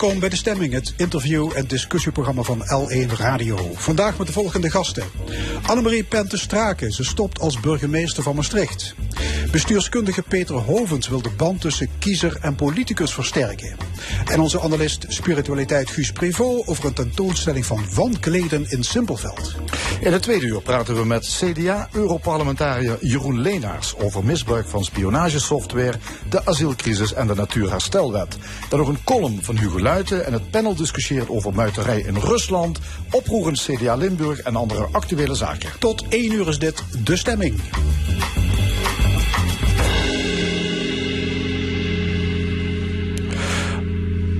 Welkom bij De Stemming, het interview- en discussieprogramma van L1 Radio. Vandaag met de volgende gasten. Annemarie Pente-Straken, ze stopt als burgemeester van Maastricht. Bestuurskundige Peter Hovens wil de band tussen kiezer en politicus versterken. En onze analist spiritualiteit Guus Prevot over een tentoonstelling van Van Kleden in Simpelveld. In het tweede uur praten we met CDA-Europarlementariër Jeroen Leenaars over misbruik van spionagesoftware, de asielcrisis en de Natuurherstelwet. Dan nog een column van Hugo Luiten en het panel discussieert over muiterij in Rusland, oproerend CDA Limburg en andere actuele zaken. Tot één uur is dit De Stemming.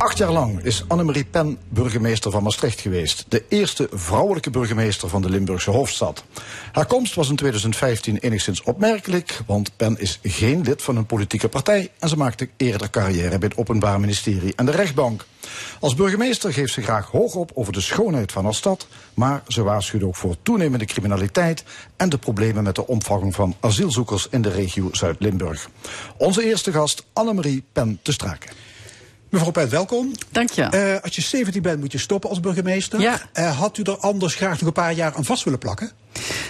Acht jaar lang is Annemarie Pen burgemeester van Maastricht geweest. De eerste vrouwelijke burgemeester van de Limburgse hoofdstad. Haar komst was in 2015 enigszins opmerkelijk, want Pen is geen lid van een politieke partij en ze maakte eerder carrière bij het Openbaar Ministerie en de rechtbank. Als burgemeester geeft ze graag hoog op over de schoonheid van haar stad, maar ze waarschuwt ook voor toenemende criminaliteit en de problemen met de omvang van asielzoekers in de regio Zuid-Limburg. Onze eerste gast, Annemarie Pen te Straken. Mevrouw Pent, welkom. Dank je. Eh, als je 17 bent, moet je stoppen als burgemeester. Ja. Eh, had u er anders graag nog een paar jaar aan vast willen plakken?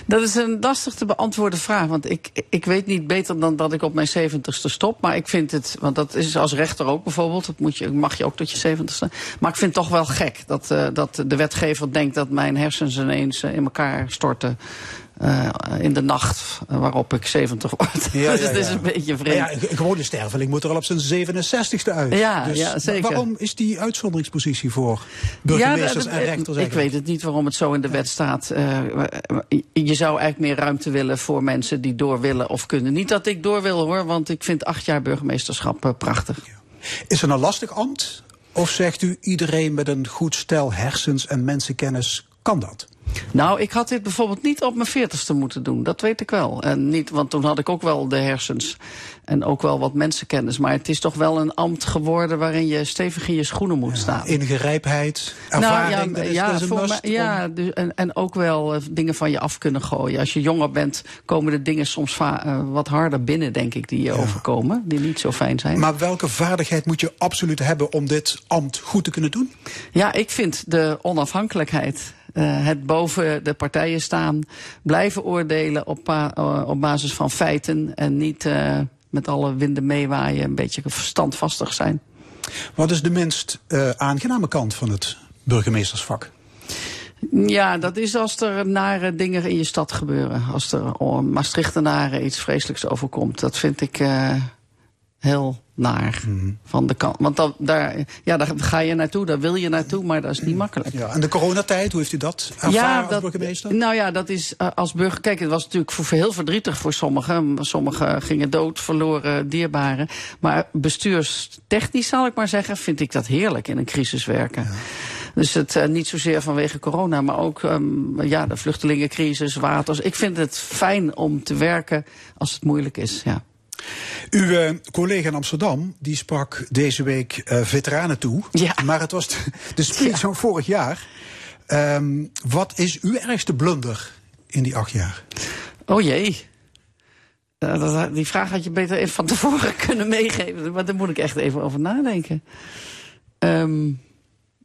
Dat is een lastig te beantwoorden vraag. Want ik, ik weet niet beter dan dat ik op mijn zeventigste stop. Maar ik vind het, want dat is als rechter ook bijvoorbeeld. Dat moet je, mag je ook tot je zeventigste. Maar ik vind het toch wel gek dat, uh, dat de wetgever denkt dat mijn hersens ineens in elkaar storten. Uh, in de nacht waarop ik 70 word. Ja, dus ja, het is een beetje vreemd. Ja, een gewone sterveling moet er al op zijn 67ste uit. Ja, dus zeker. Waarom is die uitzonderingspositie voor burgemeesters en rechters? Ik weet het niet waarom het zo in de wet staat. Uh, je zou eigenlijk meer ruimte willen voor mensen die door willen of kunnen. Niet dat ik door wil hoor, want ik vind acht jaar burgemeesterschap uh, prachtig. Is het een lastig ambt? Of zegt u iedereen met een goed stel hersens en mensenkennis kan dat? Nou, ik had dit bijvoorbeeld niet op mijn veertigste moeten doen. Dat weet ik wel. En niet, want toen had ik ook wel de hersens en ook wel wat mensenkennis. Maar het is toch wel een ambt geworden waarin je stevig in je schoenen moet ja, staan. Ingrijpheid, ervaring, nou, ja, is, ja, is een voor must. mij, ja dus, en, en ook wel uh, dingen van je af kunnen gooien. Als je jonger bent, komen de dingen soms uh, wat harder binnen, denk ik, die je ja. overkomen. Die niet zo fijn zijn. Maar welke vaardigheid moet je absoluut hebben om dit ambt goed te kunnen doen? Ja, ik vind de onafhankelijkheid. Uh, het boven de partijen staan, blijven oordelen op, uh, op basis van feiten en niet uh, met alle winden meewaaien, een beetje verstandvastig zijn. Wat is de minst aangename kant van het burgemeestersvak? Ja, dat is als er nare dingen in je stad gebeuren. Als er oh, Maastrichtenaren iets vreselijks overkomt. Dat vind ik heel naar mm. van de kant. Want dan, daar, ja, daar ga je naartoe, daar wil je naartoe, maar dat is niet makkelijk. Ja, en de coronatijd, hoe heeft u dat ervaren ja, als dat, burgemeester? Nou ja, dat is uh, als burger. Kijk, het was natuurlijk voor, heel verdrietig voor sommigen. Sommigen gingen dood, verloren dierbaren. Maar bestuurstechnisch, zal ik maar zeggen, vind ik dat heerlijk in een crisis werken. Ja. Dus het uh, niet zozeer vanwege corona, maar ook um, ja, de vluchtelingencrisis, waters. Ik vind het fijn om te werken als het moeilijk is. Ja. Uw uh, collega in Amsterdam die sprak deze week uh, veteranen toe. Ja. Maar het was de, de speech ja. van vorig jaar. Um, wat is uw ergste blunder in die acht jaar? Oh jee. Uh, dat, die vraag had je beter even van tevoren kunnen meegeven. Maar daar moet ik echt even over nadenken. Um,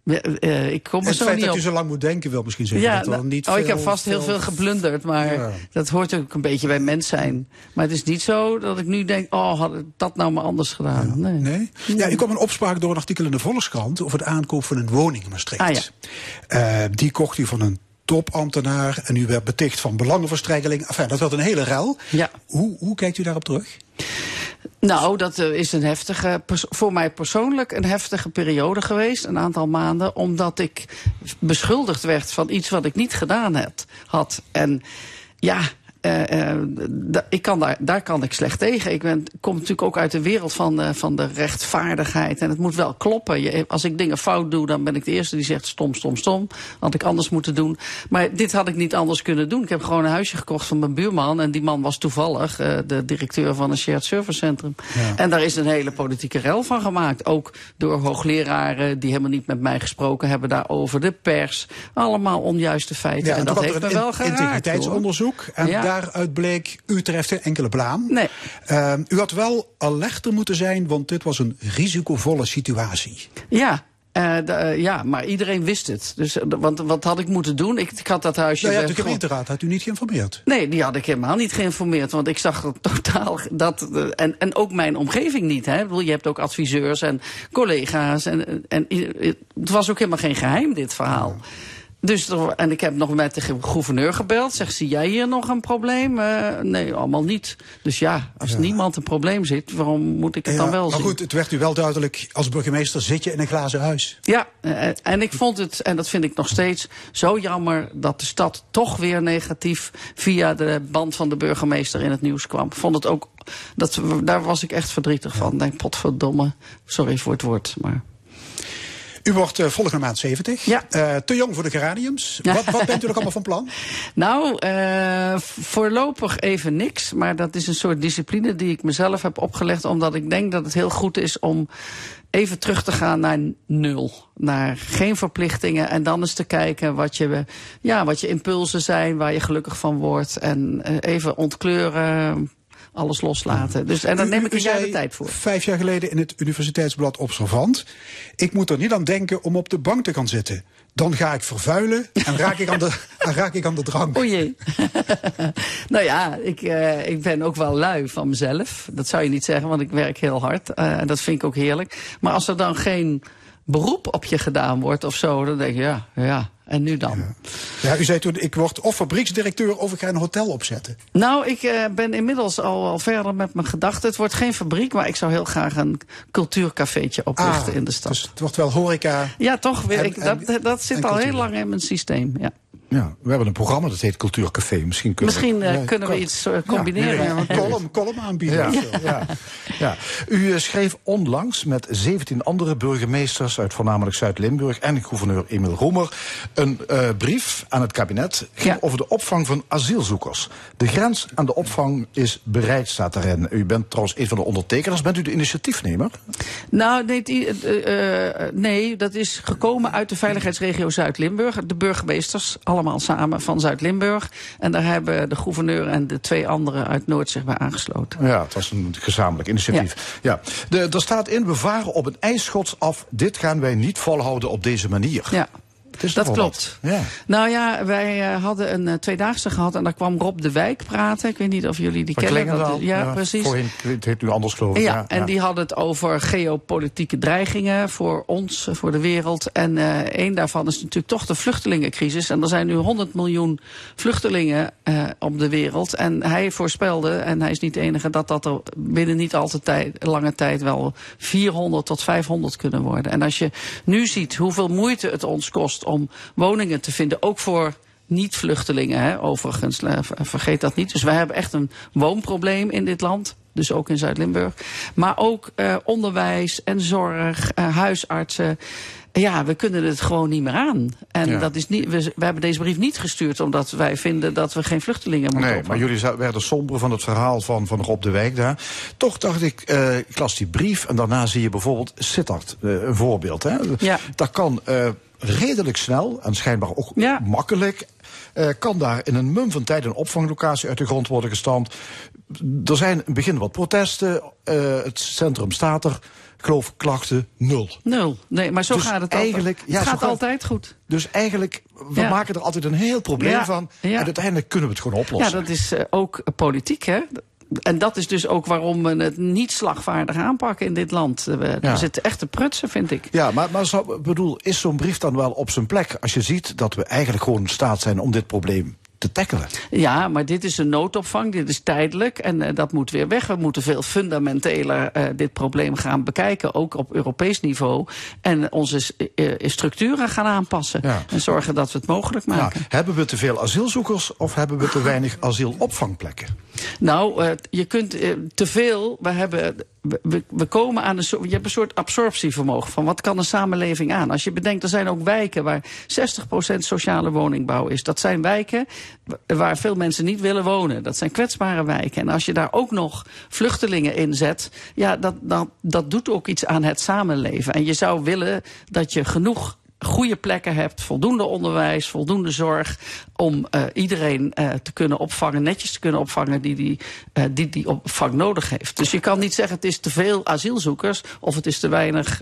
uh, ik kom het zo feit niet dat op. u zo lang moet denken wil misschien zeggen. Ja, dat er niet oh, veel, ik heb vast veel... heel veel geblunderd, maar ja. dat hoort ook een beetje bij mens zijn. Maar het is niet zo dat ik nu denk, oh, had ik dat nou maar anders gedaan. Ja. Nee. nee. Ja, ik kwam een opspraak door een artikel in de Volkskrant over de aankoop van een woning in Maastricht. Ah, uh, die kocht u van een topambtenaar en u werd beticht van belangenverstrengeling. Enfin, dat werd een hele ruil. Ja. Hoe, hoe kijkt u daarop terug? Nou, dat is een heftige, voor mij persoonlijk een heftige periode geweest, een aantal maanden, omdat ik beschuldigd werd van iets wat ik niet gedaan had. En ja, eh, eh, da- ik kan daar, daar kan ik slecht tegen. Ik ben, kom natuurlijk ook uit de wereld van de, van de rechtvaardigheid. En het moet wel kloppen. Je, als ik dingen fout doe, dan ben ik de eerste die zegt stom, stom, stom. Had ik anders moeten doen. Maar dit had ik niet anders kunnen doen. Ik heb gewoon een huisje gekocht van mijn buurman. En die man was toevallig eh, de directeur van een shared service centrum. En daar is een hele politieke rel van gemaakt. Ook door hoogleraren die helemaal niet met mij gesproken hebben daarover. De pers. Allemaal onjuiste feiten. Ja, en en dat heeft me wel geraakt. integriteitsonderzoek. En Ja. Daaruit bleek, u treft geen enkele blaam. Nee. Ehm, u had wel alerter moeten zijn, want dit was een risicovolle situatie. Ja. eh, eh, ja, maar iedereen wist het. Dus, eh, want wat had ik moeten doen? Ik, ik had dat huisje. Nou ja, de gemeenteraad had u niet geïnformeerd. Nee, die had ik helemaal niet geïnformeerd. Want ik zag er totaal dat. En, en ook mijn omgeving niet. Hè. Ik bedoel, je hebt ook adviseurs en collega's. En, en het was ook helemaal geen geheim, dit verhaal. Dus, en ik heb nog met de gouverneur gebeld. Zeg, zie jij hier nog een probleem? Eh, nee, allemaal niet. Dus ja, als niemand een probleem zit, waarom moet ik het dan wel maar zien? goed, het werd u wel duidelijk, als burgemeester zit je in een glazen huis. Ja, eh, en ik vond het, en dat vind ik nog steeds, zo jammer dat de stad toch weer negatief via de band van de burgemeester in het nieuws kwam. Ik vond het ook, dat, daar was ik echt verdrietig van. Denk, potverdomme, sorry voor het woord, maar... U wordt eh, volgende maand 70. Ja. Eh, te jong voor de geraniums. Wat, wat bent u nog allemaal van plan? Nou, eh, voorlopig even niks. Maar dat is een soort discipline die ik mezelf heb opgelegd. Omdat ik denk dat het heel goed is om even terug te gaan naar nul. Naar geen verplichtingen. En dan eens te kijken wat je, ja, wat je impulsen zijn. Waar je gelukkig van wordt. En even ontkleuren. Alles loslaten. Dus, en daar U- neem ik een jaar de tijd voor. Vijf jaar geleden in het Universiteitsblad Observant. Ik moet er niet aan denken om op de bank te gaan zitten. Dan ga ik vervuilen en raak ik aan de, raak ik aan de drank. O jee. nou ja, ik, eh, ik ben ook wel lui van mezelf. Dat zou je niet zeggen, want ik werk heel hard. Eh, En dat vind ik ook heerlijk. Maar als er dan geen beroep op je gedaan wordt of zo, dan denk je, ja, ja. En nu dan? Ja, u zei toen, ik word of fabrieksdirecteur of ik ga een hotel opzetten. Nou, ik eh, ben inmiddels al, al verder met mijn gedachten. Het wordt geen fabriek, maar ik zou heel graag een cultuurcafeetje oprichten in de stad. Dus het wordt wel horeca. ja, toch? Weer, En- ik, en- dat, dat zit al heel lang in mijn systeem. Ja. Ja, we hebben een programma dat heet Cultuurcafé. Misschien kunnen Misschien we, eh, Ja, kunnen we iets eh, combineren. ja, een column, column aanbieden. Ja, ja, ja. U eh, schreef onlangs met 17 andere burgemeesters uit voornamelijk Zuid-Limburg en gouverneur Emil Roemer een brief aan het kabinet ging over de opvang van asielzoekers. De grens aan de opvang is bereid, staat erin. U bent trouwens een van de ondertekeners. Bent u de initiatiefnemer? Nou, nee, die, nee, dat is gekomen uit de veiligheidsregio Zuid-Limburg. De burgemeesters, allemaal samen van Zuid-Limburg. En daar hebben de gouverneur en de twee anderen uit Noord zich bij aangesloten. Ja, het was een gezamenlijk initiatief. Ja. De, er staat in, we varen op een ijsschots af. Dit gaan wij niet volhouden op deze manier. Ja. Is Dat klopt. Ja. Nou ja, wij eh, hadden een eh, tweedaagse gehad en daar kwam Rob de Wijk praten. Ik weet niet of jullie die kennen. Dat- ja, precies. Voorheen, het heet nu anders geloof ik. Ja, en die hadden het over geopolitieke dreigingen voor ons, eh, voor de wereld. En een daarvan is natuurlijk toch de vluchtelingencrisis. En er zijn nu 100 miljoen vluchtelingen op de wereld. En hij voorspelde, en hij is niet de enige, dat dat er binnen niet al te tijd, lange tijd wel 400 tot 500 kunnen worden. En als je nu ziet hoeveel moeite het ons kost om woningen te vinden, ook voor niet-vluchtelingen, overigens, eh, ver- vergeet dat niet. Dus wij hebben echt een woonprobleem in dit land. Dus ook in Zuid-Limburg. Maar ook eh, onderwijs en zorg, eh, huisartsen. Ja, we kunnen het gewoon niet meer aan. En Ja. dat is niet, we, we hebben deze brief niet gestuurd omdat wij vinden dat we geen vluchtelingen moeten Nee, maar jullie werden somber van het verhaal van, van Rob de Wijk daar. Toch dacht ik, eh, ik las die brief en daarna zie je bijvoorbeeld Sittard, eh, een voorbeeld. Hè? Ja. Dat kan eh, redelijk snel en schijnbaar ook Ja. makkelijk. eh, kan daar in een mum van tijd een opvanglocatie uit de grond worden gestampt. Er zijn in het begin wat protesten. eh, het centrum staat er. Ik geloof klachten nul. Nul. Nee, maar zo Dus gaat het eigenlijk- altijd. ja, het gaat gaat- altijd goed. Dus eigenlijk, we Ja. maken er altijd een heel probleem Ja, van. ja. En uiteindelijk kunnen we het gewoon Ja, oplossen. dat is eh, ook politiek, hè? En dat is dus ook waarom we het niet slagvaardig aanpakken in dit land. We, Ja. we zitten echt te prutsen, vind ik. Ja, maar, maar bedoel, is zo'n brief dan wel op zijn plek als je ziet dat we eigenlijk gewoon in staat zijn om dit probleem te tackelen. Ja, maar dit is een noodopvang, dit is tijdelijk en uh, dat moet weer weg. We moeten veel fundamenteler uh, dit probleem gaan bekijken, ook op Europees niveau. En onze uh, structuren gaan aanpassen ja. en zorgen dat we het mogelijk maken. Ja, hebben we te veel asielzoekers of hebben we te weinig asielopvangplekken? Nou, je kunt te veel, we hebben we, komen aan een soort, je hebt een soort absorptievermogen van wat kan een samenleving aan. Als je bedenkt, er zijn ook wijken waar 60% sociale woningbouw is. Dat zijn wijken waar veel mensen niet willen wonen. Dat zijn kwetsbare wijken. En als je daar ook nog vluchtelingen in zet, ja, dat, dat, dat doet ook iets aan het samenleven. En je zou willen dat je genoeg goede plekken hebt, voldoende onderwijs, voldoende zorg om uh, iedereen uh, te kunnen opvangen, netjes te kunnen opvangen die die, uh, die die opvang nodig heeft. Dus je kan niet zeggen het is te veel asielzoekers of het is te weinig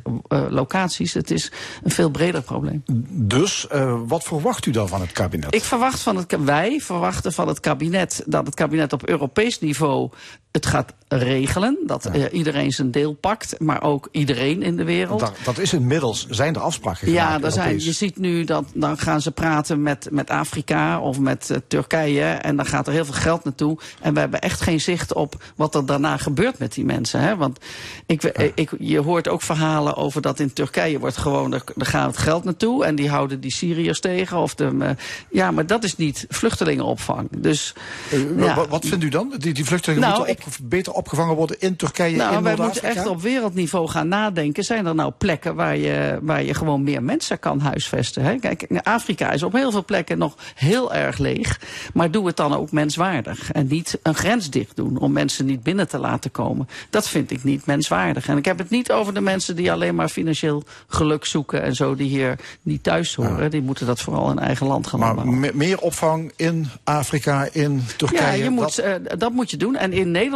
locaties. Het is een veel breder probleem. Dus wat verwacht u dan van het kabinet? Ik verwacht van het, wij verwachten van het kabinet dat het kabinet op Europees niveau het gaat regelen. Dat ja. iedereen zijn deel pakt, maar ook iedereen in de wereld. Dat, dat is inmiddels, zijn er afspraken gemaakt? Ja, er zijn, je ziet nu dat dan gaan ze praten met, met Afrika of met uh, Turkije. En dan gaat er heel veel geld naartoe. En we hebben echt geen zicht op wat er daarna gebeurt met die mensen. Hè? Want ik, ja. ik, je hoort ook verhalen over dat in Turkije wordt gewoon, er, er gaat het geld naartoe. En die houden die Syriërs tegen. Of de, uh, ja, maar dat is niet vluchtelingenopvang. Dus, uh, ja. wat vindt u dan? Die, die vluchtelingen nou, moeten beter opgevangen worden in Turkije, nou, in wij moeten echt op wereldniveau gaan nadenken. Zijn er nou plekken waar je, waar je gewoon meer mensen kan huisvesten? Hè? Kijk, Afrika is op heel veel plekken nog heel erg leeg. Maar doe het dan ook menswaardig. En niet een grens dicht doen om mensen niet binnen te laten komen. Dat vind ik niet menswaardig. En ik heb het niet over de mensen die alleen maar financieel geluk zoeken en zo, die hier niet thuis horen. Ja. Die moeten dat vooral in eigen land gaan maar meer opvang in Afrika, in Turkije? Ja, je moet. Uh, dat moet je doen. En in Nederland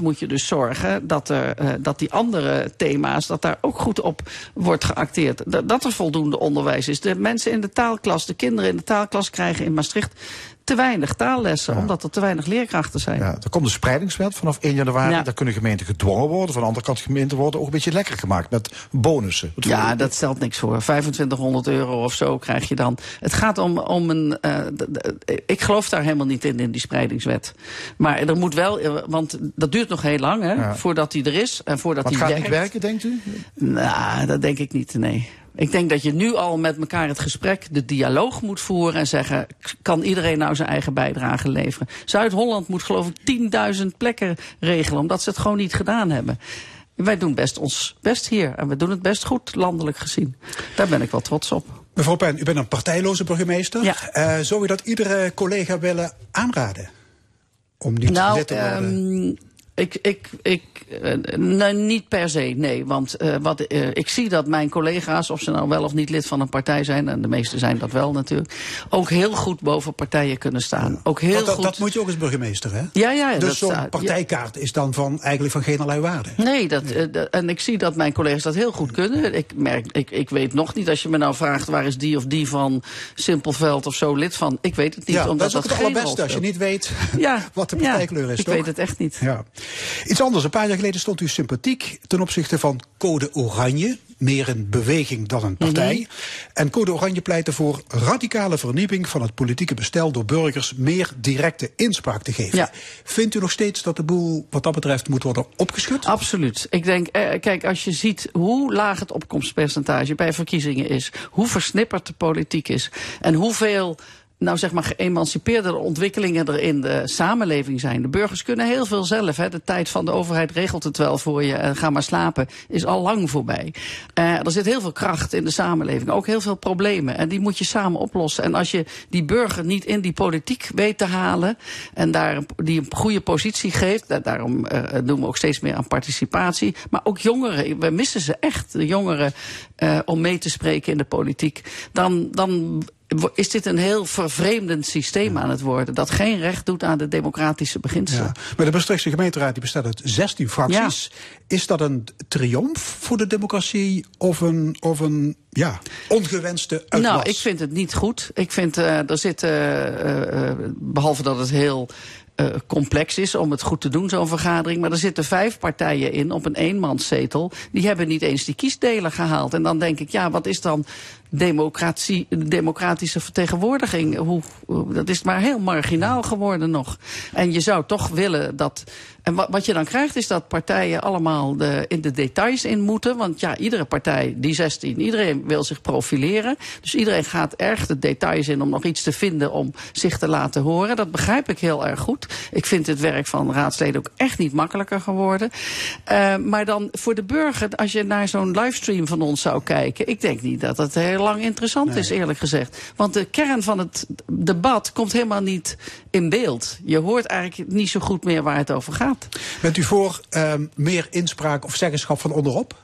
moet je dus zorgen dat, er, uh, dat die andere thema's, dat daar ook goed op wordt geacteerd. Dat, dat er voldoende onderwijs is. De mensen in de taalklas, de kinderen in de taalklas krijgen in Maastricht te weinig taallessen, ja. omdat er te weinig leerkrachten zijn. Ja, er komt de spreidingswet vanaf 1 januari. Ja. Daar kunnen gemeenten gedwongen worden. Van de andere kant gemeenten worden ook een beetje lekker gemaakt met bonussen. Wat ja, dat stelt niks voor. 2500 euro of zo krijg je dan. Het gaat om, om een... Uh, ik geloof daar helemaal niet in, in die spreidingswet. Maar er moet wel... Want dat duurt nog heel lang, hè, ja. voordat die er is. En voordat die gaat werkt. niet werken, denkt u? Nou, dat denk ik niet, nee. Ik denk dat je nu al met elkaar het gesprek, de dialoog moet voeren en zeggen, kan iedereen nou zijn eigen bijdrage leveren? Zuid-Holland moet geloof ik 10.000 plekken regelen, omdat ze het gewoon niet gedaan hebben. Wij doen best ons best hier en we doen het best goed, landelijk gezien. Daar ben ik wel trots op. Mevrouw Pen, u bent een partijloze burgemeester. Ja. Uh, zou u dat iedere collega willen aanraden? Om niet nou, lid te worden? Um, ik, ik, ik, uh, nou, niet per se, nee. Want uh, wat, uh, ik zie dat mijn collega's, of ze nou wel of niet lid van een partij zijn, en de meeste zijn dat wel natuurlijk, ook heel goed boven partijen kunnen staan. Ja. Ook heel Want dat, goed... dat moet je ook als burgemeester, hè? Ja, ja. Dus zo'n partijkaart ja. is dan van, eigenlijk van geen allerlei waarde. Nee, dat, nee. en ik zie dat mijn collega's dat heel goed kunnen. Ik, merk, ik, ik weet nog niet, als je me nou vraagt waar is die of die van Simpelveld of zo lid van, ik weet het niet. Ja, omdat dat is ook dat het allerbeste, als je niet weet ja, wat de partijkleur is, ik toch? weet het echt niet. Ja. Iets anders, een paar jaar geleden stond u sympathiek ten opzichte van Code Oranje. Meer een beweging dan een partij. Mm -hmm. En Code Oranje pleitte voor radicale vernieuwing van het politieke bestel door burgers meer directe inspraak te geven. Ja. Vindt u nog steeds dat de boel wat dat betreft moet worden opgeschud? Absoluut. Ik denk, eh, kijk, als je ziet hoe laag het opkomstpercentage bij verkiezingen is, hoe versnipperd de politiek is en hoeveel nou zeg maar geëmancipeerde ontwikkelingen er in de samenleving zijn. De burgers kunnen heel veel zelf. Hè. De tijd van de overheid regelt het wel voor je. En ga maar slapen is al lang voorbij. Uh, er zit heel veel kracht in de samenleving. Ook heel veel problemen. En die moet je samen oplossen. En als je die burger niet in die politiek weet te halen. En daar die een goede positie geeft. Daarom uh, doen we ook steeds meer aan participatie. Maar ook jongeren. We missen ze echt. De jongeren om mee te spreken in de politiek. Dan, dan is dit een heel vervreemdend systeem aan het worden. Dat geen recht doet aan de democratische beginselen. Ja. Maar de Maastrichtse gemeenteraad die bestaat uit 16 fracties. Ja. Is dat een triomf voor de democratie of een, of een ja, ongewenste uitwas? Nou, ik vind het niet goed. Ik vind uh, er zit, uh, uh, behalve dat het heel uh, complex is om het goed te doen, zo'n vergadering. Maar er zitten vijf partijen in op een eenmanszetel. Die hebben niet eens die kiesdelen gehaald. En dan denk ik, ja, wat is dan democratie, democratische vertegenwoordiging. Hoe, dat is maar heel marginaal geworden nog. En je zou toch willen dat. En wat, wat je dan krijgt is dat partijen allemaal de, in de details in moeten. Want ja, iedere partij, die 16, iedereen wil zich profileren. Dus iedereen gaat erg de details in om nog iets te vinden om zich te laten horen. Dat begrijp ik heel erg goed. Ik vind het werk van raadsleden ook echt niet makkelijker geworden. Uh, maar dan voor de burger, als je naar zo'n livestream van ons zou kijken. Ik denk niet dat het heel lang interessant nee. is, eerlijk gezegd. Want de kern van het debat komt helemaal niet in beeld. Je hoort eigenlijk niet zo goed meer waar het over gaat. Bent u voor um, meer inspraak of zeggenschap van onderop?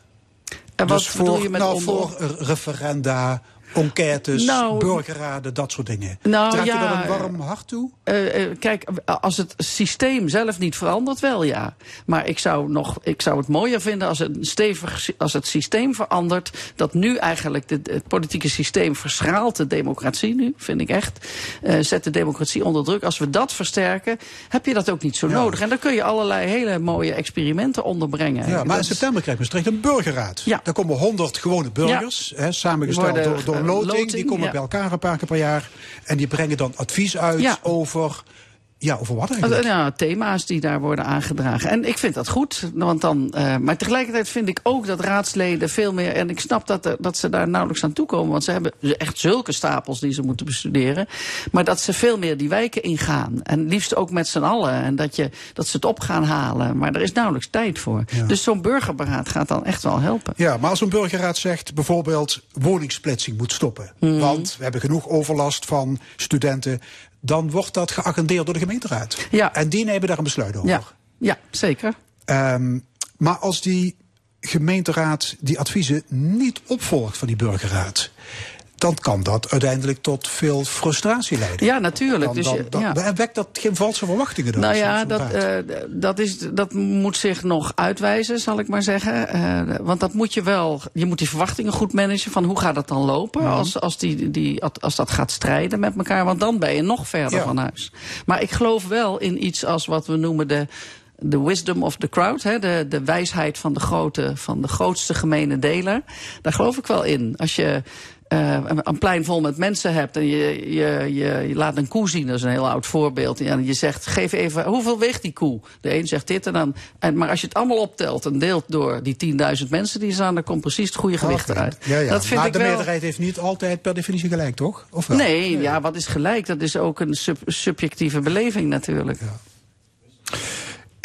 En wat dus voor, je met nou, voor referenda, enquêtes, Nou, burgerraden, dat soort dingen. Nou, Draagt u ja, dat een warm hart toe? Uh, uh, kijk, als het systeem zelf niet verandert, wel ja. Maar ik zou, nog, ik zou het mooier vinden als het, stevig, als het systeem verandert. Dat nu eigenlijk de, het politieke systeem verschraalt de democratie nu, vind ik echt. Uh, zet de democratie onder druk. Als we dat versterken, heb je dat ook niet zo Ja. nodig. En dan kun je allerlei hele mooie experimenten onderbrengen. Ja, maar in september krijgt Maastricht een burgerraad. Ja. Daar komen honderd gewone burgers, hè, samengesteld door, door eh, een loting. loting, Die komen ja. bij elkaar een paar keer per jaar. En die brengen dan advies uit Ja. over, ja, over wat eigenlijk? nou, thema's die daar worden aangedragen. En ik vind dat goed. Want dan, uh, maar tegelijkertijd vind ik ook dat raadsleden veel meer. En ik snap dat, er, dat ze daar nauwelijks aan toekomen. Want ze hebben echt zulke stapels die ze moeten bestuderen. Maar dat ze veel meer die wijken ingaan. En liefst ook met z'n allen. En dat, je, dat ze het op gaan halen. Maar er is nauwelijks tijd voor. Ja. Dus zo'n burgerberaad gaat dan echt wel helpen. Ja, maar als een burgerraad zegt bijvoorbeeld woningsplitsing moet stoppen. Mhm. Want we hebben genoeg overlast van studenten. Dan wordt dat geagendeerd door de gemeenteraad. Ja. En die nemen daar een besluit over. Ja, ja zeker. Ehm, maar als die gemeenteraad die adviezen niet opvolgt van die burgerraad. Dan kan dat uiteindelijk tot veel frustratie leiden. Ja, natuurlijk. Dan, dus dan, dan, ja. wekt dat geen valse verwachtingen dan? Nou ja, dat, eh, dat, is, dat moet zich nog uitwijzen, zal ik maar zeggen. Eh, want dat moet je wel, je moet die verwachtingen goed managen van hoe gaat het dan lopen Mhm. als, als, die, die, als dat gaat strijden met elkaar. Want dan ben je nog verder Ja. van huis. Maar ik geloof wel in iets als wat we noemen de de wisdom of the crowd, hè, de, de wijsheid van de, grote, van de grootste gemene deler. Daar geloof ik wel in. Als je uh, een, plein vol met mensen hebt en je, je, je, je laat een koe zien, dat is een heel oud voorbeeld. En je zegt, geef even, hoeveel weegt die koe? De een zegt dit en dan. En, maar als je het allemaal optelt en deelt door die 10.000 mensen die staan, dan komt precies het goede gewicht eruit. Ja, ja. Dat vind maar ik de wel... meerderheid heeft niet altijd per definitie gelijk, toch? Of wel? Nee, ja, wat is gelijk? Dat is ook een sub subjectieve beleving natuurlijk.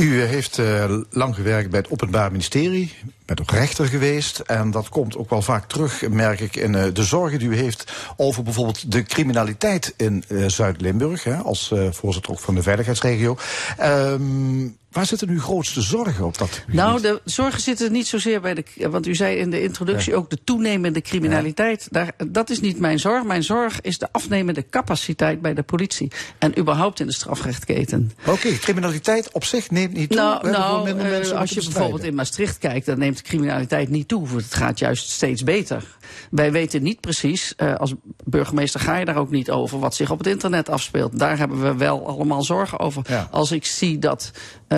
U heeft uh, lang gewerkt bij het Openbaar Ministerie, bent ook rechter geweest. En dat komt ook wel vaak terug, merk ik, in uh, de zorgen die u heeft over bijvoorbeeld de criminaliteit in uh, Zuid-Limburg, als voorzitter ook van de veiligheidsregio. Um, Waar zitten uw grootste zorgen op dat gebied? Nou, de zorgen zitten niet zozeer bij de. Want u zei in de introductie ja. ook de toenemende criminaliteit. Ja. Daar, dat is niet mijn zorg. Mijn zorg is de afnemende capaciteit bij de politie. En überhaupt in de strafrechtketen. Oké, okay, criminaliteit op zich neemt niet toe. Nou, nou uh, als je bijvoorbeeld in Maastricht kijkt, dan neemt de criminaliteit niet toe. Het gaat juist steeds beter. Wij weten niet precies, uh, als burgemeester ga je daar ook niet over, wat zich op het internet afspeelt. Daar hebben we wel allemaal zorgen over. Ja. Als ik zie dat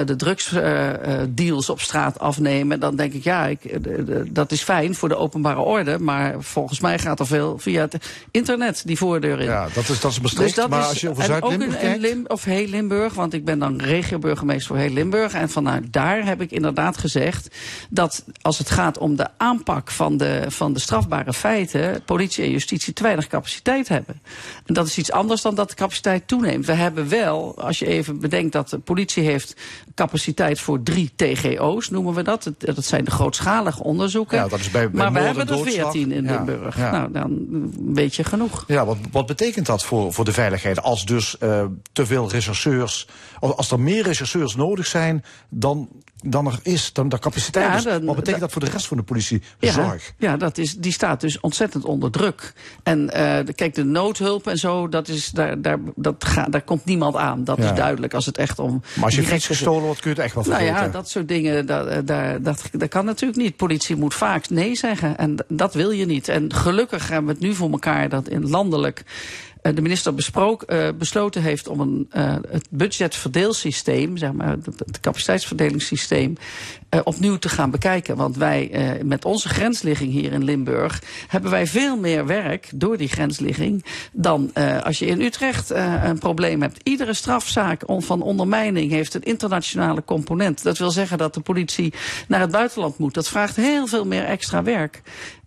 de drugsdeals op straat afnemen, dan denk ik, ja, ik, dat is fijn voor de openbare orde. Maar volgens mij gaat er veel via het internet die voordeur in. Ja, dat is, dat is Maastricht. Dus dat maar is, als je over Zuid-Limburg ook in, in kijkt... Lim, of heel Limburg, want ik ben dan regioburgemeester voor heel Limburg. En vanuit daar heb ik inderdaad gezegd dat als het gaat om de aanpak van de, van de strafbare feiten, politie en justitie te weinig capaciteit hebben. En dat is iets anders dan dat de capaciteit toeneemt. We hebben wel, als je even bedenkt dat de politie heeft capaciteit voor drie TGO's, noemen we dat. Dat zijn de grootschalige onderzoeken. Ja, dat is bij, bij maar we hebben en er veertien in Ja, Limburg. ja. Nou, dan weet je genoeg. Ja, wat, wat betekent dat voor, voor de veiligheid? Als dus uh, te veel rechercheurs, als er meer rechercheurs nodig zijn dan, dan er is, dan de capaciteit Ja, is. dan- wat betekent dat- voor de rest van de politie? Ja, Zorg. ja dat is, die staat dus ontzettend onder druk. En eh, kijk, de noodhulp en zo, dat is, daar, daar, dat ga, daar komt niemand aan. Dat Ja. is duidelijk als het echt om... Maar als je fiets gestolen wordt, kun je het echt wel Nou vergeten. ja, dat soort dingen, dat, eh, daar, dat, dat kan natuurlijk niet. Politie moet vaak nee zeggen en dat wil je niet. En gelukkig hebben we het nu voor elkaar dat in landelijk de minister besprook, besloten heeft om een, het budgetverdeelsysteem, zeg maar, het, het capaciteitsverdelingssysteem, opnieuw te gaan bekijken. Want wij, met onze grensligging hier in Limburg, hebben wij veel meer werk door die grensligging dan als je in Utrecht een probleem hebt. Iedere strafzaak van ondermijning heeft een internationale component. Dat wil zeggen dat de politie naar het buitenland moet. Dat vraagt heel veel meer extra werk.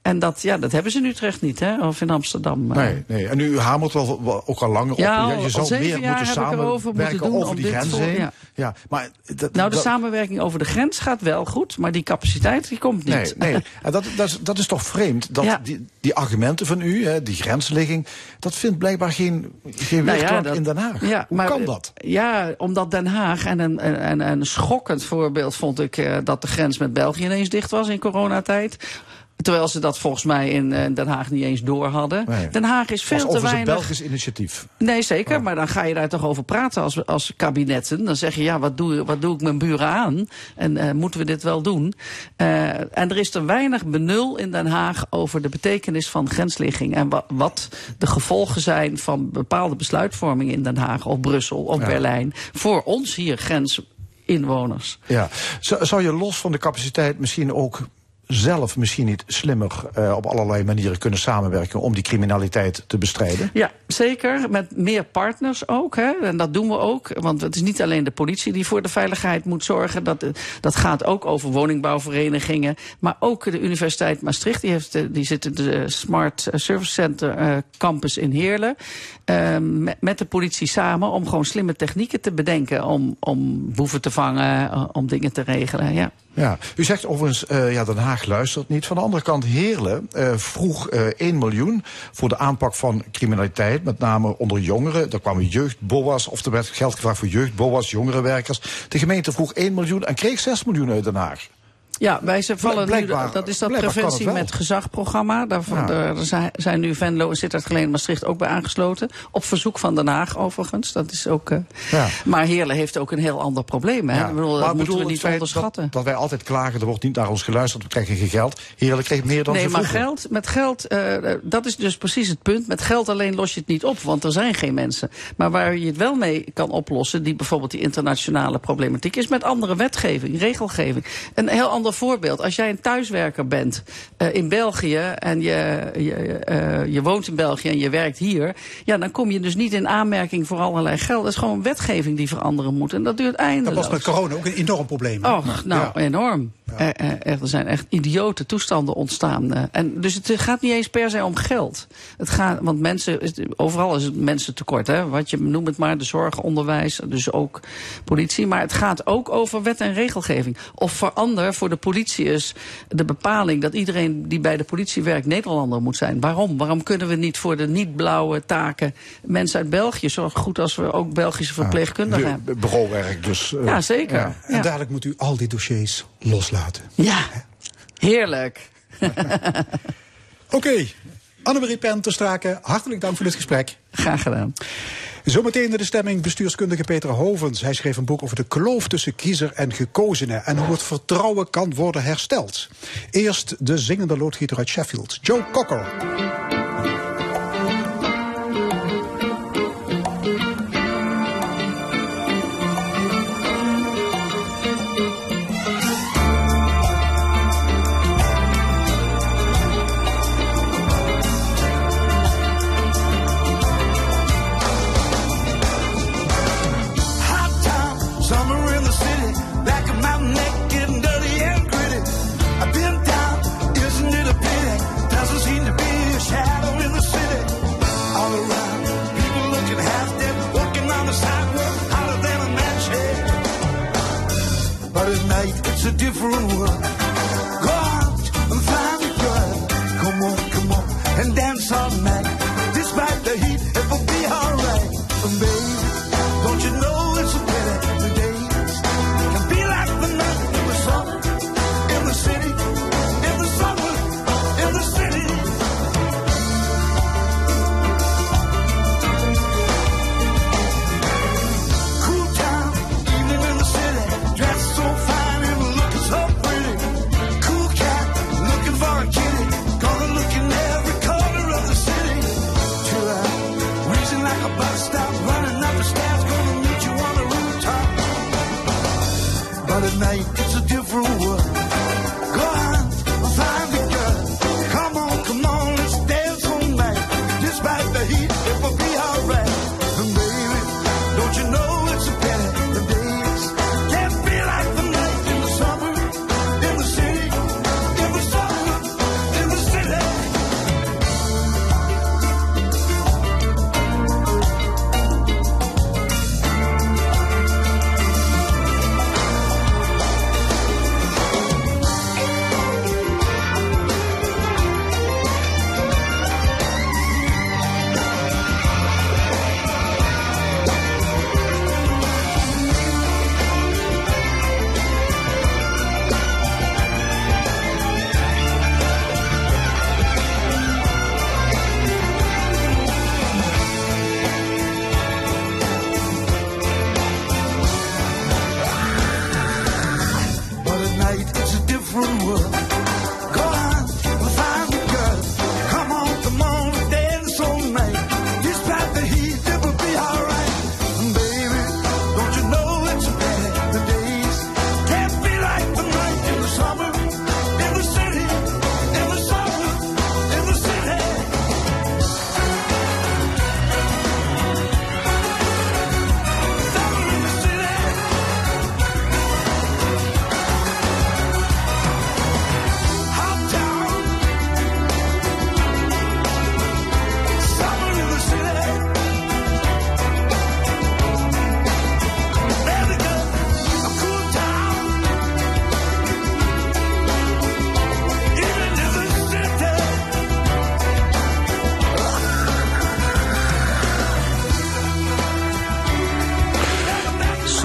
En dat, ja, dat hebben ze in Utrecht niet, hè? of in Amsterdam. Eh. Nee, nee. en u hamert wel ook al langer ja, op. Ja, je zou meer moeten samenwerken doen over die grenzen heen. Ja. maar nou, de samenwerking over de grens gaat wel goed, maar die capaciteit die komt niet. Nee, nee. en dat, dat, is, dat is toch vreemd, dat die, die argumenten van u, hè, die grensligging, dat vindt blijkbaar geen, geen nou in Den Haag. Ja, Hoe maar, kan dat? Ja, omdat Den Haag, en een, een, een schokkend voorbeeld vond ik uh, dat de grens met België ineens dicht was in coronatijd. Terwijl ze dat volgens mij in uh, Den Haag niet eens door hadden. Nee. Den Haag is veel te weinig. een Belgisch initiatief. Nee, zeker. Maar dan ga je daar toch over praten als, als kabinetten. Dan zeg je, ja, wat doe, wat doe ik mijn buren aan? En uh, moeten we dit wel doen? Uh, en er is te weinig benul in Den Haag over de betekenis van grensligging. En wa wat de gevolgen zijn van bepaalde besluitvorming in Den Haag of Brussel of ja. Berlijn. Voor ons hier grensinwoners. Ja. Zou je los van de capaciteit misschien ook zelf misschien niet slimmer uh, op allerlei manieren kunnen samenwerken om die criminaliteit te bestrijden? Ja, zeker. Met meer partners ook. Hè. En dat doen we ook. Want het is niet alleen de politie die voor de veiligheid moet zorgen. Dat, dat gaat ook over woningbouwverenigingen. Maar ook de Universiteit Maastricht. Die, heeft, die zit in de Smart Service Center uh, campus in Heerlen. Uh, met, met de politie samen om gewoon slimme technieken te bedenken. Om, om boeven te vangen, om dingen te regelen. Ja. Ja, u zegt overigens, ja, Den Haag luistert niet. Van de andere kant, Heerlen uh, vroeg uh, 1 miljoen voor de aanpak van criminaliteit, met name onder jongeren. Er kwamen jeugdboa's, of er werd geld gevraagd voor jeugdboa's, jongerenwerkers. De gemeente vroeg 1 miljoen en kreeg 6 miljoen uit Den Haag. Ja, wij zijn vallen nu, dat is dat preventie met gezagprogramma. Daar, ja. daar zijn nu Venlo en Sittard Geleen Maastricht ook bij aangesloten. Op verzoek van Den Haag overigens. Dat is ook, uh, ja. Maar Heerlen heeft ook een heel ander probleem. Hè? Ja. Ik bedoel, dat moeten we niet onderschatten. Dat, dat, wij altijd klagen, er wordt niet naar ons geluisterd, we krijgen geen geld. Heerlen kreeg meer dan nee, ze maar geld, met geld, uh, dat is dus precies het punt. Met geld alleen los je het niet op, want er zijn geen mensen. Maar waar je het wel mee kan oplossen, die bijvoorbeeld die internationale problematiek, is met andere wetgeving, regelgeving. Een heel ander voorbeeld. Als jij een thuiswerker bent uh, in België en je, je, uh, je woont in België en je werkt hier, ja, dan kom je dus niet in aanmerking voor allerlei geld. Dat is gewoon wetgeving die veranderen moet. En dat duurt eindeloos. Dat was met corona ook een enorm probleem. Och, nou, ja. enorm. Ja. Er, er, zijn echt idiote toestanden ontstaan. En dus het gaat niet eens per se om geld. Het gaat, want mensen, overal is het mensen tekort. Hè? Wat je noemt het maar, de zorg, onderwijs, dus ook politie. Maar het gaat ook over wet en regelgeving. Of verander voor de politie is de bepaling dat iedereen die bij de politie werkt Nederlander moet zijn. Waarom? Waarom kunnen we niet voor de niet-blauwe taken mensen uit België, zo goed als we ook Belgische verpleegkundigen ja, hebben? Bureauwerk dus. Uh, ja, zeker. Ja. En dadelijk moet u al die dossiers loslaten. Ja, heerlijk. Oké, okay. Annemarie Penterstrake, hartelijk dank voor dit gesprek. Graag gedaan. Zometeen de stemming bestuurskundige Peter Hovens. Hij schreef een boek over de kloof tussen kiezer en gekozenen en hoe het vertrouwen kan worden hersteld. Eerst de zingende loodgieter uit Sheffield, Joe Cocker. Different world.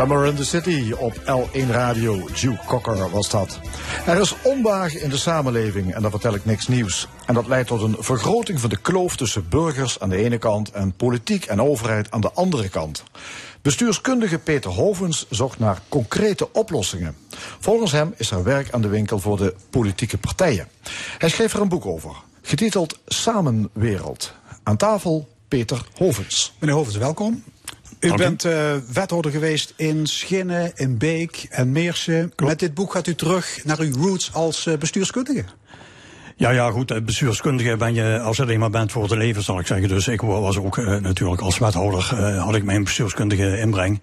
Summer in the City op L1 Radio. Joe Cocker was dat. Er is onwagen in de samenleving en dat vertel ik niks nieuws. En dat leidt tot een vergroting van de kloof tussen burgers aan de ene kant en politiek en overheid aan de andere kant. Bestuurskundige Peter Hovens zocht naar concrete oplossingen. Volgens hem is er werk aan de winkel voor de politieke partijen. Hij schreef er een boek over, getiteld Samenwereld. Aan tafel Peter Hovens. Meneer Hovens, welkom. U bent uh, wethouder geweest in Schinnen, in Beek en Meersen. Met dit boek gaat u terug naar uw roots als uh, bestuurskundige. Ja, ja, goed. eh, Bestuurskundige ben je als je maar bent voor het leven, zal ik zeggen. Dus ik was ook uh, natuurlijk als wethouder, uh, had ik mijn bestuurskundige inbreng.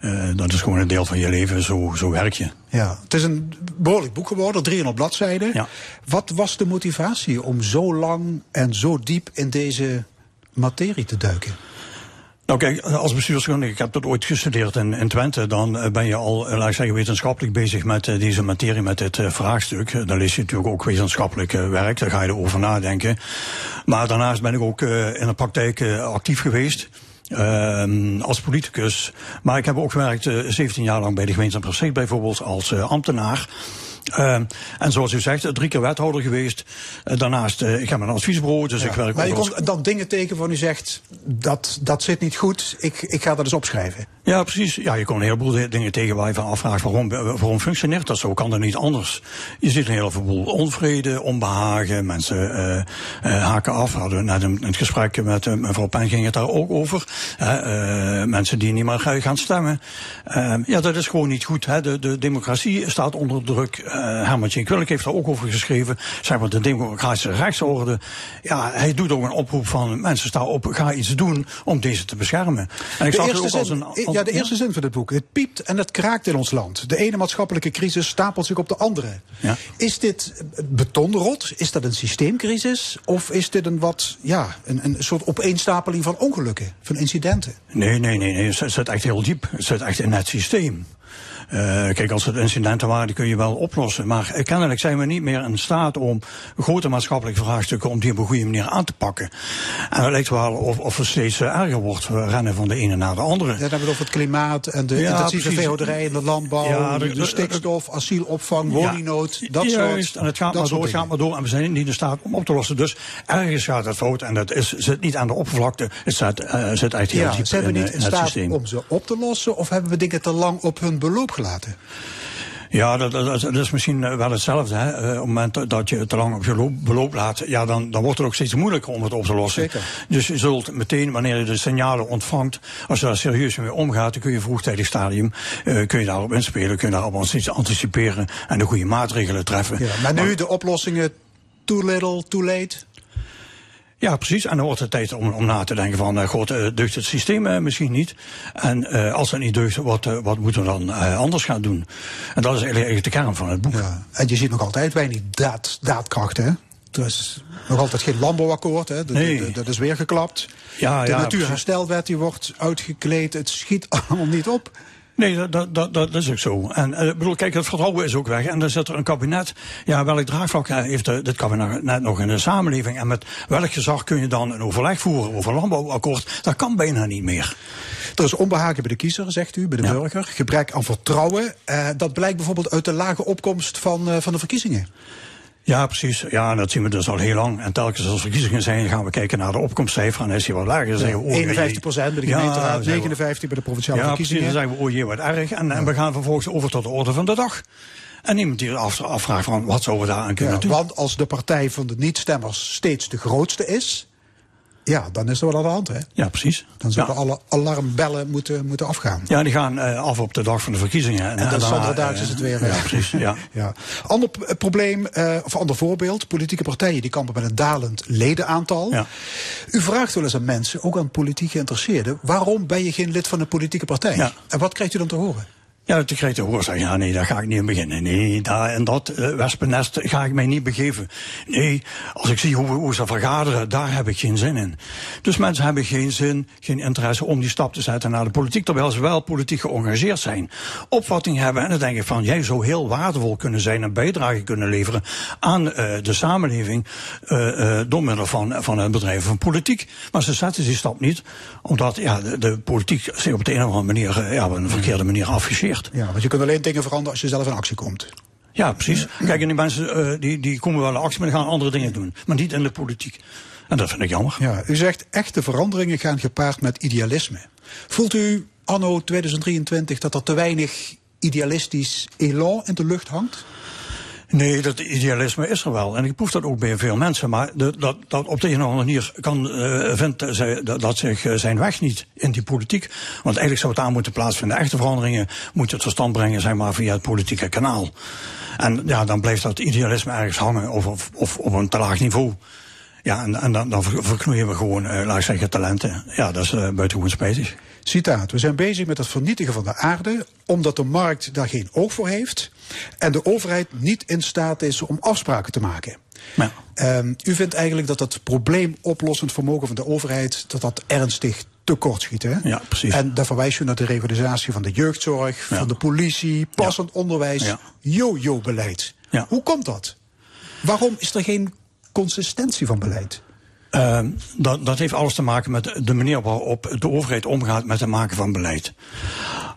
Uh, dat is gewoon een deel van je leven, zo, zo werk je. Ja, het is een behoorlijk boek geworden, 300 bladzijden. Ja. Wat was de motivatie om zo lang en zo diep in deze materie te duiken? Nou kijk, als bestuurskundige, ik heb dat ooit gestudeerd in, in Twente, dan ben je al, laat ik zeggen, wetenschappelijk bezig met uh, deze materie, met dit vraagstuk. Dan lees je natuurlijk ook wetenschappelijk werk, daar ga je erover nadenken. Maar daarnaast ben ik ook in de praktijk actief geweest. Uh, als politicus. Maar ik heb ook gewerkt uh, 17 jaar lang bij de gemeente Maastricht bijvoorbeeld als ambtenaar. Uh, en zoals u zegt, drie keer wethouder geweest. Uh, daarnaast, uh, ik heb een adviesbureau, dus ja, ik werk Maar je als- komt dan dingen tegen waarvan u zegt, dat, dat zit niet goed, ik, ik ga dat eens opschrijven. Ja, precies. Ja, je komt een heleboel di- dingen tegen waar je van afvraagt waarom, waarom functioneert dat zo? Kan dat niet anders? Je ziet een heleboel onvrede, onbehagen, mensen haken af. We hadden net een, het gesprek met mevrouw Pen ging het daar ook over. Mensen die niet meer gaan- gaan stemmen. Ja, dat is gewoon niet goed. Hè. De, de democratie staat onder druk. Uh, Herman Willink heeft daar ook over geschreven. Zeg maar de democratische rechtsorde. Ja, hij doet ook een oproep van mensen sta op, ga iets doen om deze te beschermen. En ik De het eerste, ook als zin, een... ja, de eerste zin van dit boek. Het piept en het kraakt in ons land. De ene maatschappelijke crisis stapelt zich op de andere. Ja. Is dit betonrot? Is dat een systeemcrisis? Of is dit een wat, ja, een, een soort opeenstapeling van ongelukken, van incidenten? Nee, nee, nee, nee. Het zit echt heel diep. Het zit echt in het systeem. Uh, kijk, als het incidenten waren, die kun je wel oplossen. Maar uh, kennelijk zijn we niet meer in staat om grote maatschappelijke vraagstukken om die op een goede manier aan te pakken. En het lijkt wel of, of het steeds uh, erger wordt. We rennen van de ene naar de andere. Ja, dan hebben we het over het klimaat en de Ja, intensieve veehouderij en de landbouw, Ja, de, de- de de- stikstof, asielopvang, Ja. woningnood, dat Juist, soort en het gaat maar door, het gaat maar door. En we zijn niet in staat om op te lossen. Dus ergens gaat het fout. En dat is, zit niet aan de oppervlakte. Het zit, uh, zit echt heel Ja, diep zijn we in, niet eh, in in staat systeem. om ze op te lossen of hebben we dingen te lang op hun beloop Ja, dat, dat, dat is misschien eh, wel hetzelfde. Hè. Eh, op het moment dat je het te lang op je loop, beloop laat, ja, dan, dan wordt het ook steeds moeilijker om het op te lossen. Zeker. Dus je zult meteen, wanneer je de signalen ontvangt, als je daar serieus mee omgaat, dan kun je vroegtijdig stadium, uh, kun je daarop inspelen, kun je daarop antici- anticiperen en de goede maatregelen treffen. Ja, maar nu de oplossingen too little, too late. Ja, precies. En dan wordt het tijd om, om na te denken van, uh, god, uh, deugt het systeem uh, misschien niet? En als het niet deugt, wat, wat moeten we dan anders gaan doen? En dat is eigenlijk, de kern van het boek. Ja. En je ziet nog altijd weinig daad, daadkracht, hè? Er is nog altijd geen landbouwakkoord, hè? Dat, Nee. dat, dat is weer geklapt. Ja, de ja, natuurherstelwet die wordt uitgekleed. Het schiet allemaal niet op. Nee, dat, dat, dat, dat is ook zo. En uh, bedoel, kijk, het vertrouwen is ook weg. En dan zit er een kabinet. Ja, welk draagvlak eh, heeft uh, dit kabinet net nog in de samenleving? En met welk gezag kun je dan een overleg voeren over een landbouwakkoord? Dat kan bijna niet meer. Er is onbehagen bij de kiezer, zegt u, bij de Ja. burger. Gebrek aan vertrouwen. Uh, dat blijkt bijvoorbeeld uit de lage opkomst van, uh, van de verkiezingen. Ja, precies. Ja, en dat zien we dus al heel lang. En telkens als verkiezingen zijn, gaan we kijken naar de opkomstcijfer. En is die wat lager. Dan zeggen we, oh, 51 procent bij de gemeenteraad, zeggen we- 59% bij de provinciale Ja, precies. verkiezingen. Dan zeggen we, oh jee, wat erg. En, en we gaan vervolgens over tot de orde van de dag. En iemand die af, afvraagt van, wat zouden we daar aan kunnen Ja, doen? want als de partij van de niet-stemmers steeds de grootste is, ja, dan is er wel aan de hand, hè? Ja, precies. Dan zouden ja. alle alarmbellen moeten, moeten afgaan. Ja, die gaan uh, af op de dag van de verkiezingen. En dan Sandra Duits is het weer. Ja, eh, precies. Ja. ja. Ander probleem, uh, of ander voorbeeld. Politieke partijen die kampen met een dalend ledenaantal. Ja. U vraagt wel eens aan mensen, ook aan politiek geïnteresseerden... waarom ben je geen lid van een politieke partij? Ja. En wat krijgt u dan te horen? Ja, toen kreeg te horen zeggen, ja nee, daar ga ik niet aan beginnen. Nee, daar en dat uh, wespennest ga ik mij niet begeven. Nee, als ik zie hoe, hoe ze vergaderen, daar heb ik geen zin in. Dus mensen hebben geen zin, geen interesse om die stap te zetten naar de politiek, terwijl ze wel politiek geëngageerd zijn. Opvatting hebben en dan denk ik van, jij zou heel waardevol kunnen zijn en bijdrage kunnen leveren aan uh, de samenleving uh, door middel van, van het bedrijven van politiek. Maar ze zetten die stap niet, omdat ja, de, de politiek zich op de een of andere manier, ja, op een verkeerde manier Ja, want je kunt alleen dingen veranderen als je zelf in actie komt. Ja, precies. Kijk, en die mensen uh, die, die komen wel in actie, maar die gaan andere dingen doen. Maar niet in de politiek. En dat vind ik jammer. Ja, u zegt echte veranderingen gaan gepaard met idealisme. Voelt u anno 2023 dat er te weinig idealistisch elan in de lucht hangt? Nee, dat idealisme is er wel. En ik proef dat ook bij veel mensen. Maar de, dat, dat op de een andere manier kan, uh, vindt zij, dat, dat zich uh, zijn weg niet in die politiek. Want eigenlijk zou het aan moeten plaatsvinden. Echte veranderingen moet je tot stand brengen, zeg maar, via het politieke kanaal. En ja, dan blijft dat idealisme ergens hangen of, of, of op een te laag niveau. Ja, en, en dan, dan verknoeien we gewoon, uh, laat zeggen, talenten. Ja, dat is buitengewoon spijtig. Citaat, we zijn bezig met het vernietigen van de aarde omdat de markt daar geen oog voor heeft en de overheid niet in staat is om afspraken te maken. Ja. Um, u vindt eigenlijk dat het probleemoplossend vermogen van de overheid dat dat ernstig tekort schiet. Hè? Ja, precies. En daar verwijst u naar de revitalisatie van de jeugdzorg, ja. van de politie, passend ja. onderwijs, Ja. yo-yo-beleid. Ja. Hoe komt dat? Waarom is er geen consistentie van beleid? Uh, dat, dat heeft alles te maken met de manier waarop de overheid omgaat met het maken van beleid.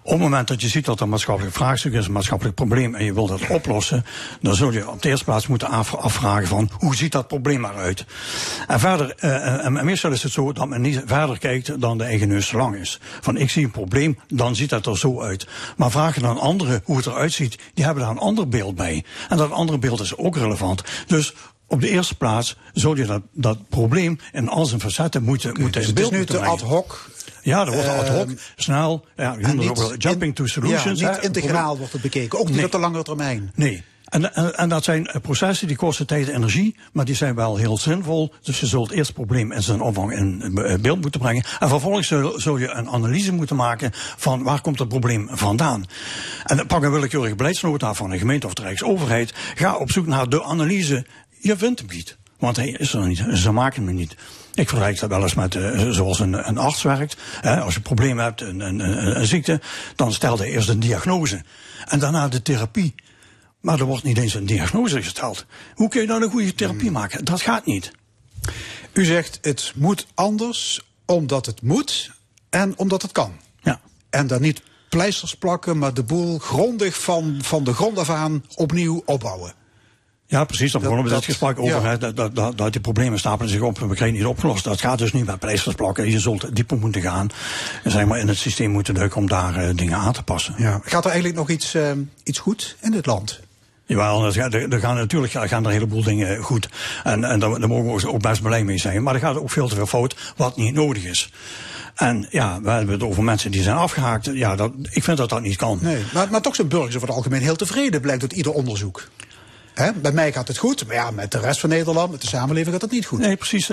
Op het moment dat je ziet dat er een maatschappelijk vraagstuk is, een maatschappelijk probleem, en je wilt dat oplossen, dan zul je op de eerste plaats moeten afvragen van hoe ziet dat probleem eruit. En verder, uh, en meestal is het zo dat men niet verder kijkt dan de eigen neus lang is. Van ik zie een probleem, dan ziet dat er zo uit. Maar vragen dan anderen hoe het eruit ziet, die hebben daar een ander beeld bij. En dat andere beeld is ook relevant. Dus op de eerste plaats zul je dat, dat probleem in al zijn facetten moeten, okay, moeten dus in het is beeld nu te ad hoc. Ja, dat wordt uh, ad hoc, snel, ja, je noemt ook wel jumping in, to solutions. Ja, niet integraal wordt het bekeken, ook niet nee. op de langere termijn. Nee. En, en, en, dat zijn processen die kosten tijd en energie, maar die zijn wel heel zinvol. Dus je zult eerst het probleem in zijn omvang in beeld moeten brengen. En vervolgens zul, zul je een analyse moeten maken van waar komt het probleem vandaan. En pak een willekeurige beleidsnota van een gemeente of de Rijksoverheid. Ga op zoek naar de analyse. Je vindt hem niet. Want hij is er niet. Ze maken hem niet. Ik vergelijk dat wel eens met uh, zoals een, een arts werkt. Als je een probleem hebt, een, een, een, een ziekte, dan stelt hij eerst een diagnose. En daarna de therapie. Maar er wordt niet eens een diagnose gesteld. Hoe kun je dan een goede therapie maken? Dat gaat niet. U zegt het moet anders omdat het moet en omdat het kan. Ja. En dan niet pleisters plakken, maar de boel grondig van, van de grond af aan opnieuw opbouwen. Ja, precies. Dan begonnen we dit gesprek over ja. dat, dat, dat, dat die problemen stapelen zich op en we krijgen niet opgelost. Dat gaat dus niet met pleisters plakken. Je zult dieper moeten gaan en zeg maar in het systeem moeten duiken om daar uh, dingen aan te passen. Ja. Gaat er eigenlijk nog iets, uh, iets goed in dit land? Jawel, er, er gaan natuurlijk gaan er een heleboel dingen goed. En, en daar, daar mogen we ook best blij mee zijn. Maar er gaat ook veel te veel fout wat niet nodig is. En ja, we hebben het over mensen die zijn afgehaakt. Ja, dat, ik vind dat dat niet kan. Nee, maar, maar toch zijn burgers over het algemeen heel tevreden, blijkt uit ieder onderzoek. He, bij mij gaat het goed, maar ja, met de rest van Nederland, met de samenleving gaat het niet goed. Nee, precies.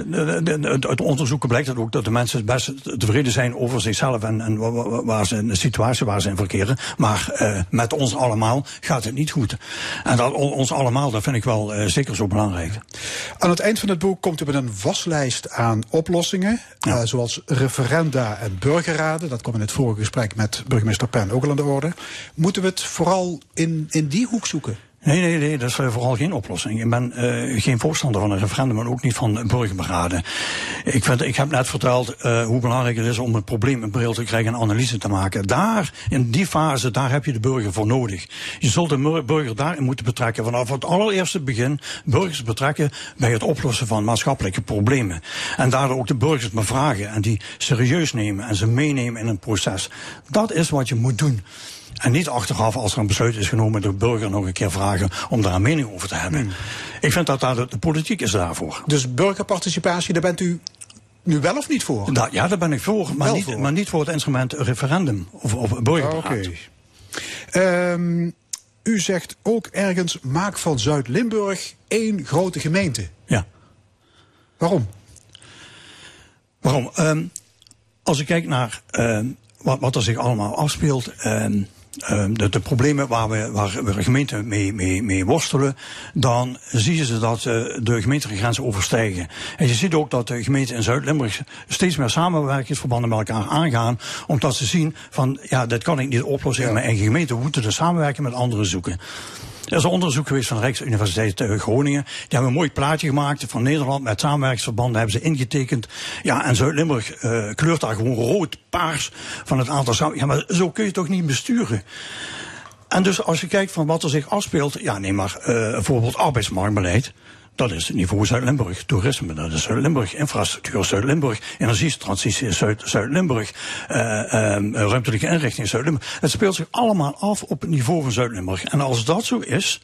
Uit onderzoeken blijkt dat ook dat de mensen best tevreden zijn over zichzelf en, en waar ze in de situatie waar ze in verkeren. Maar uh, met ons allemaal gaat het niet goed. En dat ons allemaal, dat vind ik wel uh, zeker zo belangrijk. Aan het eind van het boek komt u met een waslijst aan oplossingen, ja. uh, zoals referenda en burgerraden. Dat kwam in het vorige gesprek met burgemeester Pen ook al aan de orde. Moeten we het vooral in, in die hoek zoeken? Nee, nee, nee, dat is vooral geen oplossing. Ik ben uh, geen voorstander van een referendum en ook niet van burgerberaden. Ik, vind, ik heb net verteld uh, hoe belangrijk het is om het probleem in beeld te krijgen en analyse te maken. Daar, in die fase, daar heb je de burger voor nodig. Je zult de burger daarin moeten betrekken. Vanaf het allereerste begin burgers betrekken bij het oplossen van maatschappelijke problemen. En daardoor ook de burgers maar vragen en die serieus nemen en ze meenemen in een proces. Dat is wat je moet doen. En niet achteraf, als er een besluit is genomen, de burger nog een keer vragen om daar een mening over te hebben. Hmm. Ik vind dat daar de, de, politiek is daarvoor. Dus burgerparticipatie, daar bent u nu wel of niet voor? Da, ja, daar ben ik voor maar, niet, voor. maar niet voor het instrument referendum of, of. Oké. Okay. Um, u zegt ook ergens, maak van Zuid-Limburg één grote gemeente. Ja. Waarom? Waarom? Um, als ik kijk naar... Uh, wat, wat er zich allemaal afspeelt. Ehm, de, de problemen waar, we, waar we gemeenten mee, mee, mee worstelen, dan zie je ze dat eh, de gemeentelijke grenzen overstijgen. En je ziet ook dat de gemeenten in Zuid-Limburg steeds meer samenwerkingsverbanden met elkaar aangaan, omdat ze zien van, ja, dat kan ik niet oplossen in mijn eigen gemeente, we moeten de samenwerking met anderen zoeken. Er is een onderzoek geweest van de Rijksuniversiteit eh, Groningen. Die hebben een mooi plaatje gemaakt van Nederland met samenwerkingsverbanden. Hebben ze ingetekend. Ja, en Zuid-Limburg uh, kleurt daar gewoon rood, paars van het aantal samen. Ja, maar zo kun je toch niet besturen. En dus als je kijkt van wat er zich afspeelt. Ja, neem maar uh, bijvoorbeeld arbeidsmarktbeleid. Dat is het niveau Zuid-Limburg. Toerisme, dat is Zuid-Limburg. Infrastructuur Zuid-Limburg. Energietransitie Zuid-Limburg. Uh, uh, ruimtelijke inrichting Zuid-Limburg. Het speelt zich allemaal af op het niveau van Zuid-Limburg. En als dat zo is,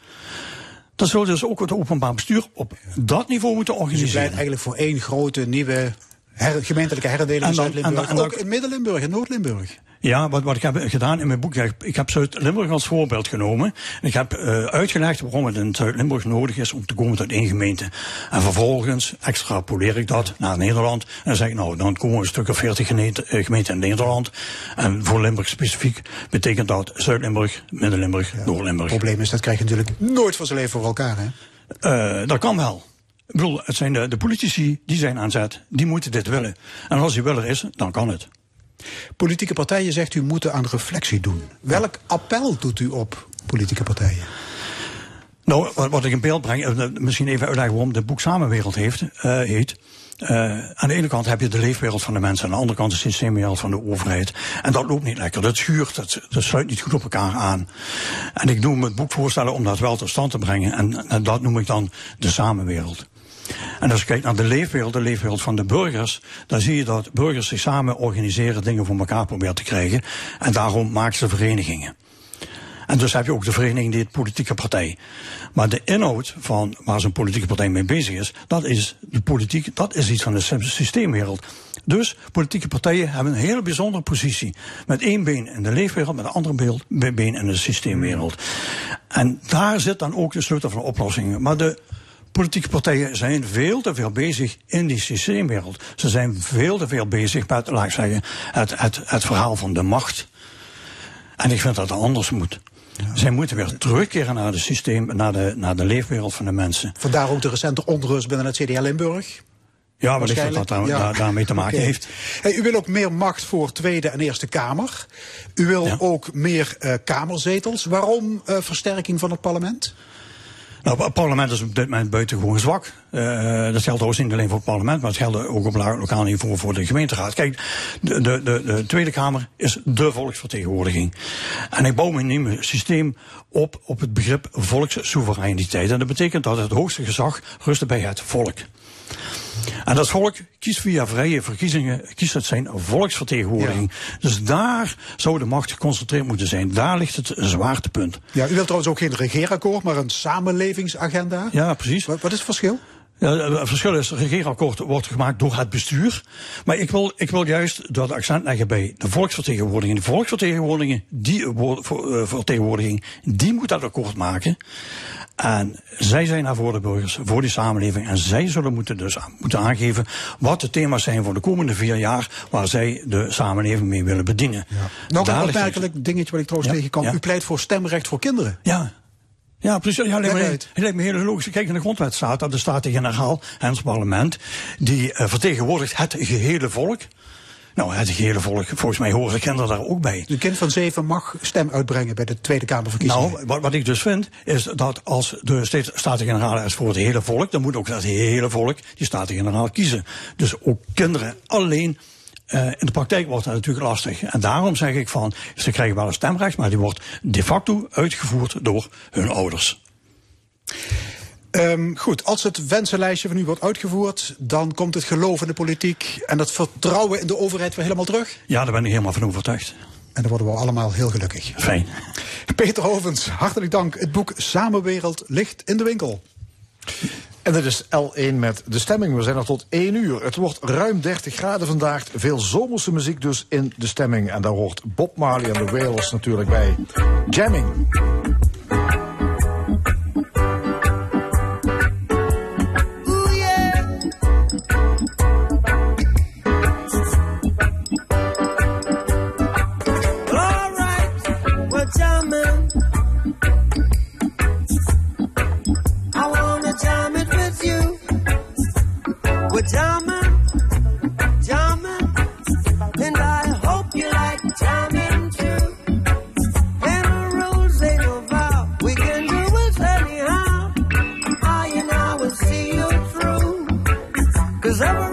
dan zullen dus ook het openbaar bestuur op dat niveau moeten Dus je organiseren. pleit eigenlijk voor één grote nieuwe her- gemeentelijke herdeling in Zuid-Limburg. en dan- Ook in Midden-Limburg en Noord-Limburg. Ja, wat, wat ik heb gedaan in mijn boek, ik heb, Zuid-Limburg als voorbeeld genomen. En ik heb uh, uitgelegd waarom het in Zuid-Limburg nodig is om te komen tot één gemeente. En vervolgens extrapoleer ik dat naar Nederland. En zeg ik, nou, dan komen we een stuk of veertig gemeenten, eh, gemeenten in Nederland. En voor Limburg specifiek betekent dat Zuid-Limburg, Midden-Limburg, Noord-Limburg. Het probleem is, dat krijg je natuurlijk nooit van zijn leven voor elkaar. Hè? Uh, dat kan wel. Ik bedoel, het zijn de, de politici, die zijn aan zet, die moeten dit willen. En als die willen is, dan kan het. Politieke partijen zegt u moeten aan reflectie doen. Welk appel doet u op politieke partijen? Nou, wat, wat ik in beeld breng, eh, misschien even uitleggen waarom het boek Samenwereld heeft, uh, heet. Uh, aan de ene kant heb je de leefwereld van de mensen, aan de andere kant de systeemwereld van de overheid. En dat loopt niet lekker, dat schuurt, dat, dat sluit niet goed op elkaar aan. En ik doe me het boek voorstellen om dat wel tot stand te brengen. En, en dat noem ik dan de samenwereld. En als je kijkt naar de leefwereld, de leefwereld van de burgers, dan zie je dat burgers zich samen organiseren, dingen voor elkaar proberen te krijgen. En daarom maken ze verenigingen. En dus heb je ook de vereniging die het politieke partij. Maar de inhoud van waar zo'n politieke partij mee bezig is, dat is de politiek, dat is iets van de systeemwereld. Dus politieke partijen hebben een hele bijzondere positie. Met één been in de leefwereld, met een andere been in de systeemwereld. En daar zit dan ook de sleutel van oplossingen. Maar de politieke partijen zijn veel te veel bezig in die systeemwereld. Ze zijn veel te veel bezig met, laat ik zeggen, het, het, het verhaal van de macht. En ik vind dat het anders moet. Ja. Zij moeten weer terugkeren naar, de systeem, naar, de, naar de leefwereld van de mensen. Vandaar ook de recente onrust binnen het CDL Limburg. Ja, wellicht dat dat daar, ja. daar, daarmee te maken okay. heeft. Hey, u wil ook meer macht voor Tweede en Eerste Kamer. U wil ja. ook meer uh, kamerzetels. Waarom uh, versterking van het parlement? Nou, het parlement is op dit moment buitengewoon zwak. Uh, dat geldt overigens niet alleen voor het parlement, maar het geldt ook op lokaal niveau voor de gemeenteraad. Kijk, de, de, de, de Tweede Kamer is de volksvertegenwoordiging. En ik bouw mijn nieuwe systeem op op het begrip volkssoevereiniteit. En dat betekent dat het hoogste gezag rust bij het volk. En dat volk kiest via vrije verkiezingen, kiest het zijn volksvertegenwoordiging. Ja. Dus daar zou de macht geconcentreerd moeten zijn. Daar ligt het zwaartepunt. Ja, u wilt trouwens ook geen regeerakkoord, maar een samenlevingsagenda. Ja, precies. Wat, wat is het verschil? Ja, het verschil is, het regeerakkoord wordt gemaakt door het bestuur. Maar ik wil, ik wil juist dat accent leggen bij de volksvertegenwoordiging. De volksvertegenwoordiging, die vertegenwoordiging, die moet dat akkoord maken. En zij zijn daar voor de burgers, voor die samenleving. En zij zullen moeten dus moeten aangeven wat de thema's zijn voor de komende vier jaar waar zij de samenleving mee willen bedienen. Ja. Nog een opmerkelijk dingetje wat ik trouwens ja, tegenkwam. Ja. U pleit voor stemrecht voor kinderen. Ja. Ja, precies. Ja, lijkt me, het lijkt me heel logisch. Kijk, in de grondwet staat dat de Staten-Generaal en het parlement, die uh, vertegenwoordigt het gehele volk. Nou, het gehele volk, volgens mij horen kinderen daar ook bij. Een kind van zeven mag stem uitbrengen bij de Tweede Kamerverkiezingen. Nou, wat, wat ik dus vind, is dat als de Staten-Generaal is voor het hele volk, dan moet ook dat hele volk die Staten-Generaal kiezen. Dus ook kinderen alleen. Uh, in de praktijk wordt dat natuurlijk lastig. En daarom zeg ik van, ze krijgen wel een stemrecht, maar die wordt de facto uitgevoerd door hun ouders. Um, goed, als het wensenlijstje van u wordt uitgevoerd, dan komt het geloof in de politiek en het vertrouwen in de overheid weer helemaal terug? Ja, daar ben ik helemaal van overtuigd. En dan worden we allemaal heel gelukkig. Fijn. Peter Hovens, hartelijk dank. Het boek Samenwereld ligt in de winkel. En dit is L1 met de stemming. We zijn er tot 1 uur. Het wordt ruim 30 graden vandaag. Veel zomerse muziek dus in de stemming. En daar hoort Bob Marley en de Wailers natuurlijk bij. Jamming. We're jamming, jamming, and I hope you like jamming too. And the rules they don't we can do it anyhow. I and I will see you through, cause every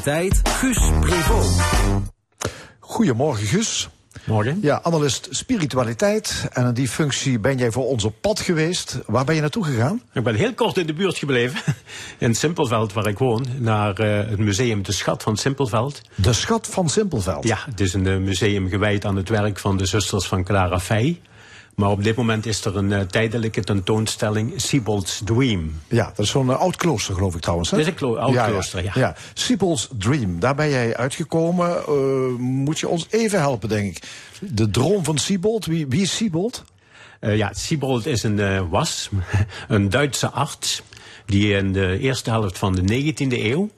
spiritualiteit Guus Prevot. Goedemorgen, Gus. Morgen. Ja, analist spiritualiteit. En in die functie ben jij voor ons op pad geweest. Waar ben je naartoe gegaan? Ik ben heel kort in de buurt gebleven. In Simpelveld, waar ik woon. Naar eh, het museum De Schat van Simpelveld. De schat van Simpelveld. Ja, het is een eh, museum gewijd aan het werk van de zusters van Clara Fey. Maar op dit moment is er een eh, tijdelijke tentoonstelling Siebold's Dream. Ja, dat is zo'n eh, oud klooster, geloof ik trouwens. Hè? Het is een klo- oud klooster, ja. ja. Siebel's Dream, daar ben jij uitgekomen. Eh, moet je ons even helpen, denk ik. De droom van Siebold, wie, wie is Siebold? Ja, Siebold is een, was een Duitse arts die in de eerste helft van de 19e eeuw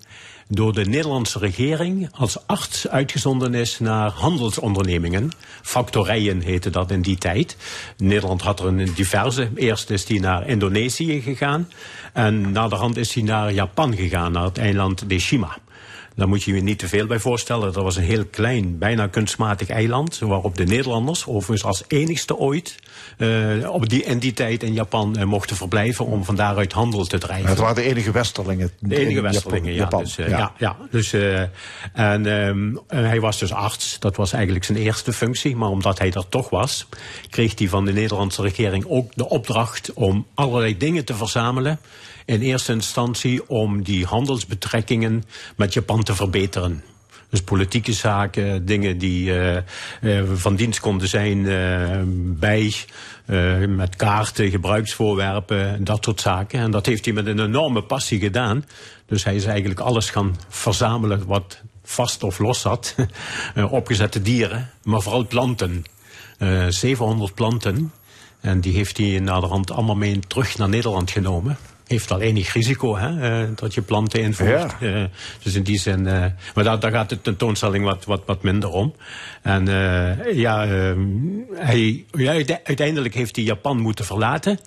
door de Nederlandse regering als arts uitgezonden is naar handelsondernemingen. Factorijen heette dat in die tijd. Nederland had er een diverse. Eerst is hij naar Indonesië gegaan. En naderhand is hij naar Japan gegaan, naar het eiland Deshima. Daar moet je je niet te veel bij voorstellen. Dat was een heel klein, bijna kunstmatig eiland. Waarop de Nederlanders, overigens als enigste ooit, eh, op die, in die tijd in Japan eh, mochten verblijven om van daaruit handel te drijven. Het waren de enige westerlingen. De enige in westerlingen, ja. Japan. Dus, eh, ja. ja, Dus, en ehm, en hij was dus arts. Dat was eigenlijk zijn eerste functie. Maar omdat hij dat toch was, kreeg hij van de Nederlandse regering ook de opdracht om allerlei dingen te verzamelen. In eerste instantie om die handelsbetrekkingen met Japan te verbeteren. Dus politieke zaken, dingen die eh, eh, van dienst konden zijn eh, bij, met kaarten, gebruiksvoorwerpen, dat soort zaken. En dat heeft hij met een enorme passie gedaan. Dus hij is eigenlijk alles gaan verzamelen wat vast of los zat. Opgezette dieren, maar vooral planten. Eh 700 planten. En die heeft hij naderhand allemaal mee terug naar Nederland genomen. Heeft wel enig risico, hè, eh, dat je planten invoert. Eh, dus in die zin, eh, maar daar, daar gaat de tentoonstelling wat, wat, wat minder om. En ja, eh, hij, uiteindelijk heeft hij Japan moeten verlaten.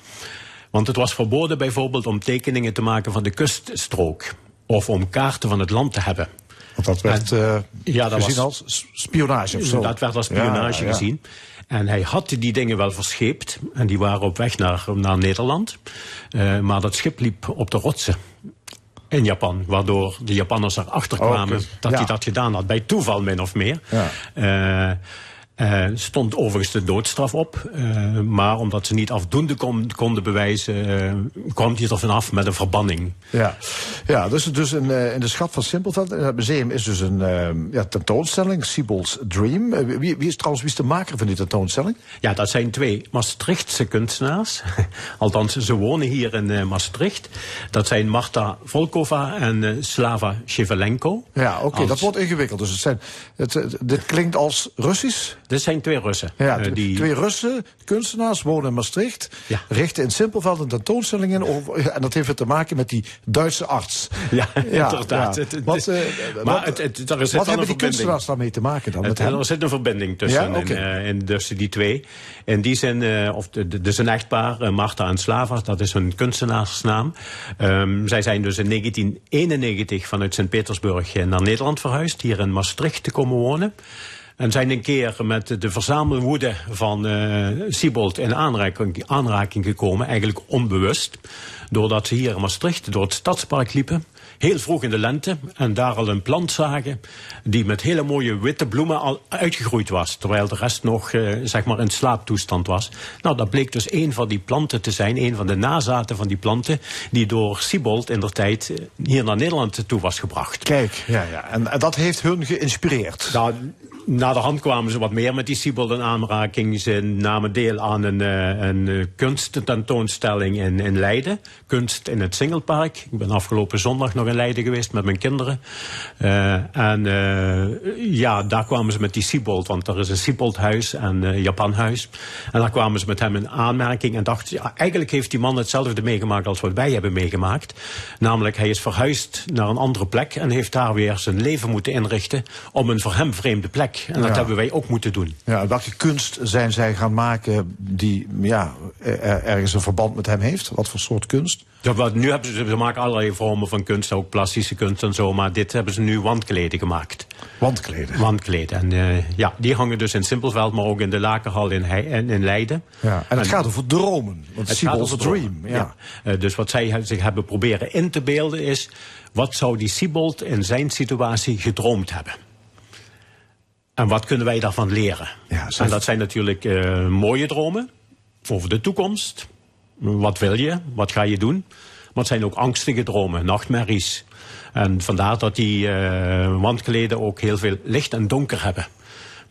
Want het was verboden bijvoorbeeld om tekeningen te maken van de kuststrook. Of om kaarten van het land te hebben. Want dat werd Ja, dat gezien was- als spionage of zo. Dat werd als spionage Ja, ja. gezien. En hij had die dingen wel verscheept. En die waren op weg naar, naar Nederland. Eh, maar dat schip liep op de rotsen in Japan. Waardoor de Japanners erachter Oh, kwamen dat Ja. hij dat gedaan had. Bij toeval min of meer. Ja. Eh, eh, stond overigens de doodstraf op. eh, maar omdat ze niet afdoende kon- konden bewijzen... eh, kwam hij er vanaf met een verbanning. Ja, ja dus, dus in, in de schat van Simpelveld, in het museum, is dus een ja, tentoonstelling, Siebel's Dream. Wie, wie is trouwens wie is de maker van die tentoonstelling? Ja, dat zijn twee Maastrichtse kunstenaars. Althans, ze wonen hier in Maastricht. Dat zijn Marta Volkova en Slava Shevelenko. Ja, oké, Als- dat wordt ingewikkeld. Dus het zijn, het, het- dit klinkt als Russisch. Dit zijn twee Russen. Ja, eh, die... Twee Russen, kunstenaars, wonen in Maastricht. Ja. Richten in Simpelveld een tentoonstelling in. Over, en dat heeft weer te maken met die Duitse arts. Ja, Ja, inderdaad. ja. Het- het Wat, maar wat- het, er hebben die kunstenaars daarmee te maken dan? Met er zit een verbinding tussen, Ja, en, eh, en tussen die twee. In die eh, of de, de, dus een echtpaar, Marta en Slava, dat is hun kunstenaarsnaam. Ehm, zij zijn dus in 1991 vanuit Sint-Petersburg naar Nederland verhuisd, hier in Maastricht te komen wonen. En zijn een keer met de verzamelwoede van eh Siebold in aanraking, aanraking gekomen, eigenlijk onbewust. Doordat ze hier in Maastricht door het stadspark liepen. Heel vroeg in de lente. En daar al een plant zagen. Die met hele mooie witte bloemen al uitgegroeid was. Terwijl de rest nog eh, zeg maar in slaaptoestand was. Nou, dat bleek dus een van die planten te zijn. Een van de nazaten van die planten. Die door Siebold in der tijd eh, hier naar Nederland toe was gebracht. Kijk, ja, ja. En, en dat heeft hun geïnspireerd. Nou, na de hand kwamen ze wat meer met die Siebold in aanraking. Ze namen deel aan een, eh, een eh, kunsttentoonstelling in, in Leiden. Kunst in het Singelpark. Ik ben afgelopen zondag nog in Leiden geweest met mijn kinderen. Eh, en ja, daar kwamen ze met die Siebold. Want er is een Sieboldhuis en eh Japanhuis. En daar kwamen ze met hem in aanmerking. En dachten, eigenlijk heeft die man hetzelfde meegemaakt als wat wij hebben meegemaakt. Namelijk, hij is verhuisd naar een andere plek. En heeft daar weer zijn leven moeten inrichten. Om een voor hem vreemde plek. En dat Ja. hebben wij ook moeten doen. Ja, welke kunst zijn zij gaan maken die ja, er- ergens een verband met hem heeft? Wat voor soort kunst? Ja, wat, nu hebben ze, ze maken allerlei vormen van kunst, ook plastische kunst en zo. Maar dit hebben ze nu wandkleden gemaakt. Wandkleden. Wandkleden. En eh, ja, die hangen dus in Simpelveld, maar ook in de Lakenhal in, in Leiden. Ja, en het gaat over dromen. Want Het gaat over Dream. dromen. Ja. Eh, dus wat zij zich hebben proberen in te beelden is... wat zou die Siebold in zijn situatie gedroomd hebben? En wat kunnen wij daarvan leren? Ja, en dat zijn natuurlijk eh, mooie dromen over de toekomst. Wat wil je? Wat ga je doen? Maar het zijn ook angstige dromen, nachtmerries. En vandaar dat die eh, wandkleden ook heel veel licht en donker hebben.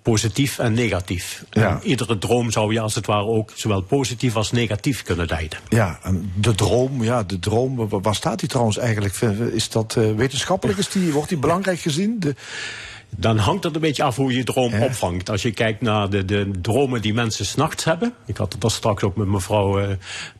Positief en negatief. Ja. En iedere droom zou je als het ware ook zowel positief als negatief kunnen duiden. Ja, en de droom, ja, de droom, wa- waar staat die trouwens eigenlijk? Is dat eh, wetenschappelijk? Is die, wordt die belangrijk gezien? De, Dan hangt het een beetje af hoe je droom Ja. opvangt. Als je kijkt naar de, de dromen die mensen s'nachts hebben. Ik had het daar straks ook met mevrouw eh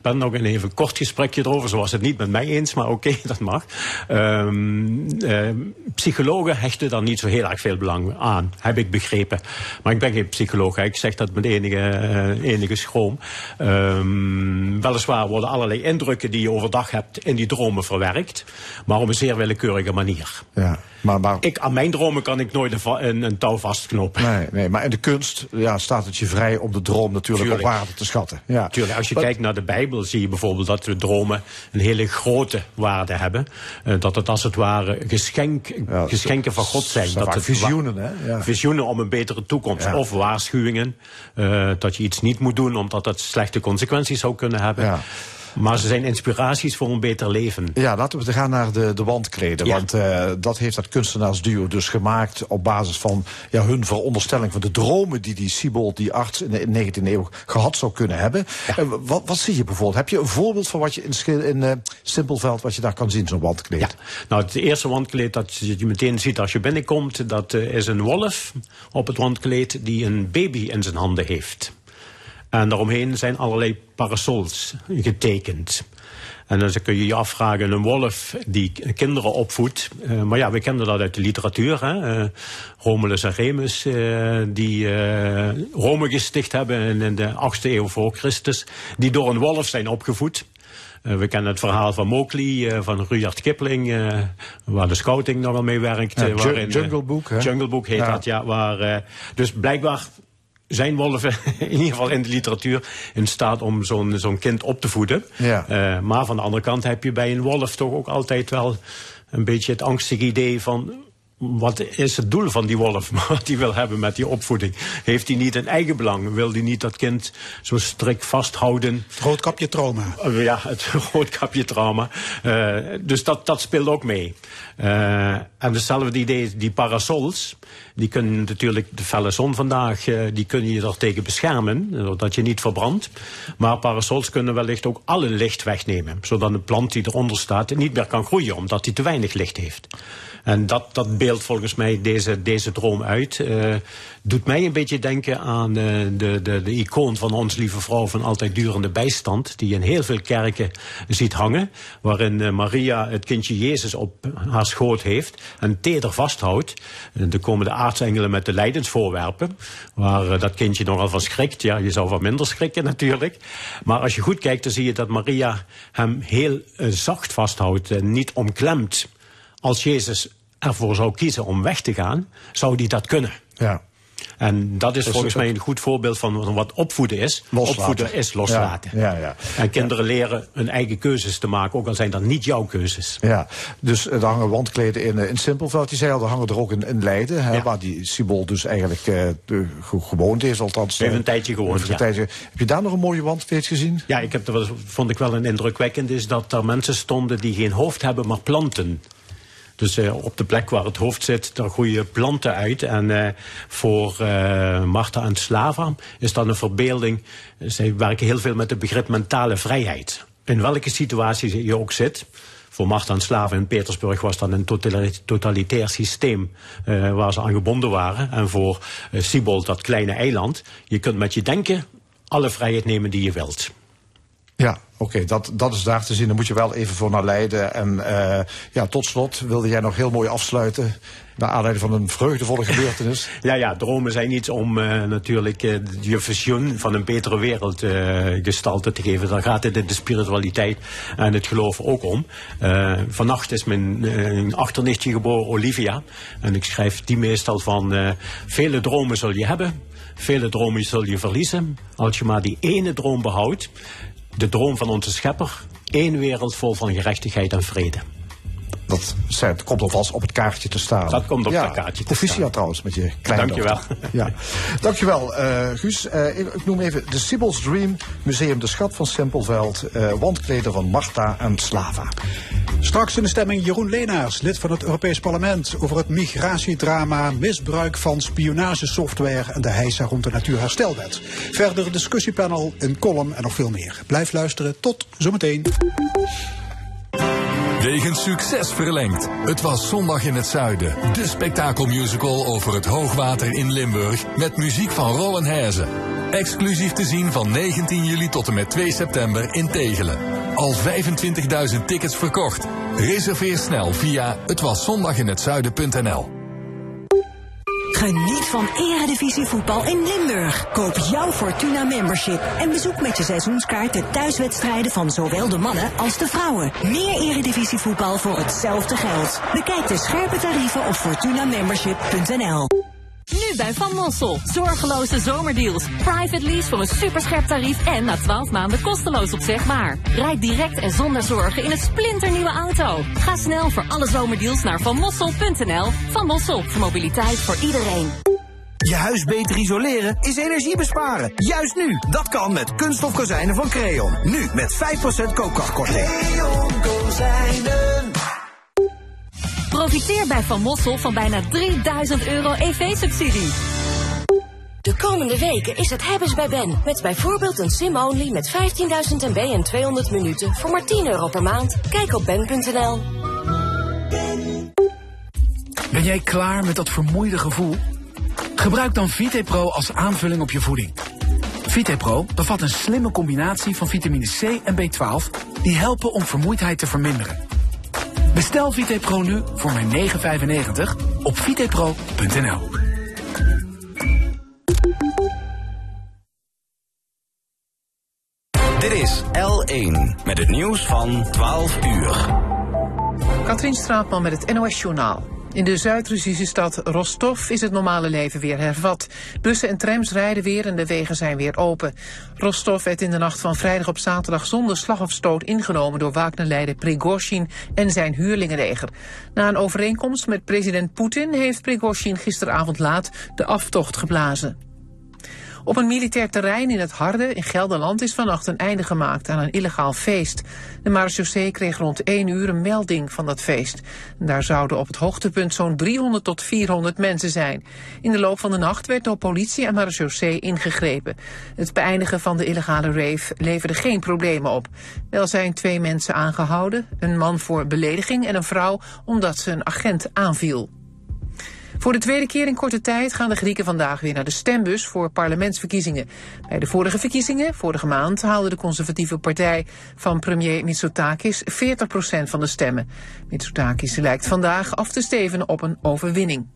Pen nog een even kort gesprekje erover. Ze was het niet met mij eens, maar oké, dat mag. Ehm, eh, psychologen hechten daar niet zo heel erg veel belang aan, heb ik begrepen. Maar ik ben geen psycholoog, hè. ik zeg dat met enige, eh, enige schroom. Ehm, weliswaar worden allerlei indrukken die je overdag hebt in die dromen verwerkt. Maar op een zeer willekeurige manier. ja, maar, maar, Ik, aan mijn dromen kan ik nooit een, va- een, een touw vastknopen. nee, nee, maar in de kunst ja, staat het je vrij om de droom natuurlijk Tuurlijk. op waarde te schatten. Ja. Tuurlijk, als je kijkt naar de Bijbel zie je bijvoorbeeld dat de dromen een hele grote waarde hebben. Eh, dat het als het ware geschenk, Ja, geschenken van God zijn. dat het visioenen, hè? Ja. Visioenen om een betere toekomst. Ja. Of waarschuwingen. eh, dat je iets niet moet doen omdat het slechte consequenties zou kunnen hebben. Maar ze zijn inspiraties voor een beter leven. Ja, laten we gaan naar de, de wandkleden. Ja. Want eh, dat heeft dat kunstenaarsduo dus gemaakt op basis van ja, hun veronderstelling van de dromen die die Siebold, die arts in de, in de 19e eeuw gehad zou kunnen hebben. En wat, wat zie je bijvoorbeeld? Heb je een voorbeeld van wat je in, in eh, Simpelveld, wat je daar kan zien, zo'n wandkleed? Ja, nou het eerste wandkleed dat je meteen ziet als je binnenkomt, dat eh, is een wolf op het wandkleed die een baby in zijn handen heeft. En daaromheen zijn allerlei parasols getekend. En dan kun je je afvragen, een wolf die kinderen opvoedt. eh, maar ja, we kennen dat uit de literatuur. Hè? eh, Romulus en Remus, eh, die Rome gesticht hebben in, de 8e eeuw voor Christus. Die door een wolf zijn opgevoed. We kennen het verhaal van Mowgli, van Rudyard Kipling, waar de scouting nogal mee werkt. Ja, waarin, Jungle Book, hè? Jungle Book heet Ja. dat, ja. Waar, dus blijkbaar zijn wolven, in ieder geval in de literatuur, in staat om zo'n zo'n kind op te voeden. Ja. Eh, maar van de andere kant heb je bij een wolf toch ook altijd wel een beetje het angstige idee van. Wat is het doel van die wolf? Wat hij wil hebben met die opvoeding? Heeft hij niet een eigen belang? Wil hij niet dat kind zo strikt vasthouden? Het roodkapje trauma. Uh, Ja, het roodkapje trauma. Uh, dus dat, dat speelt ook mee. Uh, en hetzelfde idee, die parasols, die kunnen natuurlijk de felle zon vandaag, uh, die kunnen je er tegen beschermen, zodat je niet verbrandt. Maar parasols kunnen wellicht ook alle licht wegnemen, zodat een plant die eronder staat niet meer kan groeien, omdat die te weinig licht heeft. En dat, dat beeldt volgens mij deze, deze droom uit. Uh, doet mij een beetje denken aan uh, de, de, de icoon van ons lieve vrouw van altijd durende bijstand. Die in heel veel kerken ziet hangen. Waarin uh, Maria het kindje Jezus op haar schoot heeft. En teder vasthoudt. En dan komen de aartsengelen met de lijdensvoorwerpen. Waar dat kindje nogal van schrikt. Ja, je zou wat minder schrikken natuurlijk. Maar als je goed kijkt dan zie je dat Maria hem heel zacht vasthoudt. En niet omklemt als Jezus ervoor zou kiezen om weg te gaan, zou die dat kunnen. Ja. En dat is dus volgens mij een goed voorbeeld van wat opvoeden is. Loslaten. Opvoeden is loslaten. Ja, ja, ja. En kinderen leren hun eigen keuzes te maken, ook al zijn dat niet jouw keuzes. Ja, dus er hangen wandkleden in, in Simpelveld. Die zei al, er hangen er ook in, in Leiden. Hè. Waar die Sibol dus eigenlijk eh, ge- gewoond is, althans. Even eh, een tijdje gewoond, een tijdje. Heb je daar nog een mooie wandkleed gezien? Ja, ik heb er wel, vond ik wel een indrukwekkend is dat er mensen stonden die geen hoofd hebben, maar planten. Dus eh, op de plek waar het hoofd zit, daar groeien planten uit. En eh, voor eh Marta en Slava is dat een verbeelding. Zij werken heel veel met het begrip mentale vrijheid. In welke situatie je ook zit. Voor Marta en Slava in Petersburg was dat een totali- totalitair systeem waar ze aan gebonden waren. En voor Sibold, dat kleine eiland. Je kunt met je denken alle vrijheid nemen die je wilt. Ja, oké, dat, dat is daar te zien. Dan moet je wel even voor naar Leiden. En eh, ja, tot slot wilde jij nog heel mooi afsluiten. Naar aanleiding van een vreugdevolle gebeurtenis. Ja, ja, dromen zijn iets om eh, natuurlijk eh, je visioen van een betere wereld gestalte te geven. Daar gaat het in de spiritualiteit en het geloof ook om. Vannacht is mijn achternichtje geboren, Olivia. En ik schrijf die meestal van... vele dromen zul je hebben, vele dromen zul je verliezen. Als je maar die ene droom behoudt, de droom van onze schepper... één wereld vol van gerechtigheid en vrede. Dat komt alvast op het kaartje te staan. Dat komt op ja, dat kaartje te proficiat staan. trouwens met je kleindochter. Dankjewel. Ja. Dankjewel, eh Guus. Eh, ik, ik noem even de Sibyl's Dream, Museum De Schat van Simpelveld, eh wandkleden van Marta en Slava. Straks in de stemming Jeroen Leenaars, lid van het Europees Parlement, over het migratiedrama, misbruik van spionagesoftware en de heisa rond de Natuurherstelwet. Verder discussiepanel, een column en nog veel meer. Blijf luisteren. Tot zometeen. Wegens succes verlengd. Het was Zondag in het Zuiden. De spektakelmusical over het hoogwater in Limburg. Met muziek van Rowan Herzen. Exclusief te zien van 19 juli tot en met 2 september in Tegelen. Al 25.000 tickets verkocht. Reserveer snel via hetwaszondaginhetzuiden.nl Geniet van Eredivisie voetbal in Limburg. Koop jouw Fortuna membership en bezoek met je seizoenskaart de thuiswedstrijden van zowel de mannen als de vrouwen. Meer Eredivisie voetbal voor hetzelfde geld. Bekijk de scherpe tarieven op fortunamembership.nl. Nu bij Van Mossel. Zorgeloze zomerdeals. Private lease voor een superscherp tarief en na 12 maanden kosteloos opzegbaar. Rijd direct en zonder zorgen in een splinternieuwe auto. Ga snel voor alle zomerdeals naar vanmossel.nl. Van Mossel, voor mobiliteit voor iedereen. Je huis beter isoleren is energie besparen. Juist nu. Dat kan met kunststof kozijnen van Creon. Nu met 5% koopkrachtkorting. Profiteer bij Van Mossel van bijna 3000 euro EV-subsidie. De komende weken is het hebben's bij Ben. Met bijvoorbeeld een sim-only met 15.000 MB en 200 minuten voor maar 10 euro per maand. Kijk op ben.nl. Ben jij klaar met dat vermoeide gevoel? Gebruik dan VitePro als aanvulling op je voeding. VitePro bevat een slimme combinatie van vitamine C en B12 die helpen om vermoeidheid te verminderen. Bestel VitePro nu voor maar 9,95 op vitepro.nl. Dit is L1 met het nieuws van 12 uur. Katrien Straatman met het NOS Journaal. In de Zuid-Russische stad Rostov is het normale leven weer hervat. Bussen en trams rijden weer en de wegen zijn weer open. Rostov werd in de nacht van vrijdag op zaterdag zonder slag of stoot ingenomen door Wagner-leider Prigozhin en zijn huurlingenleger. Na een overeenkomst met president Poetin heeft Prigozhin gisteravond laat de aftocht geblazen. Op een militair terrein in het Harde in Gelderland is vannacht een einde gemaakt aan een illegaal feest. De marechaussee kreeg rond 1 uur een melding van dat feest. Daar zouden op het hoogtepunt zo'n 300 tot 400 mensen zijn. In de loop van de nacht werd door politie en marechaussee ingegrepen. Het beëindigen van de illegale rave leverde geen problemen op. Wel zijn twee mensen aangehouden, een man voor belediging en een vrouw omdat ze een agent aanviel. Voor de tweede keer in korte tijd gaan de Grieken vandaag weer naar de stembus voor parlementsverkiezingen. Bij de vorige verkiezingen, vorige maand, haalde de conservatieve partij van premier Mitsotakis 40% van de stemmen. Mitsotakis lijkt vandaag af te stevenen op een overwinning.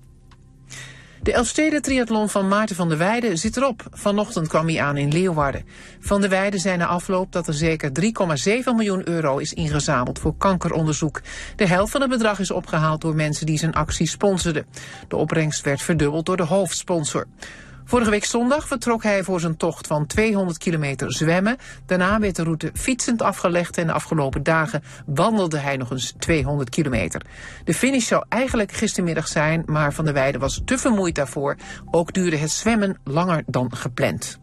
De Elfsteden triathlon van Maarten van der Weijden zit erop. Vanochtend kwam hij aan in Leeuwarden. Van der Weijden zei na afloop dat er zeker 3,7 miljoen euro is ingezameld voor kankeronderzoek. De helft van het bedrag is opgehaald door mensen die zijn actie sponsorden. De opbrengst werd verdubbeld door de hoofdsponsor. Vorige week zondag vertrok hij voor zijn tocht van 200 kilometer zwemmen. Daarna werd de route fietsend afgelegd en de afgelopen dagen wandelde hij nog eens 200 kilometer. De finish zou eigenlijk gistermiddag zijn, maar Van der Weijden was te vermoeid daarvoor. Ook duurde het zwemmen langer dan gepland.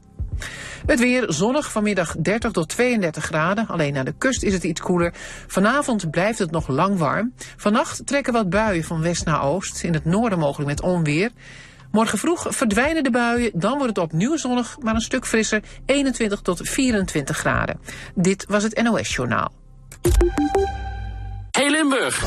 Het weer zonnig, vanmiddag 30 tot 32 graden. Alleen aan de kust is het iets koeler. Vanavond blijft het nog lang warm. Vannacht trekken wat buien van west naar oost. In het noorden mogelijk met onweer. Morgen vroeg verdwijnen de buien, dan wordt het opnieuw zonnig, maar een stuk frisser, 21 tot 24 graden. Dit was het NOS Journaal. Hey Limburg!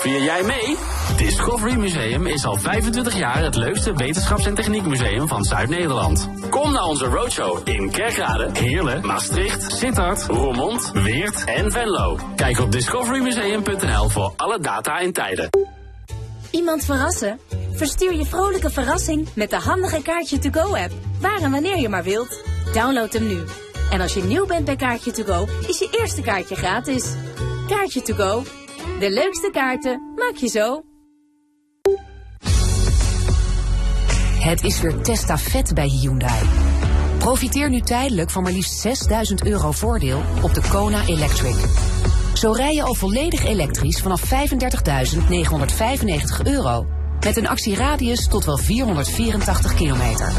Vier jij mee? Discovery Museum is al 25 jaar het leukste wetenschaps- en techniekmuseum van Zuid-Nederland. Kom naar onze roadshow in Kerkrade, Heerlen, Maastricht, Sittard, Roermond, Weert en Venlo. Kijk op discoverymuseum.nl voor alle data en tijden. Iemand verrassen? Verstuur je vrolijke verrassing met de handige Kaartje To Go app. Waar en wanneer je maar wilt. Download hem nu. En als je nieuw bent bij Kaartje To Go, is je eerste kaartje gratis. Kaartje To Go. De leukste kaarten maak je zo. Het is weer testafet bij Hyundai. Profiteer nu tijdelijk van maar liefst 6000 euro voordeel op de Kona Electric. Zo rij je al volledig elektrisch vanaf 35.995 euro. Met een actieradius tot wel 484 kilometer.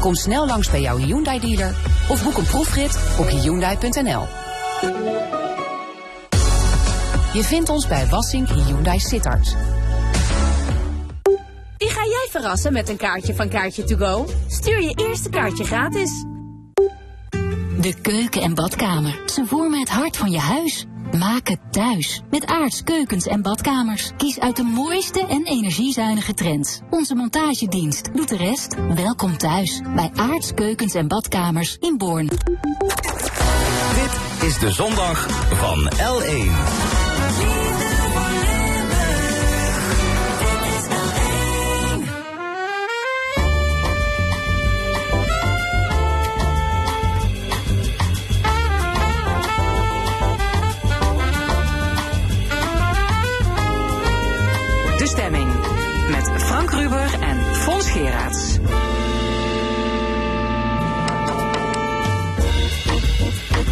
Kom snel langs bij jouw Hyundai dealer of boek een proefrit op Hyundai.nl. Je vindt ons bij Wassink Hyundai Sittard. Wie ga jij verrassen met een kaartje van Kaartje To Go? Stuur je eerste kaartje gratis. De keuken en badkamer. Ze vormen het hart van je huis. Maak het thuis. Met Aarts Keukens en Badkamers. Kies uit de mooiste en energiezuinige trends. Onze montagedienst doet de rest. Welkom thuis bij Aarts Keukens en Badkamers in Born. Dit is de zondag van L1. Geraerts.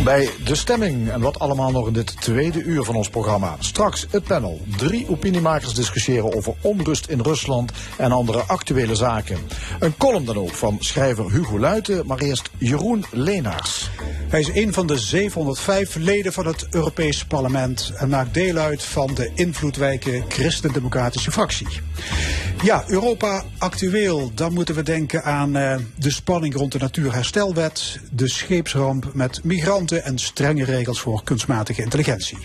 Bij de stemming en wat allemaal nog in dit tweede uur van ons programma. Straks het panel. Drie opiniemakers discussiëren over onrust in Rusland en andere actuele zaken. Een column dan ook van schrijver Hugo Luiten, maar eerst Jeroen Leenaars. Hij is een van de 705 leden van het Europees Parlement en maakt deel uit van de invloedrijke christendemocratische fractie. Ja, Europa actueel. Dan moeten we denken aan uh, de spanning rond de Natuurherstelwet, de scheepsramp met migranten en strenge regels voor kunstmatige intelligentie.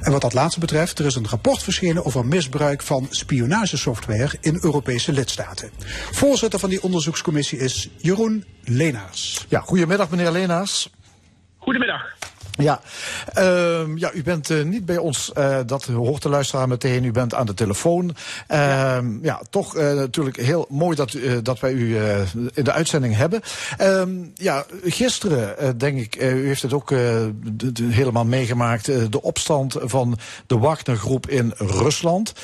En wat dat laatste betreft, er is een rapport verschenen over misbruik van spionagesoftware in Europese lidstaten. Voorzitter van die onderzoekscommissie is Jeroen Leenaars. Ja, goedemiddag meneer Leenaars. Goedemiddag. Ja, ehm, ja, u bent eh, niet bij ons, eh, dat hoort de luisteraar meteen, u bent aan de telefoon. Ehm, ja. toch eh, natuurlijk heel mooi dat, dat wij u in de uitzending hebben. Ehm, ja, gisteren, denk ik, u heeft het ook helemaal meegemaakt, de opstand van de Wagner-groep in Rusland.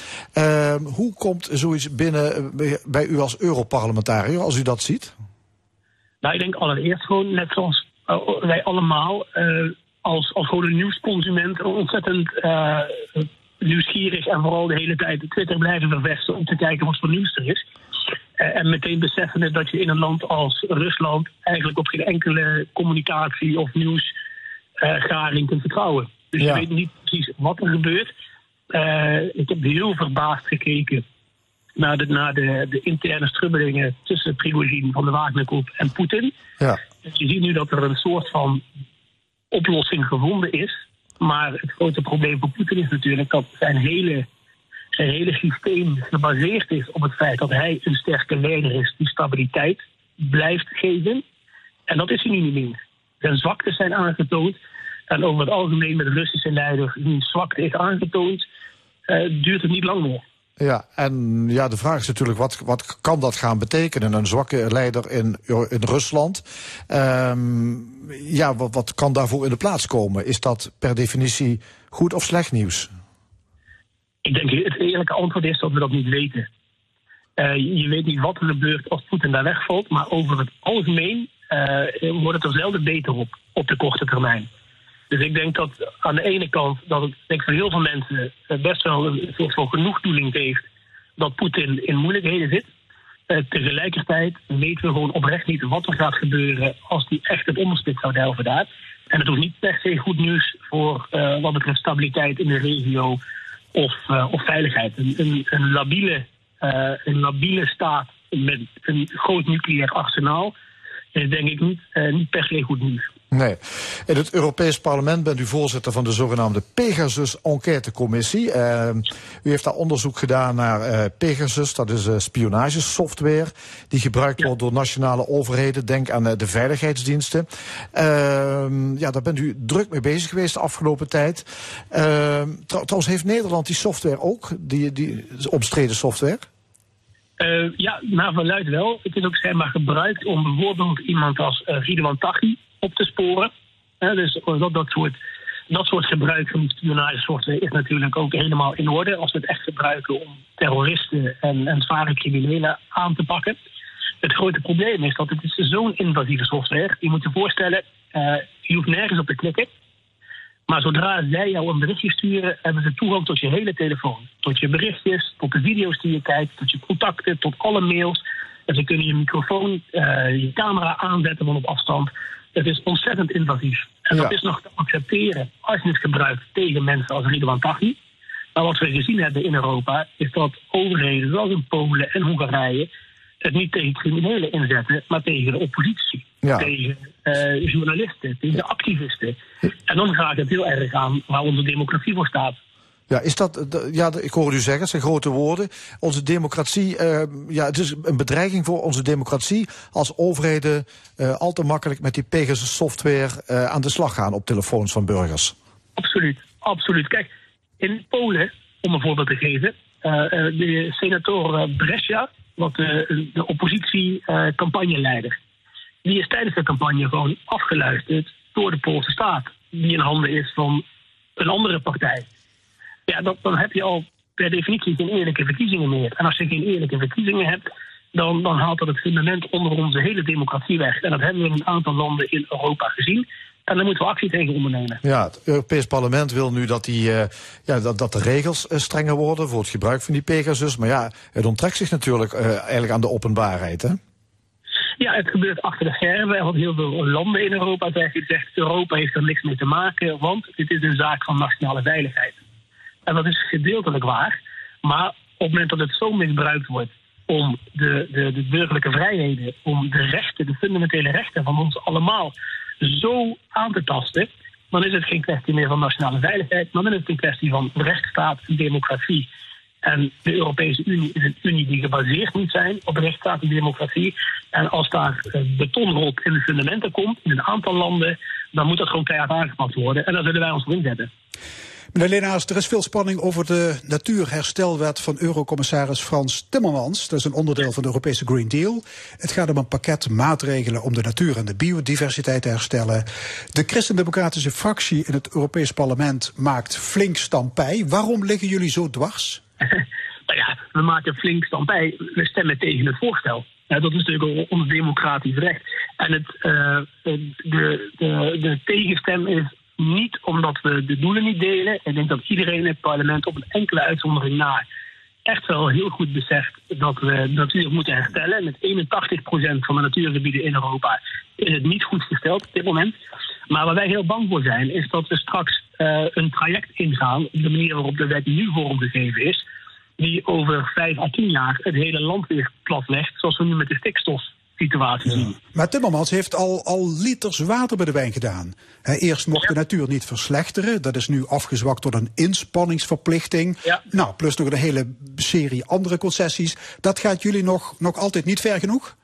Hoe komt zoiets binnen bij- u als Europarlementariër, als u dat ziet? Nou, ik denk allereerst gewoon, net zoals wij allemaal, als, als gewoon een nieuwsconsument, ontzettend eh, nieuwsgierig en vooral de hele tijd Twitter blijven vervesten om te kijken wat voor nieuws er is. Eh, en meteen beseffen dat je in een land als Rusland eigenlijk op geen enkele communicatie of nieuwsgaring kunt vertrouwen. Dus Ja. je weet niet precies wat er gebeurt. Eh, ik heb heel verbaasd gekeken naar de, naar de, de interne strubbelingen tussen Prigozhin van de Wagnergroep en Poetin. Ja. Dus je ziet nu dat er een soort van oplossing gevonden is. Maar het grote probleem voor Poetin is natuurlijk dat zijn hele, zijn hele systeem gebaseerd is op het feit dat hij een sterke leider is die stabiliteit blijft geven. En dat is hij nu niet meer. Zijn zwaktes zijn aangetoond. En over het algemeen met de Russische leider die zwakte is aangetoond, eh, duurt het niet lang meer. Ja, en ja, de vraag is natuurlijk, wat, wat kan dat gaan betekenen? Een zwakke leider in, in Rusland. Ehm, ja, wat, wat kan daarvoor in de plaats komen? Is dat per definitie goed of slecht nieuws? Ik denk het eerlijke antwoord is dat we dat niet weten. Eh, je weet niet wat er gebeurt als Poetin daar wegvalt, maar over het algemeen eh, wordt het er zelden beter op, op de korte termijn. Dus ik denk dat aan de ene kant dat het denk voor heel veel mensen eh, best wel een soort van genoegdoening geeft dat Poetin in moeilijkheden zit. Eh, tegelijkertijd weten we gewoon oprecht niet wat er gaat gebeuren als die echt het onderspit zou delven daar. En het hoeft niet per se goed nieuws voor eh, wat betreft stabiliteit in de regio of, of veiligheid. Een, een, labiele, een labiele staat met een groot nucleair arsenaal is denk ik niet, niet per se goed nieuws. Nee. In het Europees Parlement bent u voorzitter van de zogenaamde Pegasus-enquêtecommissie. Uh, u heeft daar onderzoek gedaan naar uh, Pegasus, dat is uh, spionagesoftware die gebruikt wordt door nationale overheden. Denk aan uh, de veiligheidsdiensten. Uh, ja, daar bent u druk mee bezig geweest de afgelopen tijd. Trouw, trouwens, heeft Nederland die software ook, die, die omstreden software? Ja, naar verluid wel. Het is ook schijnbaar gebruikt om bijvoorbeeld iemand als uh, Ridwan Taghi op te sporen. Dus dat, dat, soort, dat soort gebruik van spionagesoftware is natuurlijk ook helemaal in orde. Als we het echt gebruiken om terroristen en, en zware criminelen aan te pakken. Het grote probleem is dat het is zo'n invasieve software. Je moet je voorstellen, uh, je hoeft nergens op te klikken. Maar zodra zij jou een berichtje sturen, hebben ze toegang tot je hele telefoon. Tot je berichtjes, tot de video's die je kijkt, tot je contacten, tot alle mails. En ze kunnen je microfoon, uh, je camera aanzetten van op afstand. Het is ontzettend invasief. En dat is nog te accepteren als je het gebruikt tegen mensen als Ridwan Taghi. Maar wat we gezien hebben in Europa is dat overheden zoals in Polen en Hongarije het niet tegen criminelen inzetten, maar tegen de oppositie. Ja. Tegen eh, journalisten, tegen activisten. En dan gaat het heel erg aan waar onze democratie voor staat. Ja, is dat, ja, ik hoor u zeggen, het zijn grote woorden. Onze democratie, eh, ja, het is een bedreiging voor onze democratie als overheden eh, al te makkelijk met die Pegasus software eh, aan de slag gaan op telefoons van burgers. Absoluut, absoluut. Kijk, in Polen, om een voorbeeld te geven, de senator Brescia, wat de, de oppositiecampagneleider, die is tijdens de campagne gewoon afgeluisterd door de Poolse staat, die in handen is van een andere partij. Ja, dan heb je al per definitie geen eerlijke verkiezingen meer. En als je geen eerlijke verkiezingen hebt, dan, dan haalt dat het fundament onder onze hele democratie weg. En dat hebben we in een aantal landen in Europa gezien. En daar moeten we actie tegen ondernemen. Ja, het Europees Parlement wil nu dat, die, eh, ja, dat, dat de regels eh, strenger worden voor het gebruik van die Pegasus. Maar ja, het onttrekt zich natuurlijk eh, eigenlijk aan de openbaarheid. Hè? Ja, het gebeurt achter de schermen. Want heel veel landen in Europa zeggen zegt Europa heeft er niks mee te maken, want dit is een zaak van nationale veiligheid. En dat is gedeeltelijk waar. Maar op het moment dat het zo misbruikt wordt om de, de, de burgerlijke vrijheden, om de rechten, de fundamentele rechten van ons allemaal zo aan te tasten, dan is het geen kwestie meer van nationale veiligheid, maar dan is het een kwestie van rechtsstaat en democratie. En de Europese Unie is een unie die gebaseerd moet zijn op rechtsstaat en democratie. En als daar eh, beton op in de fundamenten komt, in een aantal landen, dan moet dat gewoon keihard aangepakt worden. En daar zullen wij ons voor inzetten. Meneer Lenaars, er is veel spanning over de natuurherstelwet van Eurocommissaris Frans Timmermans. Dat is een onderdeel van de Europese Green Deal. Het gaat om een pakket maatregelen om de natuur en de biodiversiteit te herstellen. De christendemocratische fractie in het Europees Parlement maakt flink stampij. Waarom liggen jullie zo dwars? nou ja, we maken flink stampij. We stemmen tegen het voorstel. Dat is natuurlijk ons democratisch recht. En het, uh, de, de, de tegenstem is niet omdat we de doelen niet delen. Ik denk dat iedereen in het parlement op een enkele uitzondering na echt wel heel goed beseft dat we natuur moeten herstellen. Met 81% van de natuurgebieden in Europa is het niet goed gesteld op dit moment. Maar waar wij heel bang voor zijn, is dat we straks uh, een traject ingaan op de manier waarop de wet nu vormgegeven is, die over 5 à 10 jaar het hele land weer platlegt, zoals we nu met de stikstof situatie zien. Maar Timmermans heeft al, al liters water bij de wijn gedaan. eerst mocht de natuur niet verslechteren. Dat is nu afgezwakt tot een inspanningsverplichting. Nou, plus nog een hele serie andere concessies. Dat gaat jullie nog, nog altijd niet ver genoeg?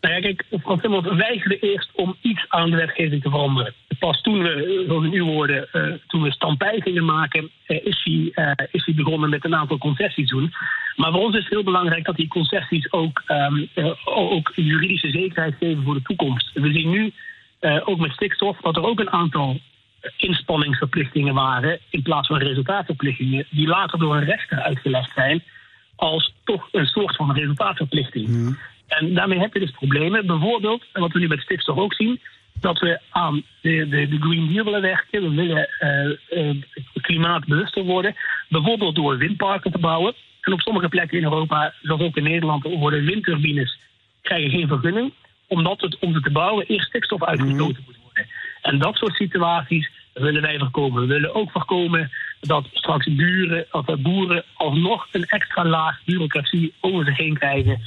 Nou ja, kijk, Frans Timmermans weigerde eerst om iets aan de wetgeving te veranderen. Pas toen we, zoals in uw woorden, uh, toen we stampij gingen maken, uh, is, hij, uh, is hij begonnen met een aantal concessies doen. Maar voor ons is het heel belangrijk dat die concessies ook, um, ook juridische zekerheid geven voor de toekomst. We zien nu, ook met stikstof, dat er ook een aantal inspanningsverplichtingen waren, in plaats van resultaatverplichtingen, die later door een rechter uitgelegd zijn als toch een soort van resultaatverplichting. Mm. En daarmee heb je dus problemen. Bijvoorbeeld, wat we nu met stikstof ook zien, dat we aan de, de, de Green Deal willen werken. We willen uh, uh, klimaatbewuster worden. Bijvoorbeeld door windparken te bouwen. En op sommige plekken in Europa, zoals ook in Nederland, worden windturbines krijgen geen vergunning. Omdat het om ze te bouwen eerst stikstof uitgestoten moet worden. En dat soort situaties willen wij voorkomen. We willen ook voorkomen dat straks buren, of boeren alsnog een extra laag bureaucratie over zich heen krijgen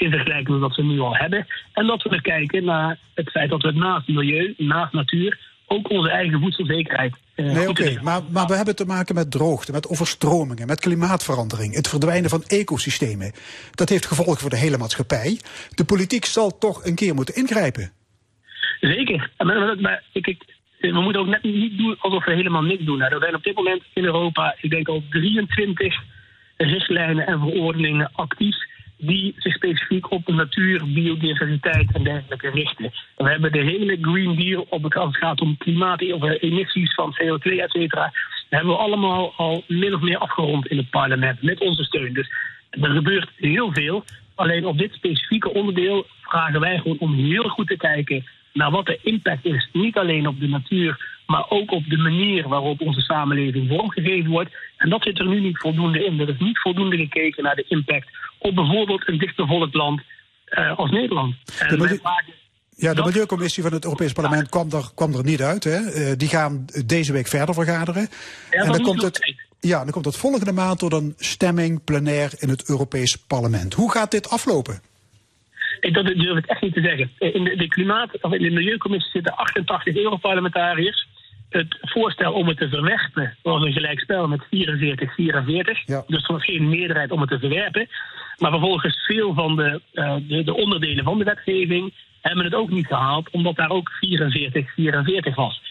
in vergelijking met wat we nu al hebben. En dat we kijken naar het feit dat we naast milieu, naast natuur, ook onze eigen voedselzekerheid. Eh, nee, oké, maar, maar we hebben te maken met droogte, met overstromingen, met klimaatverandering, het verdwijnen van ecosystemen. Dat heeft gevolgen voor de hele maatschappij. De politiek zal toch een keer moeten ingrijpen. Zeker. Maar, ik, ik, we moeten ook net niet doen alsof we helemaal niks doen. Nou, er zijn op dit moment in Europa, ik denk al 23 richtlijnen en verordeningen actief die zich specifiek op de natuur, biodiversiteit en dergelijke richten. We hebben de hele Green Deal op het, als het gaat om klimaat, of emissies van CO2, et cetera. hebben we allemaal al min of meer afgerond in het parlement met onze steun. Dus er gebeurt heel veel. Alleen op dit specifieke onderdeel vragen wij gewoon om heel goed te kijken naar wat de impact is. Niet alleen op de natuur, maar ook op de manier waarop onze samenleving vormgegeven wordt. En dat zit er nu niet voldoende in. Er is niet voldoende gekeken naar de impact op bijvoorbeeld een dichtbevolkt land uh, als Nederland. En de ja, de Milieucommissie van het Europees Parlement kwam er, kwam er niet uit. Hè. Uh, die gaan deze week verder vergaderen. Ja, en dan komt, het, ja, dan komt het volgende maand tot een stemming plenair in het Europees Parlement. Hoe gaat dit aflopen? Ik, dat durf ik echt niet te zeggen. In de, de klimaat, of in de Milieucommissie zitten 88 Europarlementariërs het voorstel om het te verwerpen was een gelijkspel met 44-44. Dus er was geen meerderheid om het te verwerpen. Maar vervolgens veel van de, uh, de, de, onderdelen van de wetgeving hebben het ook niet gehaald, omdat daar ook 44-44 was.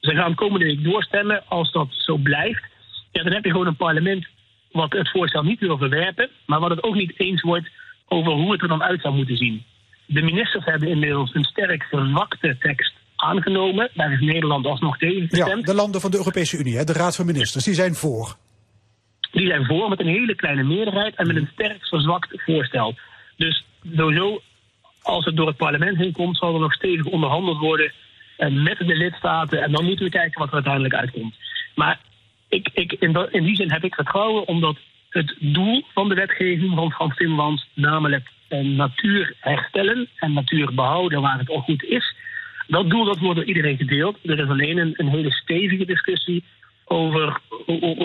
Ze gaan komende week doorstemmen. Als dat zo blijft, ja, dan heb je gewoon een parlement wat het voorstel niet wil verwerpen, maar wat het ook niet eens wordt over hoe het er dan uit zou moeten zien. De ministers hebben inmiddels een sterk verzwakte tekst aangenomen. Daar is Nederland alsnog tegen gestemd. Ja, de landen van de Europese Unie, hè, de Raad van Ministers, die zijn voor. Die zijn voor met een hele kleine meerderheid en met een sterk verzwakt voorstel. Dus sowieso, als het door het parlement heen komt, zal er nog stevig onderhandeld worden eh, met de lidstaten. En dan moeten we kijken wat er uiteindelijk uitkomt. Maar ik, ik, in, in die zin heb ik vertrouwen, omdat het doel van de wetgeving van Frans Timmermans, namelijk eh, natuur herstellen en natuur behouden waar het al goed is, dat doel dat wordt door iedereen gedeeld. Er is alleen een, een hele stevige discussie over,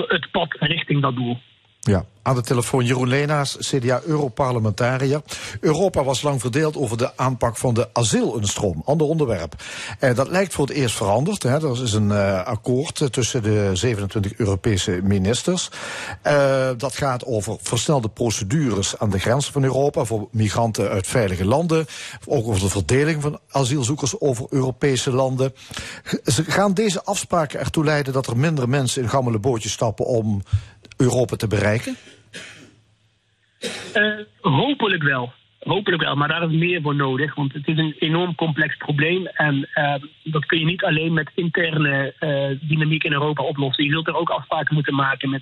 het pad richting dat doel. Ja, aan de telefoon Jeroen Leenaars, CDA-Europarlementariër. Europa was lang verdeeld over de aanpak van de asielinstroom. Ander onderwerp. Eh, dat lijkt voor het eerst veranderd. Hè. Er is een uh, akkoord uh, tussen de 27 Europese ministers. Dat gaat over versnelde procedures aan de grenzen van Europa... voor migranten uit veilige landen. Ook over de verdeling van asielzoekers over Europese landen. Gaan deze afspraken ertoe leiden dat er minder mensen in gammele bootjes stappen... om Europa te bereiken? Uh, hopelijk wel. Hopelijk wel, maar daar is meer voor nodig. Want het is een enorm complex probleem. En uh, dat kun je niet alleen met interne uh, dynamiek in Europa oplossen. Je zult er ook afspraken moeten maken met,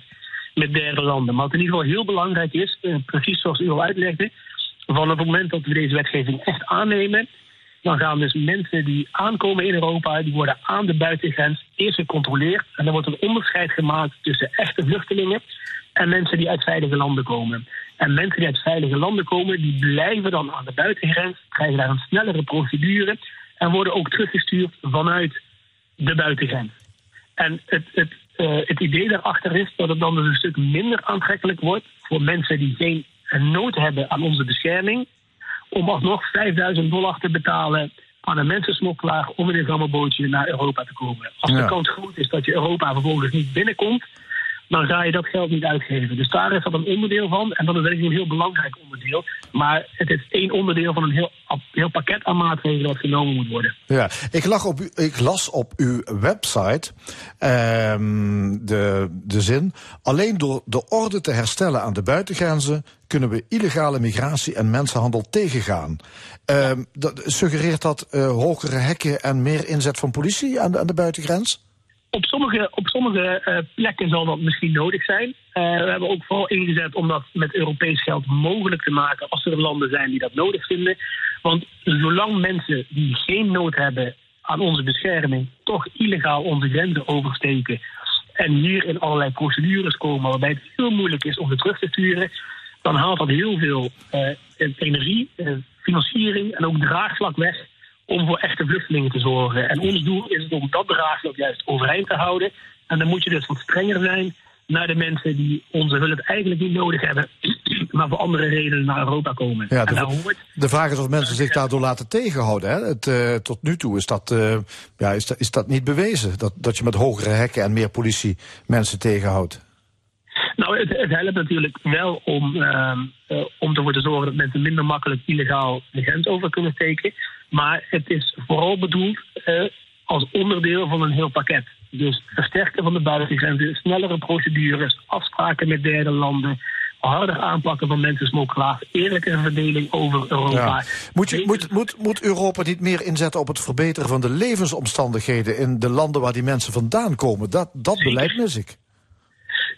met derde landen. Maar wat in ieder geval heel belangrijk is, precies zoals u al uitlegde. Van het moment dat we deze wetgeving echt aannemen. Dan gaan dus mensen die aankomen in Europa, die worden aan de buitengrens eerst gecontroleerd. En dan wordt een onderscheid gemaakt tussen echte vluchtelingen en mensen die uit veilige landen komen. En mensen die uit veilige landen komen, die blijven dan aan de buitengrens, krijgen daar een snellere procedure en worden ook teruggestuurd vanuit de buitengrens. En het, het, uh, het idee daarachter is dat het dan dus een stuk minder aantrekkelijk wordt voor mensen die geen nood hebben aan onze bescherming, om alsnog 5000 dollar te betalen aan een mensensmokkelaar om in een gammelbootje naar Europa te komen. Als de kans groot is dat je Europa vervolgens niet binnenkomt, dan ga je dat geld niet uitgeven. Dus daar is dat een onderdeel van. En dat is denk ik een heel belangrijk onderdeel. Maar het is één onderdeel van een heel, heel pakket aan maatregelen dat genomen moet worden. Ja, ik, lag op, ik las op uw website um, de, de zin... alleen door de orde te herstellen aan de buitengrenzen... kunnen we illegale migratie en mensenhandel tegengaan. Um, dat, suggereert dat uh, hogere hekken en meer inzet van politie aan de, aan de buitengrens? Op sommige, op sommige uh, plekken zal dat misschien nodig zijn. Uh, we hebben ook vooral ingezet om dat met Europees geld mogelijk te maken als er landen zijn die dat nodig vinden. Want zolang mensen die geen nood hebben aan onze bescherming toch illegaal onze grenzen oversteken en hier in allerlei procedures komen waarbij het heel moeilijk is om ze terug te sturen, dan haalt dat heel veel uh, energie, financiering en ook draagvlak weg om voor echte vluchtelingen te zorgen. En ons doel is het om dat draagvlak juist overeind te houden. En dan moet je dus wat strenger zijn naar de mensen die onze hulp eigenlijk niet nodig hebben, maar voor andere redenen naar Europa komen. Ja, de, hoort... de vraag is of mensen zich daardoor laten tegenhouden. Hè? Het, uh, tot nu toe is dat, uh, ja, is, dat, is dat niet bewezen, dat, dat je met hogere hekken en meer politie mensen tegenhoudt. Nou, het, het, helpt natuurlijk wel om, uh, uh, om ervoor te zorgen dat mensen minder makkelijk illegaal de grens over kunnen steken. Maar het is vooral bedoeld uh, als onderdeel van een heel pakket. Dus versterken van de buitengrenzen, snellere procedures, afspraken met derde landen, harder aanpakken van mensensmokkelaars, eerlijke verdeling over Europa. Ja. Moet, je, moet, moet, moet Europa niet meer inzetten op het verbeteren van de levensomstandigheden in de landen waar die mensen vandaan komen? Dat, dat beleid mis ik.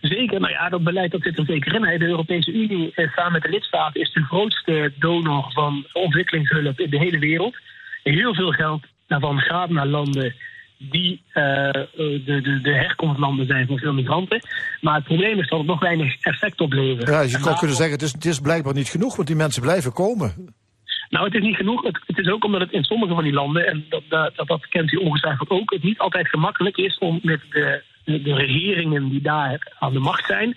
Zeker, nou ja, dat beleid dat zit er zeker in. De Europese Unie, eh, samen met de lidstaten, is de grootste donor van ontwikkelingshulp in de hele wereld. Heel veel geld daarvan gaat naar landen die uh, de, de, de herkomstlanden zijn van veel migranten. Maar het probleem is dat het nog weinig effect oplevert. Ja, je kan kunnen zeggen, het is, het is blijkbaar niet genoeg, want die mensen blijven komen. Nou, het is niet genoeg. Het, het, is ook omdat het in sommige van die landen, en dat, dat, dat kent u ongetwijfeld ook, het niet altijd gemakkelijk is om met de de regeringen die daar aan de macht zijn,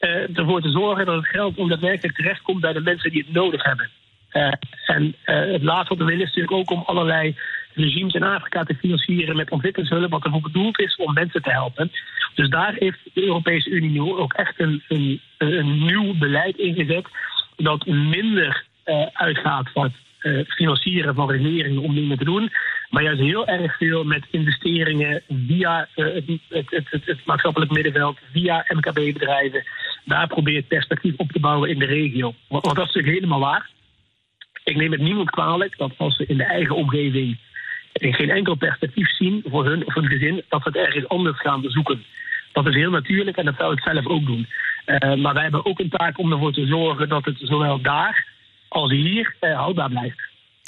uh, ervoor te zorgen dat het geld ook daadwerkelijk terechtkomt bij de mensen die het nodig hebben. Uh, en uh, het laatste wat we willen is natuurlijk ook om allerlei regimes in Afrika te financieren met ontwikkelingshulp, wat ervoor bedoeld is om mensen te helpen. Dus daar heeft de Europese Unie nu ook echt een, een, een nieuw beleid ingezet dat minder uitgaat van het financieren van regeringen om dingen te doen, maar juist heel erg veel met investeringen via uh, het, het, het, het, maatschappelijk middenveld, via MKB-bedrijven. Daar probeert perspectief op te bouwen in de regio. Want, dat is natuurlijk helemaal waar. Ik neem het niemand kwalijk dat als ze in de eigen omgeving geen enkel perspectief zien voor hun of hun gezin, dat ze het ergens anders gaan zoeken. Dat is heel natuurlijk en dat zou ik zelf ook doen. Uh, maar wij hebben ook een taak om ervoor te zorgen dat het zowel daar als hier uh, houdbaar blijft.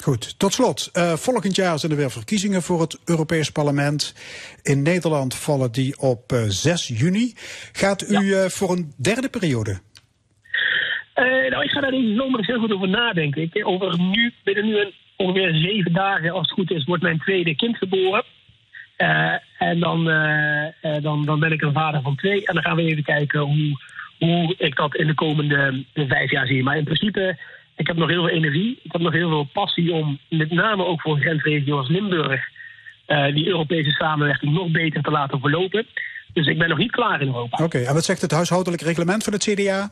Goed, tot slot. Uh, volgend jaar zijn er weer verkiezingen voor het Europees Parlement. In Nederland vallen die op uh, 6 juni. Gaat u ja. uh, voor een derde periode? nou, ik ga daar deze zomer eens heel goed over nadenken. Ik, over nu, binnen nu een, ongeveer zeven dagen, als het goed is, wordt mijn tweede kind geboren. en dan, dan, dan ben ik een vader van twee. En dan gaan we even kijken hoe, hoe ik dat in de komende eh, vijf jaar zie. Maar in principe, ik heb nog heel veel energie. Ik heb nog heel veel passie om met name ook voor een grensregio als Limburg eh, die Europese samenwerking nog beter te laten verlopen. Dus ik ben nog niet klaar in Europa. Oké, en wat zegt het huishoudelijk reglement van het CDA?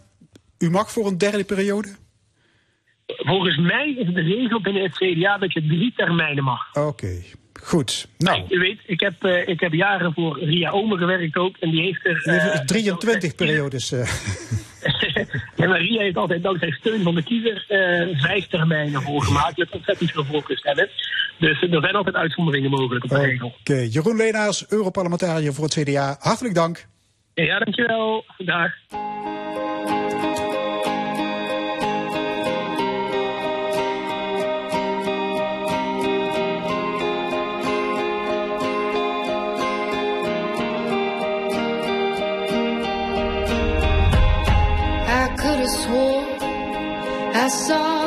U mag voor een derde periode? Volgens mij is de regel binnen het CDA dat je drie termijnen mag. Oké, goed. Nou, U weet, ik heb, eh, ik heb jaren voor Ria Omer gewerkt ook. En die heeft er... heeft eh, 23 periodes. eh. en Maria heeft altijd dankzij steun van de kiezer eh, vijf termijnen voor gemaakt. Met ontzettend veel voorkeurstemmen. Dus er zijn altijd uitzonderingen mogelijk op de regel. Oké, Jeroen Leenaars, Europarlementariër voor het CDA. Hartelijk dank. Ja, dankjewel. Dag. this hole I saw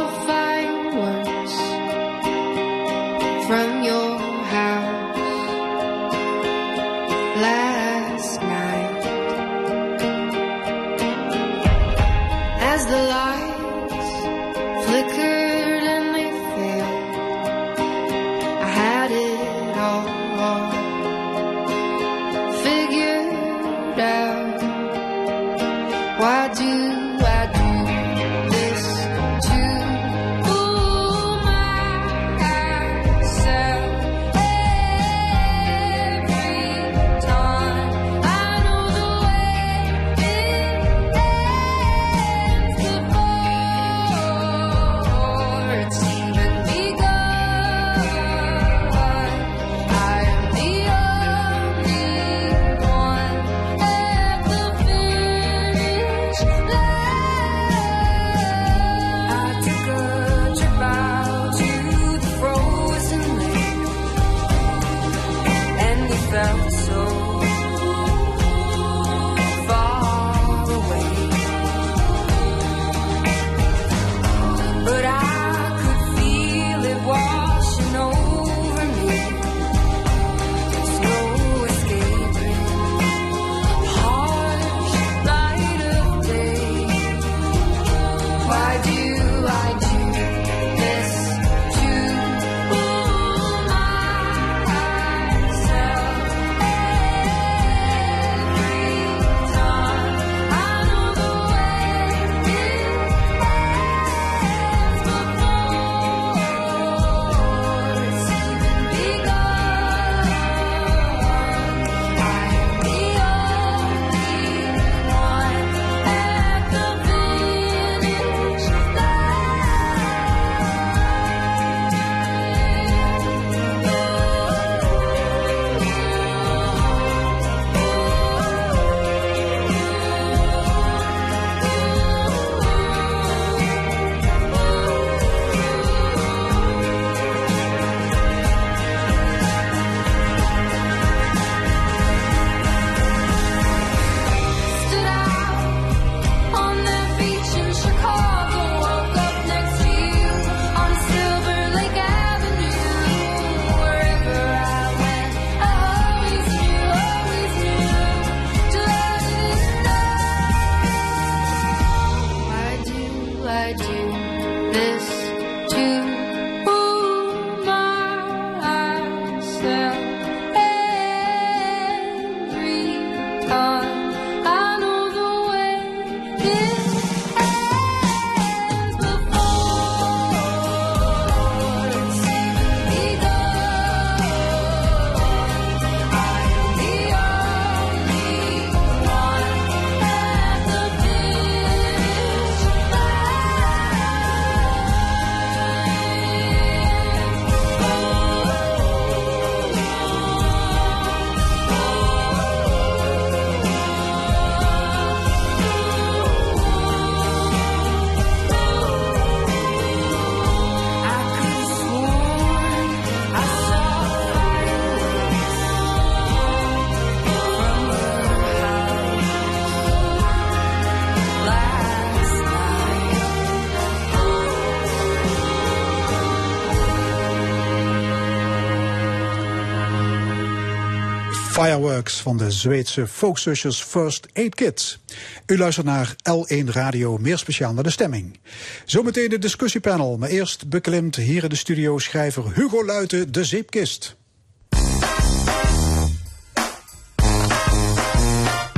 Fireworks van de Zweedse folkzusjes First Aid Kids. U luistert naar L1 Radio, meer speciaal naar de stemming. Zometeen de discussiepanel, maar eerst beklimt hier in de studio schrijver Hugo Luiten de zeepkist.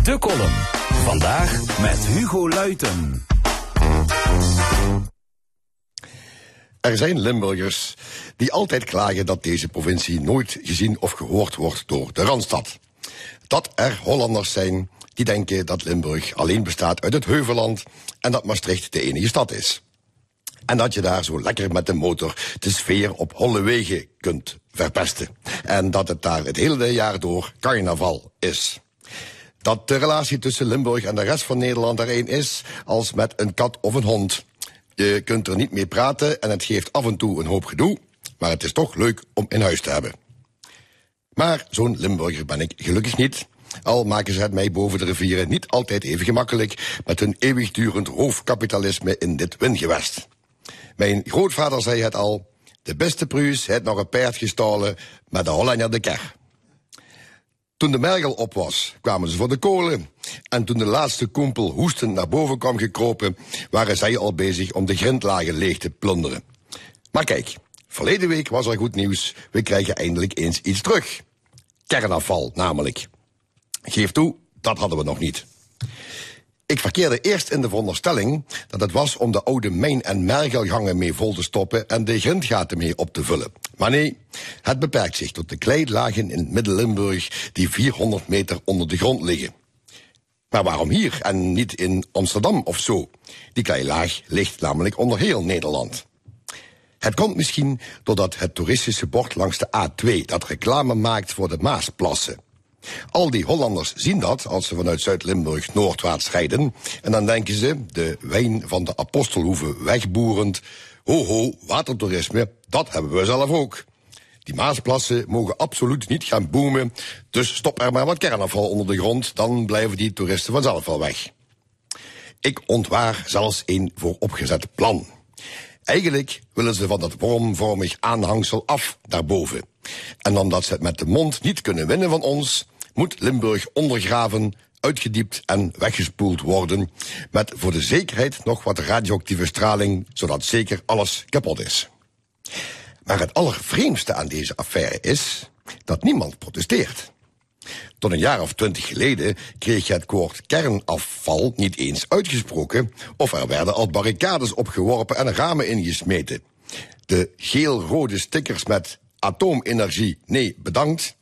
De column. Vandaag met Hugo Luiten. Er zijn Limburgers die altijd klagen dat deze provincie nooit gezien of gehoord wordt door de Randstad. Dat er Hollanders zijn die denken dat Limburg alleen bestaat uit het Heuvelland en dat Maastricht de enige stad is. En dat je daar zo lekker met de motor de sfeer op holle wegen kunt verpesten. En dat het daar het hele jaar door carnaval is. Dat de relatie tussen Limburg en de rest van Nederland er één is als met een kat of een hond. Je kunt er niet mee praten en het geeft af en toe een hoop gedoe, maar het is toch leuk om in huis te hebben. Maar zo'n Limburger ben ik gelukkig niet. Al maken ze het mij boven de rivieren niet altijd even gemakkelijk met hun eeuwigdurend hoofdkapitalisme in dit windgewest. Mijn grootvader zei het al, de beste pruis heeft nog een paard gestolen met de Hollander de ker. Toen de mergel op was, kwamen ze voor de kolen. En toen de laatste koempel hoestend naar boven kwam gekropen, waren zij al bezig om de grindlagen leeg te plunderen. Maar kijk, verleden week was er goed nieuws. We krijgen eindelijk eens iets terug. Kernafval namelijk. Geef toe, dat hadden we nog niet. Ik verkeerde eerst in de veronderstelling dat het was om de oude mijn- en mergelgangen mee vol te stoppen en de grindgaten mee op te vullen. Maar nee, het beperkt zich tot de kleilagen in Midden-Limburg die 400 meter onder de grond liggen. Maar waarom hier en niet in Amsterdam of zo? Die kleilaag ligt namelijk onder heel Nederland. Het komt misschien doordat het toeristische bord langs de A2 dat reclame maakt voor de Maasplassen. Al die Hollanders zien dat als ze vanuit Zuid-Limburg noordwaarts rijden. En dan denken ze, de wijn van de apostelhoeven wegboerend. Ho ho, watertoerisme, dat hebben we zelf ook. Die Maasplassen mogen absoluut niet gaan boomen. Dus stop er maar wat kernafval onder de grond, dan blijven die toeristen vanzelf wel weg. Ik ontwaar zelfs een vooropgezet plan. Eigenlijk willen ze van dat wormvormig aanhangsel af daarboven. En omdat ze het met de mond niet kunnen winnen van ons, moet Limburg ondergraven, uitgediept en weggespoeld worden. Met voor de zekerheid nog wat radioactieve straling, zodat zeker alles kapot is. Maar het allervreemdste aan deze affaire is dat niemand protesteert. Tot een jaar of twintig geleden kreeg je het woord kernafval niet eens uitgesproken, of er werden al barricades opgeworpen en ramen ingesmeten. De geel-rode stickers met atoomenergie, nee, bedankt,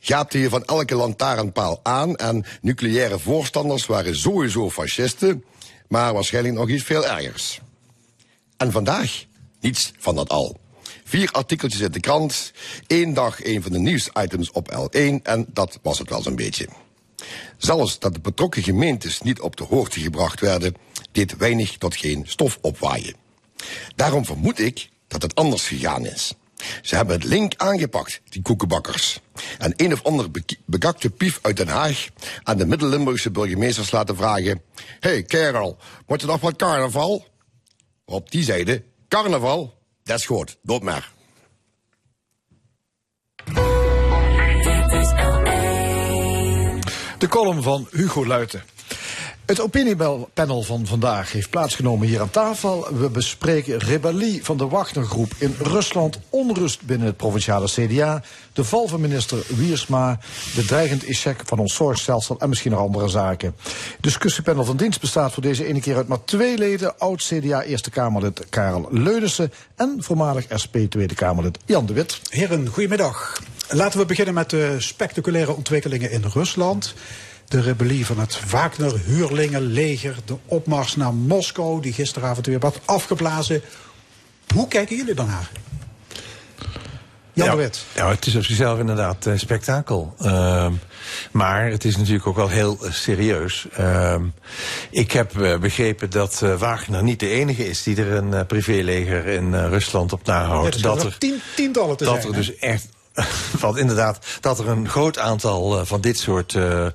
gaapte je van elke lantaarnpaal aan en nucleaire voorstanders waren sowieso fascisten, maar waarschijnlijk nog iets veel ergers. En vandaag niets van dat al. Vier artikeltjes in de krant, één dag een van de nieuwsitems op L1 en dat was het wel zo'n beetje. Zelfs dat de betrokken gemeentes niet op de hoogte gebracht werden, deed weinig tot geen stof opwaaien. Daarom vermoed ik dat het anders gegaan is. Ze hebben het link aangepakt, die koekenbakkers. En een of ander bekakte pief uit Den Haag aan de Midden-Limburgse burgemeesters laten vragen: hey, kerel, moet er nog wat carnaval? Op die zeiden: carnaval, dat is goed, dood maar. De column van Hugo Luiten. Het opiniepanel van vandaag heeft plaatsgenomen hier aan tafel. We bespreken rebellie van de Wagnergroep in Rusland, onrust binnen het provinciale CDA, de val van minister Wiersma, de dreigend échec van ons zorgstelsel en misschien nog andere zaken. Discussiepanel van dienst bestaat voor deze ene keer uit maar twee leden, oud-CDA Eerste Kamerlid Karel Leunissen en voormalig SP Tweede Kamerlid Jan de Wit. Heren, goedemiddag. Laten we beginnen met de spectaculaire ontwikkelingen in Rusland. De rebellie van het Wagner-huurlingenleger, de opmars naar Moskou, die gisteravond weer werd afgeblazen. Hoe kijken jullie daarnaar? Jan ja, de Wit. Ja, het is op zichzelf inderdaad eh, spektakel. Ehm, maar het is natuurlijk ook wel heel eh, serieus. Ehm, ik heb eh, begrepen dat Wagner niet de enige is die er een privéleger in Rusland op nahoudt. Ja, zijn er tien- tientallen te dat zijn, er dus echt want inderdaad, dat er een groot aantal eh, van dit soort eh, eh,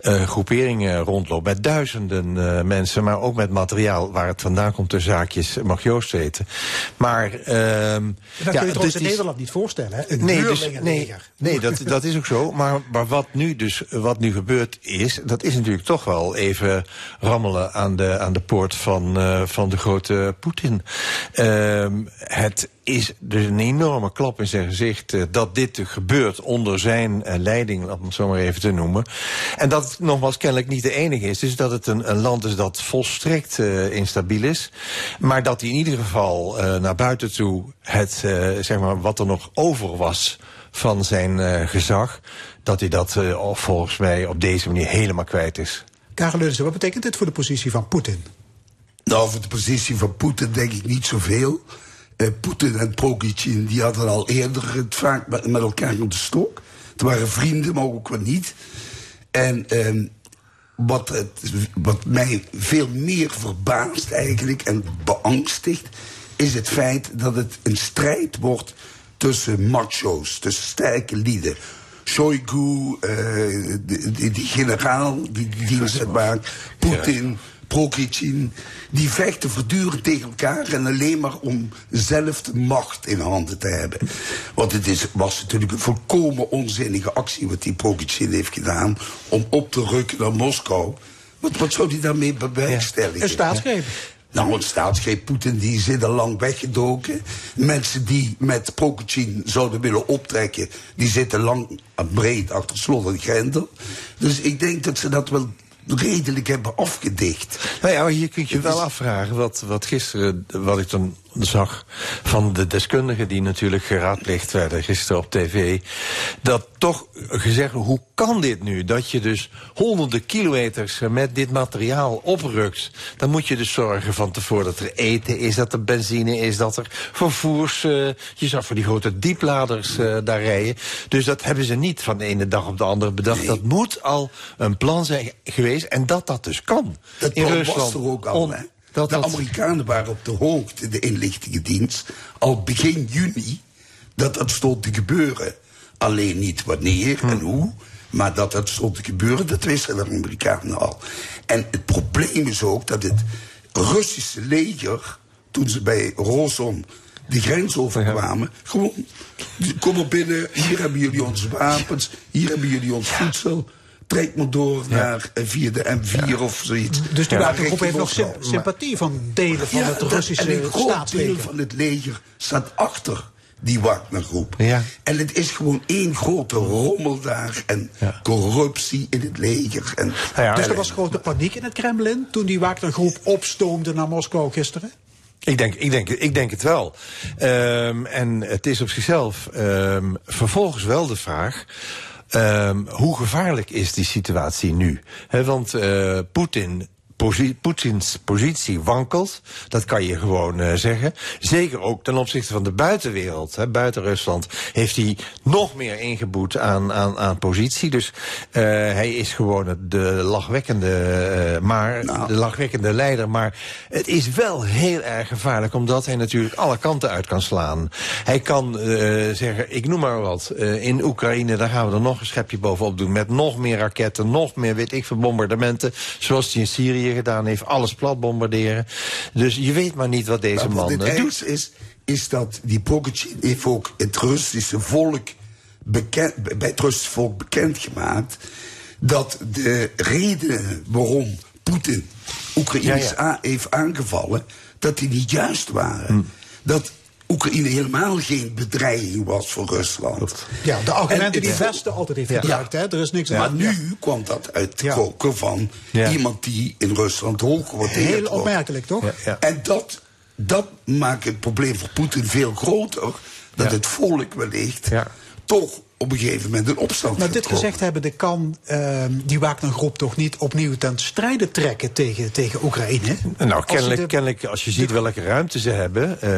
groeperingen rondloopt. Met duizenden mensen, maar ook met materiaal waar het vandaan komt, de zaakjes, mag Joost weten. Maar. ehm, Dat kun je trouwens dit in Nederland niet voorstellen, hè? Een Nee, dus, nee, nee dat, dat is ook zo. Maar, maar wat nu dus wat nu gebeurd is, dat is natuurlijk toch wel even rammelen aan de, aan de poort van, van de grote Poetin. Ehm, het is dus een enorme klap in zijn gezicht eh, dat dit gebeurt onder zijn eh, leiding, om het zo maar even te noemen. En dat het nogmaals kennelijk niet de enige is. Dus dat het een, een land is dat volstrekt eh, instabiel is. Maar dat hij in ieder geval eh, naar buiten toe het, eh, zeg maar, wat er nog over was van zijn eh, gezag, dat hij dat eh, volgens mij op deze manier helemaal kwijt is. Karel Leunissen, wat betekent dit voor de positie van Poetin? Nou, voor de positie van Poetin denk ik niet zoveel. Eh Poetin en Prokichin die hadden al eerder het vaak met, met elkaar op de stok. Het waren vrienden, maar ook wel niet. En ehm, wat, het, wat mij veel meer verbaast eigenlijk en beangstigt... is het feit dat het een strijd wordt tussen macho's, tussen sterke lieden. Shoigu, eh, die, die, die generaal die die dienst maakt, Poetin, Prokichin, die vechten voortdurend tegen elkaar en alleen maar om zelf de macht in handen te hebben. Want het is, was natuurlijk een volkomen onzinnige actie wat die Prokichin heeft gedaan om op te rukken naar Moskou. Wat, wat zou hij daarmee bewerkstelligen? Een staatsgreep. Nou, een staatsgreep. Poetin die zit al lang weggedoken. Mensen die met Prokochin zouden willen optrekken... die zitten lang en breed achter slot en grendel. Dus ik denk dat ze dat wel redelijk hebben afgedicht. Nou ja, maar hier kun je je wel afvragen wat, wat gisteren, wat ik dan zag van de deskundigen die natuurlijk geraadpleegd werden gisteren op tv. Dat toch gezegd, hoe kan dit nu? Dat je dus honderden kilometers met dit materiaal oprukt. Dan moet je dus zorgen van tevoren dat er eten is, dat er benzine is, dat er vervoers. eh, je zag voor die grote diepladers eh, daar rijden. Dus dat hebben ze niet van de ene dag op de andere bedacht. Dat moet al een plan zijn geweest en dat dat dus kan. Dat in Rusland. was er ook al. On-? Dat de Amerikanen waren op de hoogte, de inlichtingendienst, al begin juni, dat dat stond te gebeuren. Alleen niet wanneer Hm. en hoe, maar dat dat stond te gebeuren, dat wisten de Amerikanen al. En het probleem is ook dat het Russische leger, toen ze bij Rosom de grens overkwamen, gewoon, kom maar binnen, hier hebben jullie onze wapens, hier hebben jullie ons voedsel. Trek maar door naar via de M4 of zoiets. Dus die richting heeft nog symp- sympathie van delen van Ja, het Russische en een groot deel van het leger staat achter die Wagnergroep. Ja. En het is gewoon één grote rommel daar en corruptie in het leger. En dus er was grote paniek in het Kremlin toen die Wagnergroep opstoomde naar Moskou gisteren? Ik denk, ik, denk, ik denk het wel. Ehm, en het is op zichzelf ehm, vervolgens wel de vraag. Ehm, hoe gevaarlijk is die situatie nu? Hè, want eh, Poetin. Poetins positie wankelt, dat kan je gewoon eh, zeggen. Zeker ook ten opzichte van de buitenwereld, hè, buiten Rusland, heeft hij nog meer ingeboet aan, aan, aan positie. Dus eh, hij is gewoon de lachwekkende, eh, maar, de lachwekkende leider. Maar het is wel heel erg gevaarlijk, omdat hij natuurlijk alle kanten uit kan slaan. Hij kan zeggen, ik noem maar wat, in Oekraïne, daar gaan we er nog een schepje bovenop doen. Met nog meer raketten, nog meer, weet ik veel, bombardementen. Zoals hij in Syrië gedaan heeft, alles plat bombarderen. Dus je weet maar niet wat deze Maar wat man het eh, doet. is, is dat die Prokochin heeft ook het Russische volk bekend, bij het Russische volk bekendgemaakt dat de redenen waarom Poetin Oekraïne Ja, ja. a- heeft aangevallen, dat die niet juist waren. Dat Oekraïne helemaal geen bedreiging was voor Rusland. Ja, de argumenten En die het Westen altijd heeft Ja. gebruikt. Hè? Er is niks maar nu kwam dat uit de Ja. koker van iemand die in Rusland hoog gewaardeerd Heel wordt. opmerkelijk, toch? En dat, dat maakt het probleem voor Poetin veel groter. Dat het volk wellicht toch op een gegeven moment een opstand Maar dit gezegd hebben, de kan ehm, die Wagner-groep toch niet opnieuw ten strijde trekken tegen, tegen Oekraïne? Nou, Als kennelijk, de- kennelijk, als je ziet welke ruimte ze hebben. eh,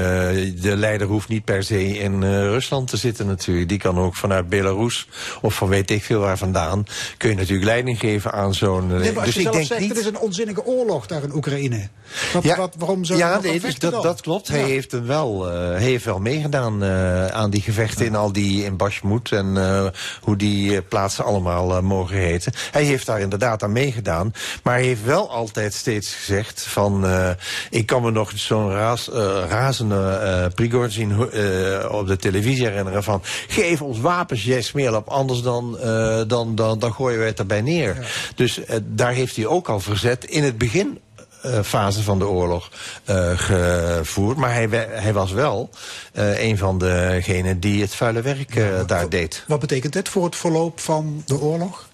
de leider hoeft niet per se in eh, Rusland te zitten natuurlijk. Die kan ook vanuit Belarus of van weet ik veel waar vandaan. Kun je natuurlijk leiding geven aan zo'n... eh, Nee, maar als dus je ik zelf denk zegt, niet... het is een onzinnige oorlog daar in Oekraïne. Wat, Ja, wat, waarom zou ja, nee, dus dat, dat klopt. Hij, heeft hem wel, eh, heeft wel meegedaan eh, aan die gevechten in al die in Bashmut en eh, hoe die eh, plaatsen allemaal eh, mogen heten. Hij heeft daar inderdaad aan meegedaan, maar hij heeft wel altijd steeds gezegd van ik kan me nog zo'n raas, razende Prigozhin eh, op de televisie herinneren van geef ons wapens, jij smeerlap, anders dan, dan, dan, dan gooien we het erbij neer. Dus daar heeft hij ook al verzet in het begin fase van de oorlog eh, gevoerd. Maar hij, hij was wel eh, een van degenen die het vuile werk eh, daar deed. Wat betekent dit voor het verloop van de oorlog?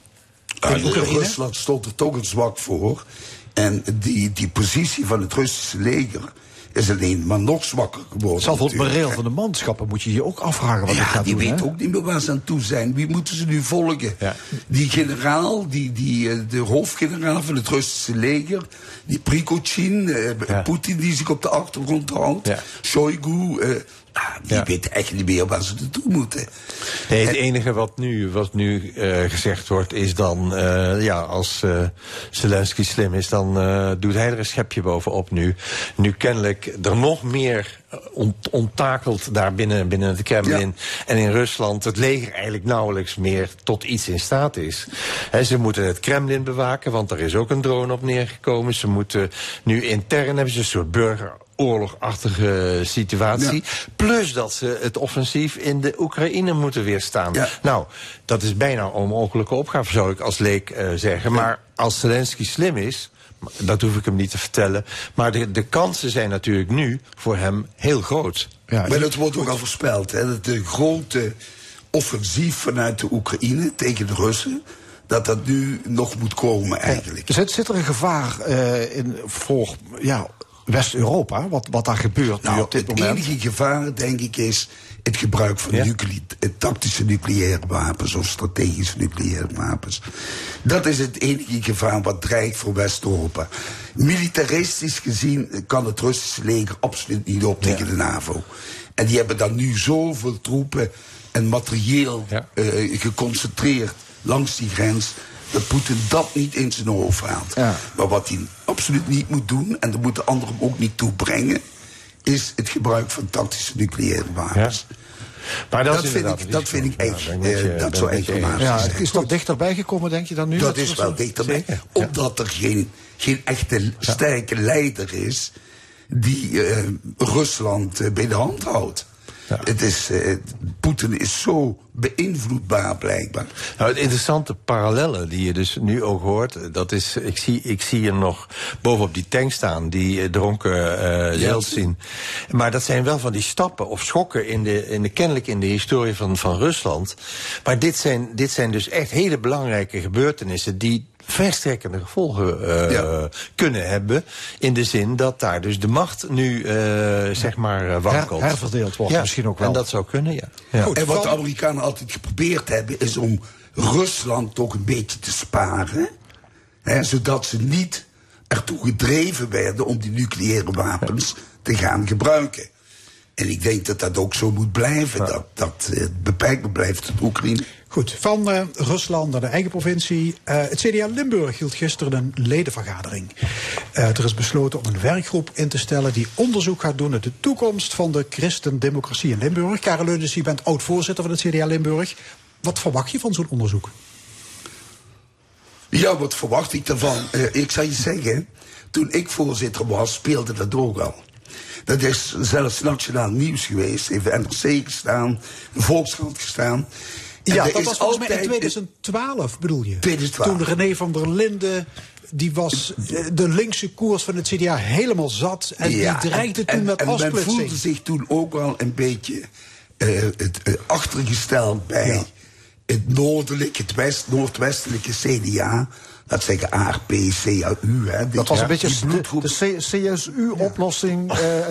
Ah, Oekraïne? Rusland stond er toch een zwak voor. En die, die positie van het Russische leger is alleen maar nog zwakker geworden. Zelf op het moreel van de manschappen moet je je ook afvragen wat Ja, gaat die doen. weet ook niet meer waar ze aan toe zijn. Wie moeten ze nu volgen? Die generaal, die, die, eh, de hoofdgeneraal van het Russische leger, die Prigozhin, eh, Poetin die zich op de achtergrond houdt, Shoigu, eh, ah, die weten echt niet meer waar ze naartoe moeten. Nee, het enige wat nu, wat nu eh, gezegd wordt is dan... eh, ja, als eh Zelensky slim is, dan doet hij er een schepje bovenop nu. Nu kennelijk er nog meer ont onttakelt daar binnen, binnen het Kremlin en in Rusland... het leger eigenlijk nauwelijks meer tot iets in staat is. Ze moeten het Kremlin bewaken, want er is ook een drone op neergekomen. Ze moeten nu intern hebben ze een soort burger oorlogachtige situatie. Plus dat ze het offensief in de Oekraïne moeten weerstaan. Nou, dat is bijna een onmogelijke opgave, zou ik als leek eh, zeggen. Maar als Zelensky slim is, dat hoef ik hem niet te vertellen. Maar de, de kansen zijn natuurlijk nu voor hem heel groot. maar dat wordt ook al voorspeld. Hè, dat de grote offensief vanuit de Oekraïne tegen de Russen... dat dat nu nog moet komen eigenlijk. Zit, zit er een gevaar eh, in voor ja, West-Europa, wat, wat daar gebeurt nu Nou, op dit het moment? enige gevaar, denk ik, is het gebruik van nucle- eh, tactische nucleaire wapens of strategische nucleaire wapens. Dat is het enige gevaar wat dreigt voor West-Europa. Militaristisch gezien kan het Russische leger absoluut niet op tegen de NAVO. En die hebben dan nu zoveel troepen en materieel eh, geconcentreerd langs die grens dat Poetin dat niet in zijn hoofd haalt. Maar wat hij absoluut niet moet doen, en dat moeten anderen hem ook niet toebrengen, is het gebruik van tactische nucleaire wapens. Maar dat, vind ik, dat vind ik echt, Ja, je- eh, dat zou echt Ja, is dat dichterbij gekomen, denk je dan nu? Dat met is wel dichterbij. Zeker. Omdat er geen, geen echte sterke leider is die eh, Rusland eh, bij de hand houdt. Het is, eh, Poetin is zo beïnvloedbaar blijkbaar. Nou, het interessante parallellen die je dus nu ook hoort, dat is, ik zie, ik zie hem nog bovenop die tank staan, die eh, dronken eh Yeltsin. Maar dat zijn wel van die stappen of schokken in de, in de kennelijk in de historie van, van Rusland. Maar dit zijn, dit zijn dus echt hele belangrijke gebeurtenissen die verstrekkende gevolgen eh, kunnen hebben. In de zin dat daar dus de macht nu, eh, zeg maar, eh, wankelt. Her- herverdeeld wordt Ja, misschien ook wel. En dat zou kunnen, ja. ja. en wat de Amerikanen altijd geprobeerd hebben, is om Rusland toch een beetje te sparen. Hè, zodat ze niet ertoe gedreven werden om die nucleaire wapens te gaan gebruiken. En ik denk dat dat ook zo moet blijven. Dat, dat beperkt blijft tot Oekraïne. Goed, van eh, Rusland naar de eigen provincie. Eh, het CDA Limburg hield gisteren een ledenvergadering. Eh, er is besloten om een werkgroep in te stellen die onderzoek gaat doen naar de toekomst van de christendemocratie in Limburg. Karel Leunis, je bent oud-voorzitter van het CDA Limburg. Wat verwacht je van zo'n onderzoek? Ja, wat verwacht ik daarvan? Ik zou je zeggen, toen ik voorzitter was, speelde dat ook al. Dat is zelfs nationaal nieuws geweest. Heeft de NRC gestaan, de Volkskrant gestaan. Ja, dat was volgens mij in altijd- 2012, bedoel je? 2012. Toen René van der Linden, die was eh, de linkse koers van het CDA helemaal zat. En Ja, die dreigde en- toen en- met en men voelde zich toen ook wel een beetje eh, het, eh, achtergesteld bij het noordelijk, het west, noordwestelijke CDA. Laat zeggen ARP, CAU. Hè, Dat was een beetje bloedgroep- de CSU-oplossing eh,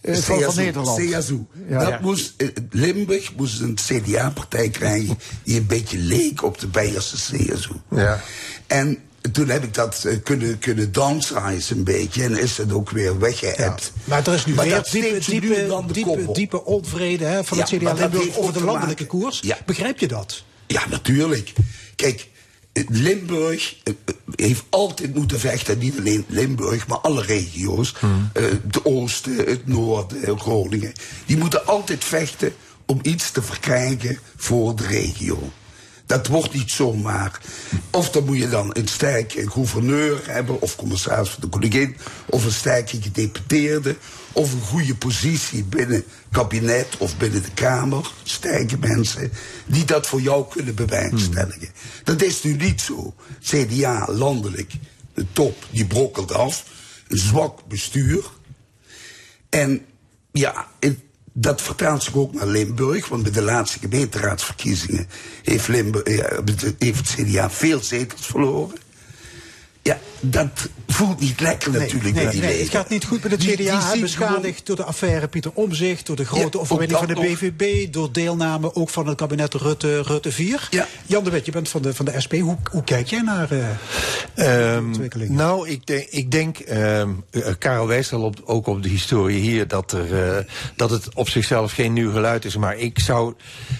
eh, van, Nederland. CSU. Ja. Dat Ja. moest, eh, Limburg moest een CDA-partij krijgen die een beetje leek op de Beierse CSU. Ja. En toen heb ik dat eh, kunnen, kunnen downsize een beetje en is het ook weer weggeëpt. Maar er is nu Maar weer dat diepe, diepe, dan de diepe, diepe onvrede hè, van Ja, het CDA dat Limburg over de landelijke maken- koers. Ja. Begrijp je dat? Ja, natuurlijk. Kijk, Limburg eh, eh, heeft altijd moeten vechten, niet alleen Limburg, maar alle regio's. Eh, de Oosten, het Noorden, Groningen. Die moeten altijd vechten om iets te verkrijgen voor de regio. Dat wordt niet zomaar. Of dan moet je dan een sterke gouverneur hebben, of commissaris van de koningin, of een sterke gedeputeerde, of een goede positie binnen het kabinet of binnen de Kamer. Sterke mensen die dat voor jou kunnen bewerkstelligen. Dat is nu niet zo. CDA landelijk, de top, die brokkelt af. Een zwak bestuur. En ja, het- dat vertaalt zich ook naar Limburg. Want bij de laatste gemeenteraadsverkiezingen heeft, Limburg, heeft het CDA veel zetels verloren. Ja, dat voelt niet lekker natuurlijk. nee, met die nee, het gaat niet goed met het CDA. beschadigd door de affaire Pieter Omzicht, door de grote Ja, overwinning van de nog. BVB, door deelname ook van het kabinet Rutte, Rutte 4. Jan de Wet, je bent van de, van de SP. Hoe, hoe kijk jij naar eh Ehm, ontwikkelingen? nou, ik denk, ik denk ehm, eh, Karel wijst al op, ook op de historie hier dat, er, eh, dat het op zichzelf geen nieuw geluid is. Maar ik zou,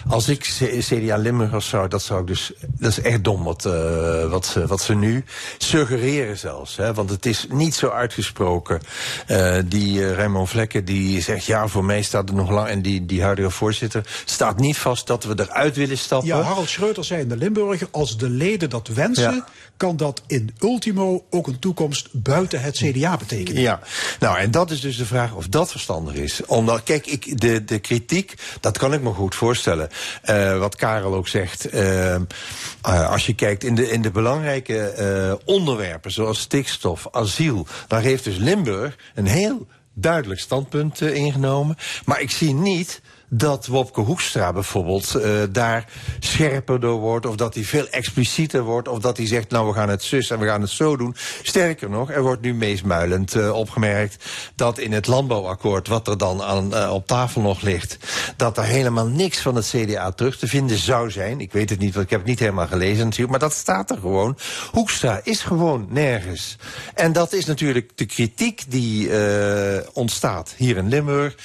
als ik CDA Limburgers zou, dat zou ik dus, dat is echt dom wat, eh, wat, ze, wat ze nu suggereren zelfs. Hè, want het is niet zo uitgesproken. Eh, die eh, Raymond Vlekken die zegt, ja, voor mij staat er nog lang, en die, die huidige voorzitter, staat niet vast dat we eruit willen stappen. Ja, Harald Schreuter zei in de Limburger, als de leden dat wensen, Ja. Kan dat in ultimo ook een toekomst buiten het CDA betekenen. Ja, nou en dat is dus de vraag of dat verstandig is. Omdat, kijk, ik, de, de kritiek, dat kan ik me goed voorstellen. Eh, wat Karel ook zegt, eh, eh, als je kijkt in de, in de belangrijke onderwerpen, zoals stikstof, asiel, daar heeft dus Limburg een heel duidelijk standpunt ingenomen. Maar ik zie niet dat Wopke Hoekstra bijvoorbeeld eh, daar scherper door wordt... of dat hij veel explicieter wordt... of dat hij zegt, nou, we gaan het zus en we gaan het zo doen. Sterker nog, er wordt nu meesmuilend eh, opgemerkt... dat in het landbouwakkoord, wat er dan aan, eh, op tafel nog ligt... dat er helemaal niks van het CDA terug te vinden zou zijn. Ik weet het niet, want ik heb het niet helemaal gelezen natuurlijk... maar dat staat er gewoon. Hoekstra is gewoon nergens. En dat is natuurlijk de kritiek die ontstaat hier in Limburg...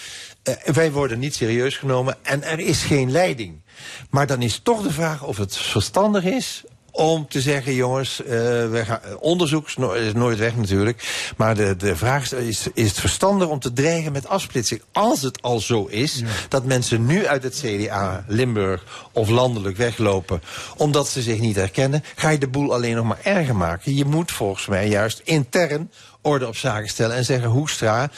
Eh, wij worden niet serieus genomen en er is geen leiding. Maar dan is toch de vraag of het verstandig is om te zeggen, jongens, eh, we gaan, onderzoek is, no- is nooit weg natuurlijk. Maar de, de vraag is, is, is het verstandig om te dreigen met afsplitsing? Als het al zo is dat mensen nu uit het CDA Limburg of landelijk weglopen... omdat ze zich niet herkennen, ga je de boel alleen nog maar erger maken. Je moet volgens mij juist intern orde op zaken stellen en zeggen... Hoekstra,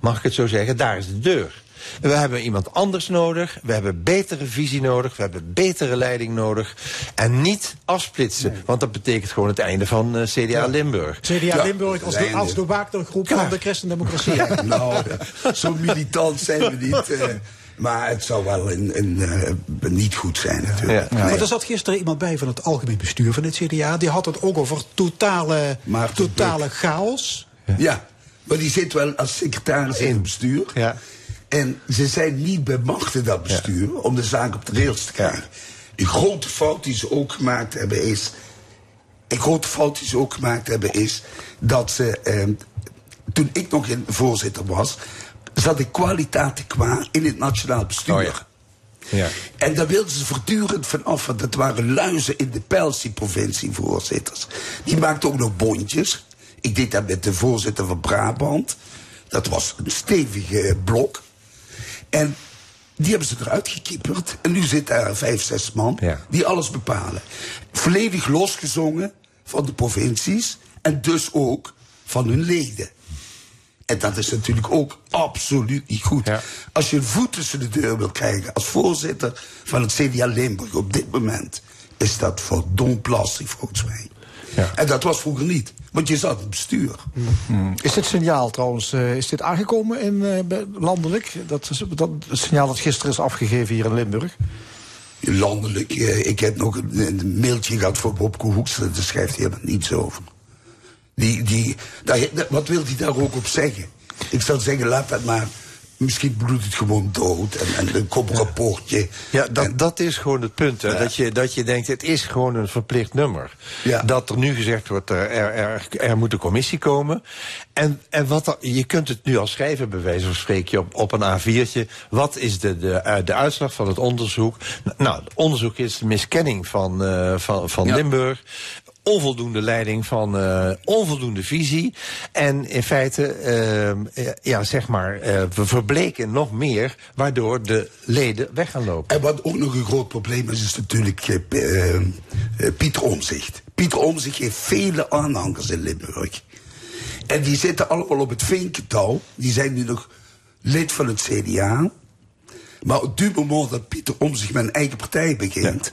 mag ik het zo zeggen, daar is de deur. We hebben iemand anders nodig, we hebben betere visie nodig, we hebben betere leiding nodig. En niet afsplitsen, want dat betekent gewoon het einde van eh, CDA Limburg. CDA Limburg als de, als de waaktergroep van de christendemocratie. nou, zo militant zijn we niet. eh, maar het zou wel een, een, eh, niet goed zijn natuurlijk. Nee. Maar er zat gisteren iemand bij van het algemeen bestuur van het CDA. Die had het ook over totale, totale chaos. Ja, maar die zit wel als secretaris in het bestuur. Ja. En ze zijn niet bij machten dat bestuur om de zaak op de rails te krijgen. De grote fout die ze ook gemaakt hebben is. Een grote fout die ze ook gemaakt hebben is dat ze. Eh, toen ik nog in voorzitter was, zat ik kwaliteit qua in het nationaal bestuur. Ja. En daar wilden ze voortdurend van af, want dat waren luizen in de provincievoorzitters. Die maakten ook nog bondjes. Ik deed dat met de voorzitter van Brabant. Dat was een stevige blok. En die hebben ze eruit gekieperd. En nu zitten er vijf, zes man die alles bepalen. Volledig losgezongen van de provincies. En dus ook van hun leden. En dat is natuurlijk ook absoluut niet goed. Als je een voet tussen de deur wil krijgen als voorzitter van het CDA Limburg op dit moment, is dat verdomd lastig volgens mij. En dat was vroeger niet, want je zat in het bestuur. Is dit signaal trouwens, eh, is dit aangekomen in, eh, landelijk? Dat, is- dat het signaal dat gisteren is afgegeven hier in Limburg? landelijk. eh, ik heb nog een, een mailtje gehad voor Bobke Hoekstra, daar schrijft hij helemaal niets over. Die, die, daar, daar- wat wil hij daar ook op zeggen? Ik zou zeggen, laat dat maar. Misschien bloedt het gewoon dood en, en komt een rapportje. Ja, dat, dat is gewoon het punt. Hè, dat, je, dat je denkt, het is gewoon een verplicht nummer. Dat er nu gezegd wordt, er, er, er, er moet een commissie komen. En, en wat er, je kunt het nu al schrijven, bij wijze van spreken, op, op een A4'tje. Wat is de, de, eh, de uitslag van het onderzoek? Nou, het onderzoek is de miskenning van, eh, van, van Limburg onvoldoende leiding van eh, onvoldoende visie. En in feite, ehm, eh, ja, zeg maar, eh, we verbleken nog meer, waardoor de leden weg gaan lopen. En wat ook nog een groot probleem is, is natuurlijk eh, eh, eh, Pieter Omzicht. Pieter Omzicht heeft vele aanhangers in Limburg. En die zitten allemaal op het vinkental. Die zijn nu nog lid van het CDA. Maar op het moment dat Pieter Omzicht met een eigen partij begint...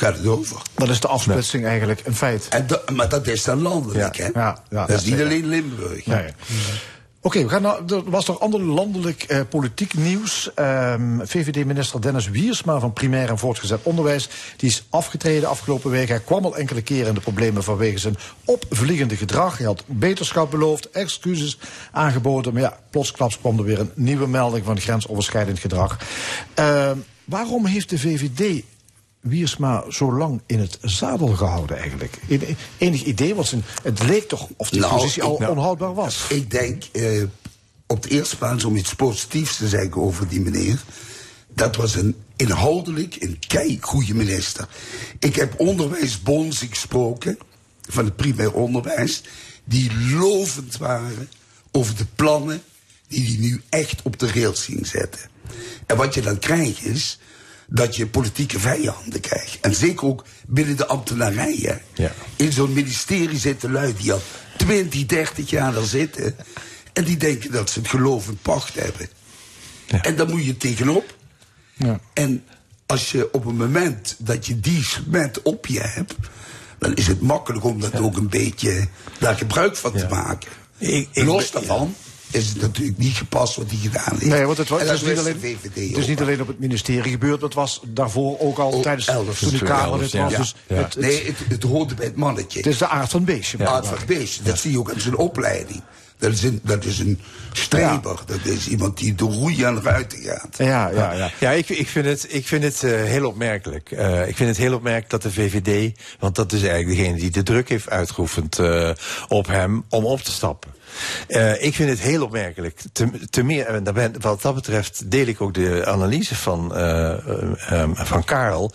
gaat het over. Dan is de afsplitsing eigenlijk een feit. En dat- maar dat is dan landelijk, hè? Ja, ja, dat is niet alleen Limburg. Nee. Oké, we gaan naar, er was nog ander landelijk eh, politiek nieuws. Ehm, VVD-minister Dennis Wiersma van primair en voortgezet onderwijs... die is afgetreden afgelopen week. Hij kwam al enkele keren in de problemen vanwege zijn opvliegende gedrag. Hij had beterschap beloofd, excuses aangeboden... maar ja, plotsklaps kwam er weer een nieuwe melding van grensoverschrijdend gedrag. Ehm, waarom heeft de VVD Wiersma zo lang in het zadel gehouden eigenlijk? En- Enig idee? Zijn, het leek toch of die positie al Nou, onhoudbaar was. Ik denk eh, op de eerste plaats om iets positiefs te zeggen over die meneer. Dat was een inhoudelijk een kei goede minister. Ik heb onderwijsbonden gesproken van het primair onderwijs. Die lovend waren over de plannen die hij nu echt op de rails ging zetten. En wat je dan krijgt is dat je politieke vijanden krijgt. En zeker ook binnen de ambtenarijen. In zo'n ministerie zitten lui die al 20, 30 jaar daar zitten. En die denken dat ze het geloof en pacht hebben. En dan moet je tegenop. En als je op een moment dat je die cement op je hebt... dan is het makkelijk om dat ook een beetje daar gebruik van te maken. Los daarvan is het natuurlijk niet gepast wat hij gedaan heeft. Nee, want het, was, het is niet alleen, de VVD het is ook niet alleen op het ministerie gebeurd, dat was daarvoor ook al tijdens elders. toen de Kamerlid was. Ja. Dus Ja. het, het- nee, het, het hoorde bij het mannetje. het is de aard van het beestje. De aard van het beestje. Dat zie je ook aan zijn opleiding. Dat is een, dat is een streber. Dat is iemand die de roeien aan ruiten gaat. Ja, ja, ja. Ja, ik, ik vind het, ik vind het eh, heel opmerkelijk. Eh, ik vind het heel opmerkelijk dat de VVD, want dat is eigenlijk degene die de druk heeft uitgeoefend eh, op hem om op te stappen. Eh, ik vind het heel opmerkelijk. Te, te meer, en wat dat betreft deel ik ook de analyse van, eh, eh, eh, van Karel.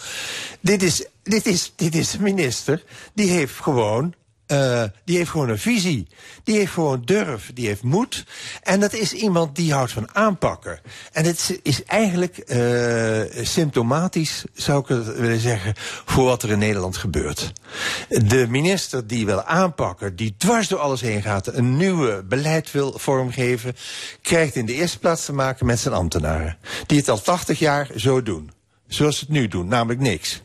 Dit is, dit, is, dit is minister die heeft gewoon eh, die heeft gewoon een visie. Die heeft gewoon durf. Die heeft moed. En dat is iemand die houdt van aanpakken. En het is- eigenlijk eh, symptomatisch, zou ik het willen zeggen, voor wat er in Nederland gebeurt. De minister die wil aanpakken, die dwars door alles heen gaat, een nieuwe beleid wil vormgeven, krijgt in de eerste plaats te maken met zijn ambtenaren. Die het al 80 jaar zo doen. Zoals ze het nu doen, namelijk niks.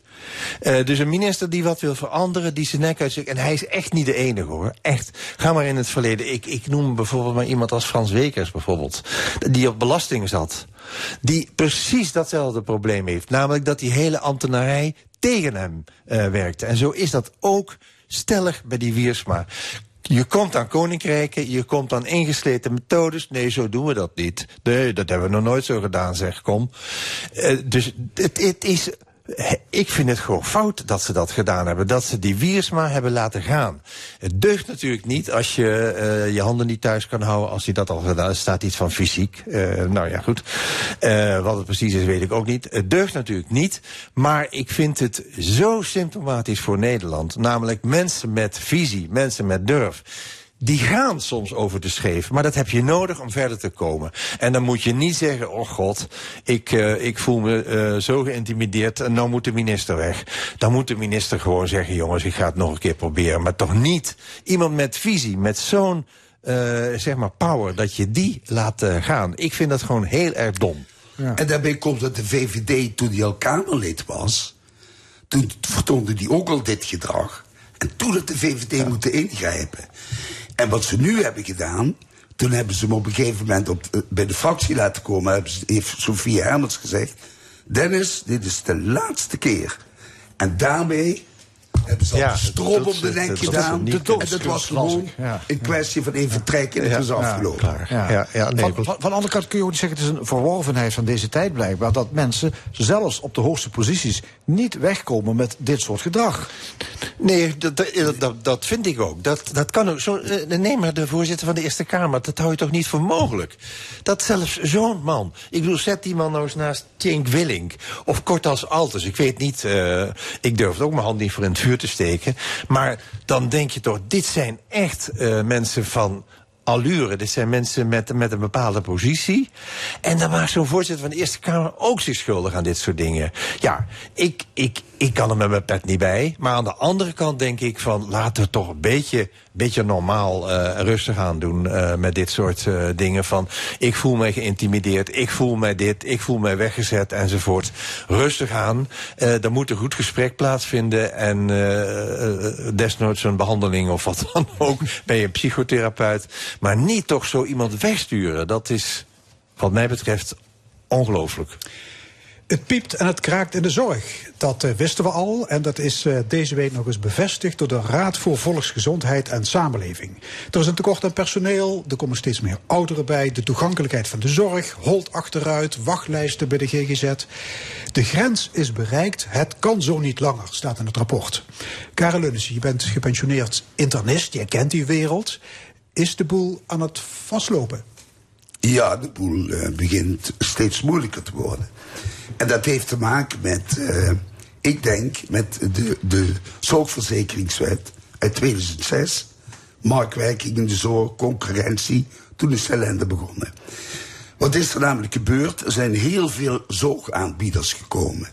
Eh, dus een minister die wat wil veranderen, die zijn nek uitsteekt. En hij is echt niet de enige hoor. Echt. Ga maar in het verleden. Ik, ik noem bijvoorbeeld maar iemand als Frans Wekers bijvoorbeeld. Die op belasting zat. Die precies datzelfde probleem heeft. Namelijk dat die hele ambtenarij tegen hem eh, werkte. En zo is dat ook stellig bij die Wiersma. Je komt aan koninkrijken, je komt aan ingesleten methodes. Nee, zo doen we dat niet. Nee, dat hebben we nog nooit zo gedaan, zeg kom. Eh, dus het, het is. Ik vind het gewoon fout dat ze dat gedaan hebben. Dat ze die Wiersma hebben laten gaan. Het deugt natuurlijk niet als je eh, je handen niet thuis kan houden. Als hij dat al gedaan Er staat iets van fysiek. Eh, nou ja, goed. Eh, wat het precies is, weet ik ook niet. Het deugt natuurlijk niet. Maar ik vind het zo symptomatisch voor Nederland. Namelijk mensen met visie, mensen met durf. Die gaan soms over de scheef, maar dat heb je nodig om verder te komen. En dan moet je niet zeggen, oh god, ik, eh, ik voel me eh, zo geïntimideerd en nou moet de minister weg. Dan moet de minister gewoon zeggen, jongens, ik ga het nog een keer proberen. Maar toch niet iemand met visie, met zo'n, eh, zeg maar, power, dat je die laat gaan. Ik vind dat gewoon heel erg dom. En daarbij komt dat de VVD, toen hij al Kamerlid was... toen vertoonde die ook al dit gedrag. En toen had de VVD moeten ingrijpen. En wat ze nu hebben gedaan... toen hebben ze hem op een gegeven moment op, bij de fractie laten komen... Heeft Sofie Hermans gezegd... Dennis, dit is de laatste keer. En daarmee hebben ze al Ja, de strop dat- op de nek gedaan. dat- En dat- dat was gewoon ik, ja. een kwestie van even trekken en het was afgelopen. Ja. van, van, van de andere kant kun je ook niet zeggen... het is een verworvenheid van deze tijd blijkbaar... dat mensen zelfs op de hoogste posities niet wegkomen met dit soort gedrag. Nee, dat, dat, dat, dat vind ik ook. Dat, dat kan ook. Zo, eh, neem maar de voorzitter van de Eerste Kamer. Dat hou je toch niet voor mogelijk? Dat zelfs zo'n man. Ik bedoel, zet die man nou eens naast Cenk Willink. Of kort als Altus. Ik weet niet. eh, ik durf ook mijn hand niet voor in het vuur te steken. Maar dan denk je toch, dit zijn echt eh, mensen van allure. Dit zijn mensen met, met een bepaalde positie. En dan maakt zo'n voorzitter van de Eerste Kamer ook zich schuldig aan dit soort dingen. Ja, ik, ik, ik kan er met mijn pet niet bij. Maar aan de andere kant denk ik van laten we toch een beetje, beetje normaal eh, rustig aan doen eh, met dit soort eh, dingen. Van ik voel mij geïntimideerd, ik voel mij dit, ik voel mij weggezet enzovoort. Rustig aan. Er moet een goed gesprek plaatsvinden. En desnoods een behandeling of wat dan ook bij een psychotherapeut. Maar niet toch zo iemand wegsturen. Dat is wat mij betreft ongelooflijk. Het piept en het kraakt in de zorg. Dat eh, wisten we al en dat is eh, deze week nog eens bevestigd door de Raad voor Volksgezondheid en Samenleving. Er is een tekort aan personeel, er komen steeds meer ouderen bij, de toegankelijkheid van de zorg holt achteruit, wachtlijsten bij de GGZ. De grens is bereikt, het kan zo niet langer, staat in het rapport. Karel Lunnissen, je bent gepensioneerd internist, jij kent die wereld. Is de boel aan het vastlopen? Ja, de boel eh, begint steeds moeilijker te worden. En dat heeft te maken met, eh, ik denk, met de, de zorgverzekeringswet uit 2006. Marktwerking in de zorg, concurrentie. Toen is de ellende begonnen. Wat is er namelijk gebeurd? Er zijn heel veel zorgaanbieders gekomen.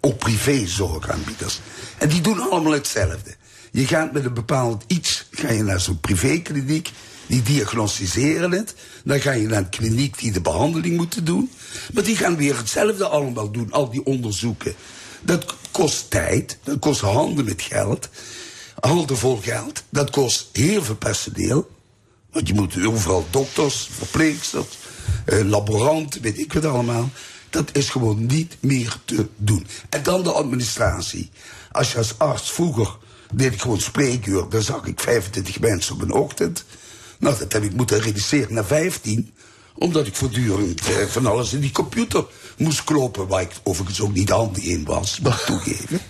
Ook privézorgaanbieders. En die doen allemaal hetzelfde. Je gaat met een bepaald iets, ga je naar zo'n privékliniek, die diagnosticeren het. Dan ga je naar een kliniek die de behandeling moeten doen. Maar die gaan weer hetzelfde allemaal doen, al die onderzoeken. Dat kost tijd, dat kost handen met geld, handen vol geld. Dat kost heel veel personeel. Want je moet overal dokters, verpleegsters, eh, laboranten, weet ik wat allemaal. Dat is gewoon niet meer te doen. En dan de administratie. Als je als arts vroeger deed ik gewoon spreekuur, dan zag ik 25 mensen op een ochtend. Nou, dat heb ik moeten reduceren naar 15 omdat ik voortdurend eh, van alles in die computer moest kloppen. Waar ik overigens ook niet handig in was, moet ik toegeven.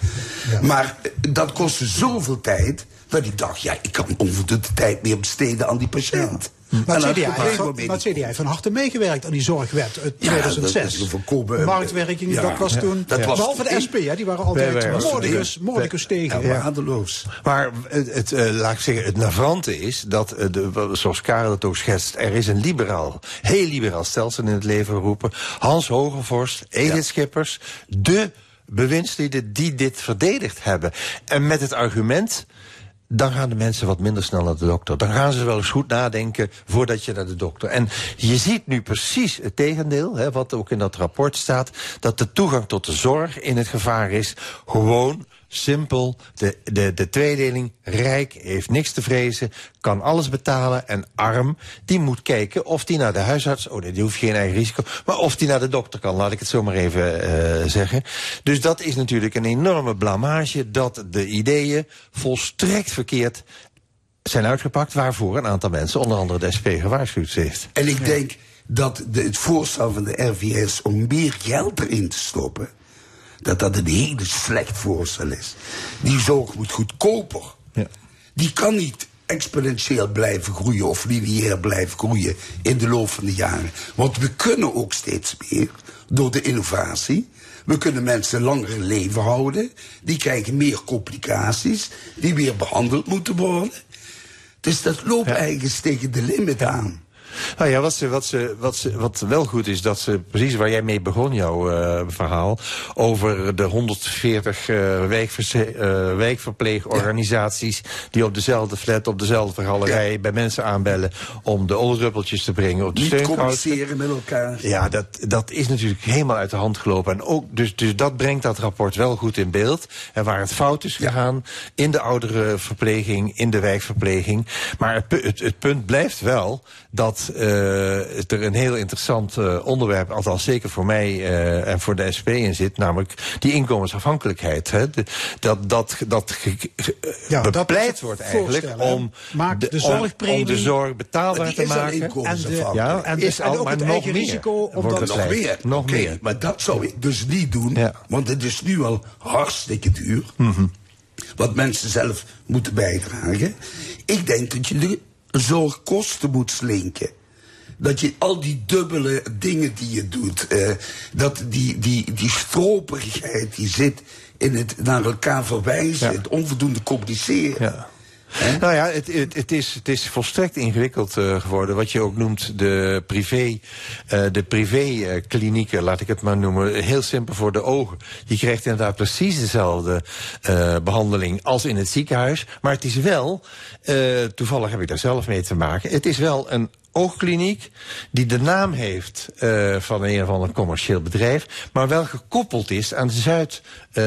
Maar eh, dat kostte zoveel tijd. Dat ik dacht, ja, ik kan onvoldoende tijd meer besteden aan die patiënt. Maar het CDA, heeft, moment- maar het CDA heeft van harte meegewerkt aan die zorgwet uit Ja, dat 2006. is een voorkomen- Marktwerking, Ja. dat was Ja. toen... Dat was- behalve de SP, hè, die waren altijd moordicus, moordicus tegen. Ja. Waardeloos. Maar het, het, eh, laat ik zeggen, het navrante is dat, eh, de, zoals Karel het ook schetst, er is een liberaal, heel liberaal stelsel in het leven geroepen. Hans Hogevorst, Edith Schippers, de bewindslieden die dit verdedigd hebben. En met het argument. Dan gaan de mensen wat minder snel naar de dokter. Dan gaan ze wel eens goed nadenken voordat je naar de dokter. En je ziet nu precies het tegendeel, hè, wat ook in dat rapport staat, dat de toegang tot de zorg in het gevaar is. Gewoon simpel, de, de, de tweedeling, rijk, heeft niks te vrezen, kan alles betalen. En arm, die moet kijken of die naar de huisarts, oh nee, die hoeft geen eigen risico, maar of die naar de dokter kan, laat ik het zo maar even eh, zeggen. Dus dat is natuurlijk een enorme blamage dat de ideeën volstrekt verkeerd zijn uitgepakt, waarvoor een aantal mensen, onder andere de SP, gewaarschuwd heeft. En ik denk dat het voorstel van de RVS om meer geld erin te stoppen, dat dat een hele slecht voorstel is. Die zorg moet goedkoper. Die kan niet exponentieel blijven groeien of lineair blijven groeien in de loop van de jaren. Want we kunnen ook steeds meer door de innovatie. We kunnen mensen langer in leven houden. Die krijgen meer complicaties. Die weer behandeld moeten worden. Dus dat loopt eigenlijk tegen de limit aan. Nou ja, wat, ze, wat, ze, wat, ze, wat wel goed is, dat ze precies waar jij mee begon, jouw eh, verhaal, over de 140 eh, wijkverse- eh, wijkverpleegorganisaties die op dezelfde flat, op dezelfde galerij bij mensen aanbellen om de oldruppeltjes te brengen op de Niet communiceren met elkaar. Ja, dat, dat is natuurlijk helemaal uit de hand gelopen. En ook, dus, dus dat brengt dat rapport wel goed in beeld. En waar het fout is gegaan in de ouderenverpleging, in de wijkverpleging. Maar het, het punt blijft wel dat dat eh, er een heel interessant eh, onderwerp, althans zeker voor mij eh, en voor de SP in zit, namelijk die inkomensafhankelijkheid. Hè. De- dat dat, dat ge- ge- Ja, dat bepleit wordt eigenlijk om de om- zorgpremie- om de zorg betaalbaar te maken. inkomensafhankelijk. ja, En- is en al, ook maar het nog eigen meer risico, omdat- wordt nog meer. Nog meer. Maar dat zou ik dus niet doen. Want het is nu al hartstikke duur. Mhm. Wat mensen zelf moeten bijdragen. Ik denk dat je de zorgkosten moet slinken. Dat je al die dubbele dingen die je doet. eh, dat die, die, die stroperigheid die zit in het naar elkaar verwijzen. Het onvoldoende communiceren. Nou ja, het, het, het, is, het is volstrekt ingewikkeld eh, geworden. Wat je ook noemt de privé, eh, de privéklinieken, laat ik het maar noemen. Heel simpel voor de ogen. Je krijgt inderdaad precies dezelfde eh, behandeling als in het ziekenhuis. Maar het is wel, eh, toevallig heb ik daar zelf mee te maken. Het is wel een oogkliniek die de naam heeft eh, van een of ander commercieel bedrijf, maar wel gekoppeld is aan Zuid, eh,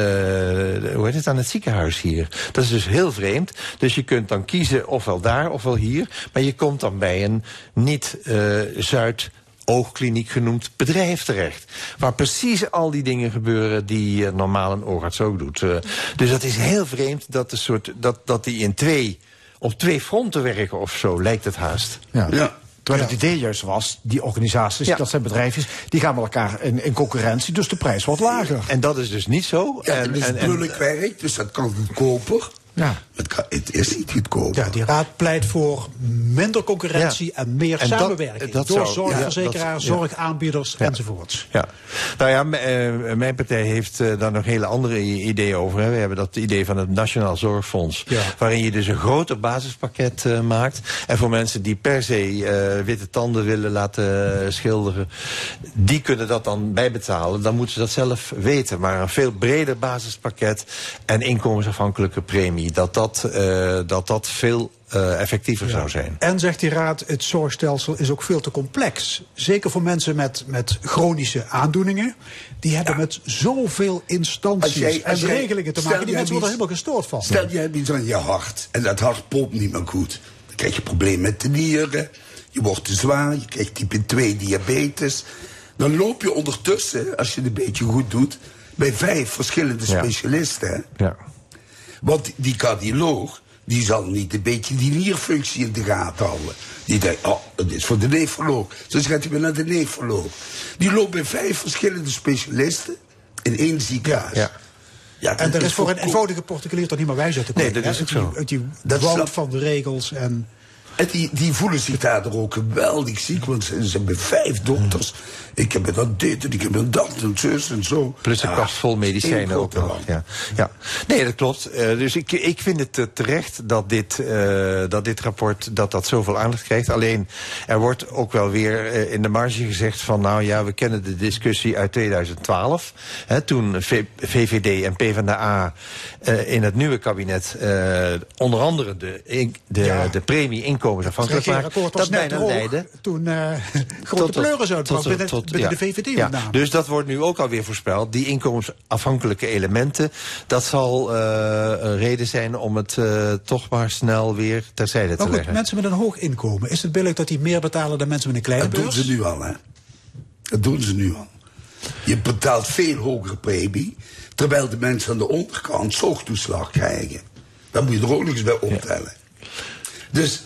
hoe heet het, aan het ziekenhuis hier. Dat is dus heel vreemd. Dus je kunt dan kiezen ofwel daar ofwel hier, maar je komt dan bij een niet eh, Zuid oogkliniek genoemd bedrijf terecht. Waar precies al die dingen gebeuren die eh, normaal een oogarts ook doet. Eh, dus dat is heel vreemd dat, de soort, dat, dat die in twee, op twee fronten werken of zo, lijkt het haast. Ja. Terwijl het idee juist was, die organisaties, Ja. dat zijn bedrijfjes, die gaan met elkaar in, in concurrentie, dus de prijs wordt lager. En dat is dus niet zo. Ja, en, het is en, en- werk, dus dat kan goedkoper. Ja. Het, kan, het is niet goedkoper. Ja, die raad pleit voor minder concurrentie Ja. en meer En samenwerking. dat door zou- zorgverzekeraars, ja, dat- zorgaanbieders enzovoorts. Ja, nou ja, eh, mijn partij heeft eh, daar nog hele andere ideeën over. Hè. We hebben dat idee van het Nationaal Zorgfonds. Waarin je dus een groter basispakket eh, maakt. En voor mensen die per se witte tanden willen laten schilderen. Die kunnen dat dan bijbetalen. Dan moeten ze dat zelf weten. Maar een veel breder basispakket en inkomensafhankelijke premie. Dat dat, eh, dat, dat veel eh, effectiever zou zijn. En zegt die raad, het zorgstelsel is ook veel te complex. Zeker voor mensen met, met chronische aandoeningen. Die hebben met zoveel instanties Als jij- als en jij- regelingen te maken. Die mensen worden iets- helemaal gestoord van. Stel, je hebt iets aan je hart en dat hart pompt niet meer goed. Dan krijg je problemen met de nieren, je wordt te zwaar, je krijgt type 2 diabetes. Dan loop je ondertussen, als je het een beetje goed doet, bij vijf verschillende specialisten. Ja. Want die cardioloog, die zal niet een beetje die nierfunctie in de gaten houden. Die denkt, oh, dat is voor de nefroloog. Dus gaat hij weer naar de nefroloog. Die loopt bij vijf verschillende specialisten in één ziekenhuis. Ja. Ja, En dat er is voor een eenvoudige particulier toch niet meer wijs uit te Nee, komen. dat is ook Uit die- zo. Uit die Dat snap- van de regels en... En die, die voelen zich daardoor ook geweldig ziek, want ze, ze hebben vijf dokters. Ik heb dan dit en ik heb dat en zus en zo. Plus een Ja, kast vol medicijnen ook nog. Ja. Ja. Nee, dat klopt. Eh, dus ik, ik vind het eh, terecht dat dit, eh, dat dit rapport dat dat zoveel aandacht krijgt. Alleen, er wordt ook wel weer in de marge gezegd van... nou ja, we kennen de discussie uit 2012. Hè, toen V- VVD en PvdA in het nieuwe kabinet... onder andere de, de, de premie inkomensafhankelijk Het maken. regeerakkoord was net bijna droog leidde toen eh grote pleuren uit binnen, binnen ja. de VVD Ja, met name. Dus dat wordt nu ook alweer voorspeld. Die inkomensafhankelijke elementen, dat zal eh, een reden zijn om het eh, toch maar snel weer terzijde Maar te goed, leggen. mensen met een hoog inkomen, is het billig dat die meer betalen dan mensen met een kleine Dat doen ze nu al, hè. Dat doen ze nu al. Je betaalt veel hogere premie, terwijl de mensen aan de onderkant zorgtoeslag krijgen. Dan moet je er ook eens bij optellen. Dus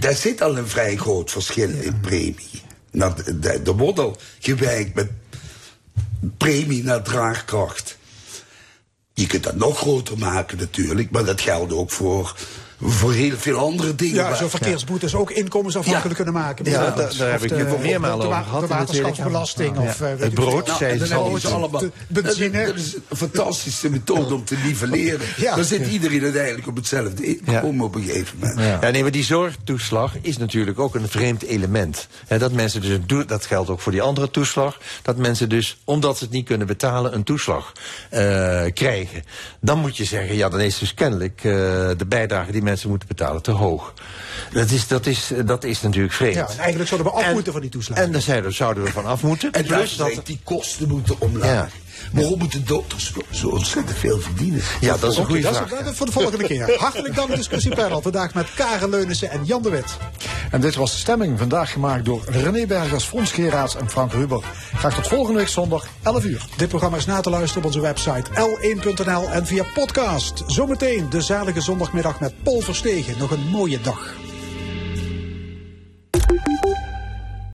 daar zit al een vrij groot verschil in premie. Nou, d- d- er wordt al gewerkt met premie naar draagkracht. Je kunt dat nog groter maken natuurlijk, maar dat geldt ook voor, voor heel veel andere dingen. Ja, zo verkeersboetes ook inkomensafhankelijk kunnen maken. Ja, daar- heb ik meermalen over gehad De waterschapsbelasting of... Ja. eh, Het brood, zei en ze allemaal. Benzine. dat is een fantastische methode om te nivelleren. Ja. Dan zit iedereen uiteindelijk op hetzelfde inkomen op een gegeven moment. Ja. nee, maar die zorgtoeslag is natuurlijk ook een vreemd element. Hè, dat mensen dus, dat geldt ook voor die andere toeslag, dat mensen dus, omdat ze het niet kunnen betalen, een toeslag eh, krijgen. Dan moet je zeggen, ja, dan is dus kennelijk eh, de bijdrage die mensen moeten betalen te hoog. Dat is, dat is, dat is natuurlijk vreemd. Ja, en eigenlijk zouden we af En- moeten van die toeslag. En daar zouden, zouden we van af moeten. En Plus dat die kosten moeten omlaag. Waarom moeten dokters zo ontzettend veel verdienen? Ja, dat is een goede dat is- vraag. dat is voor de volgende keer. Hartelijk dank discussiepanel. Vandaag met Karen Leunissen en Jan de Wit. En dit was de stemming, vandaag gemaakt door René Bergers, Frans Geraerts en Frank Ruber. Graag tot volgende week zondag, 11 uur. Dit programma is na te luisteren op onze website l1.nl en via podcast. Zometeen de zalige zondagmiddag met Paul Verstegen. Nog een mooie dag.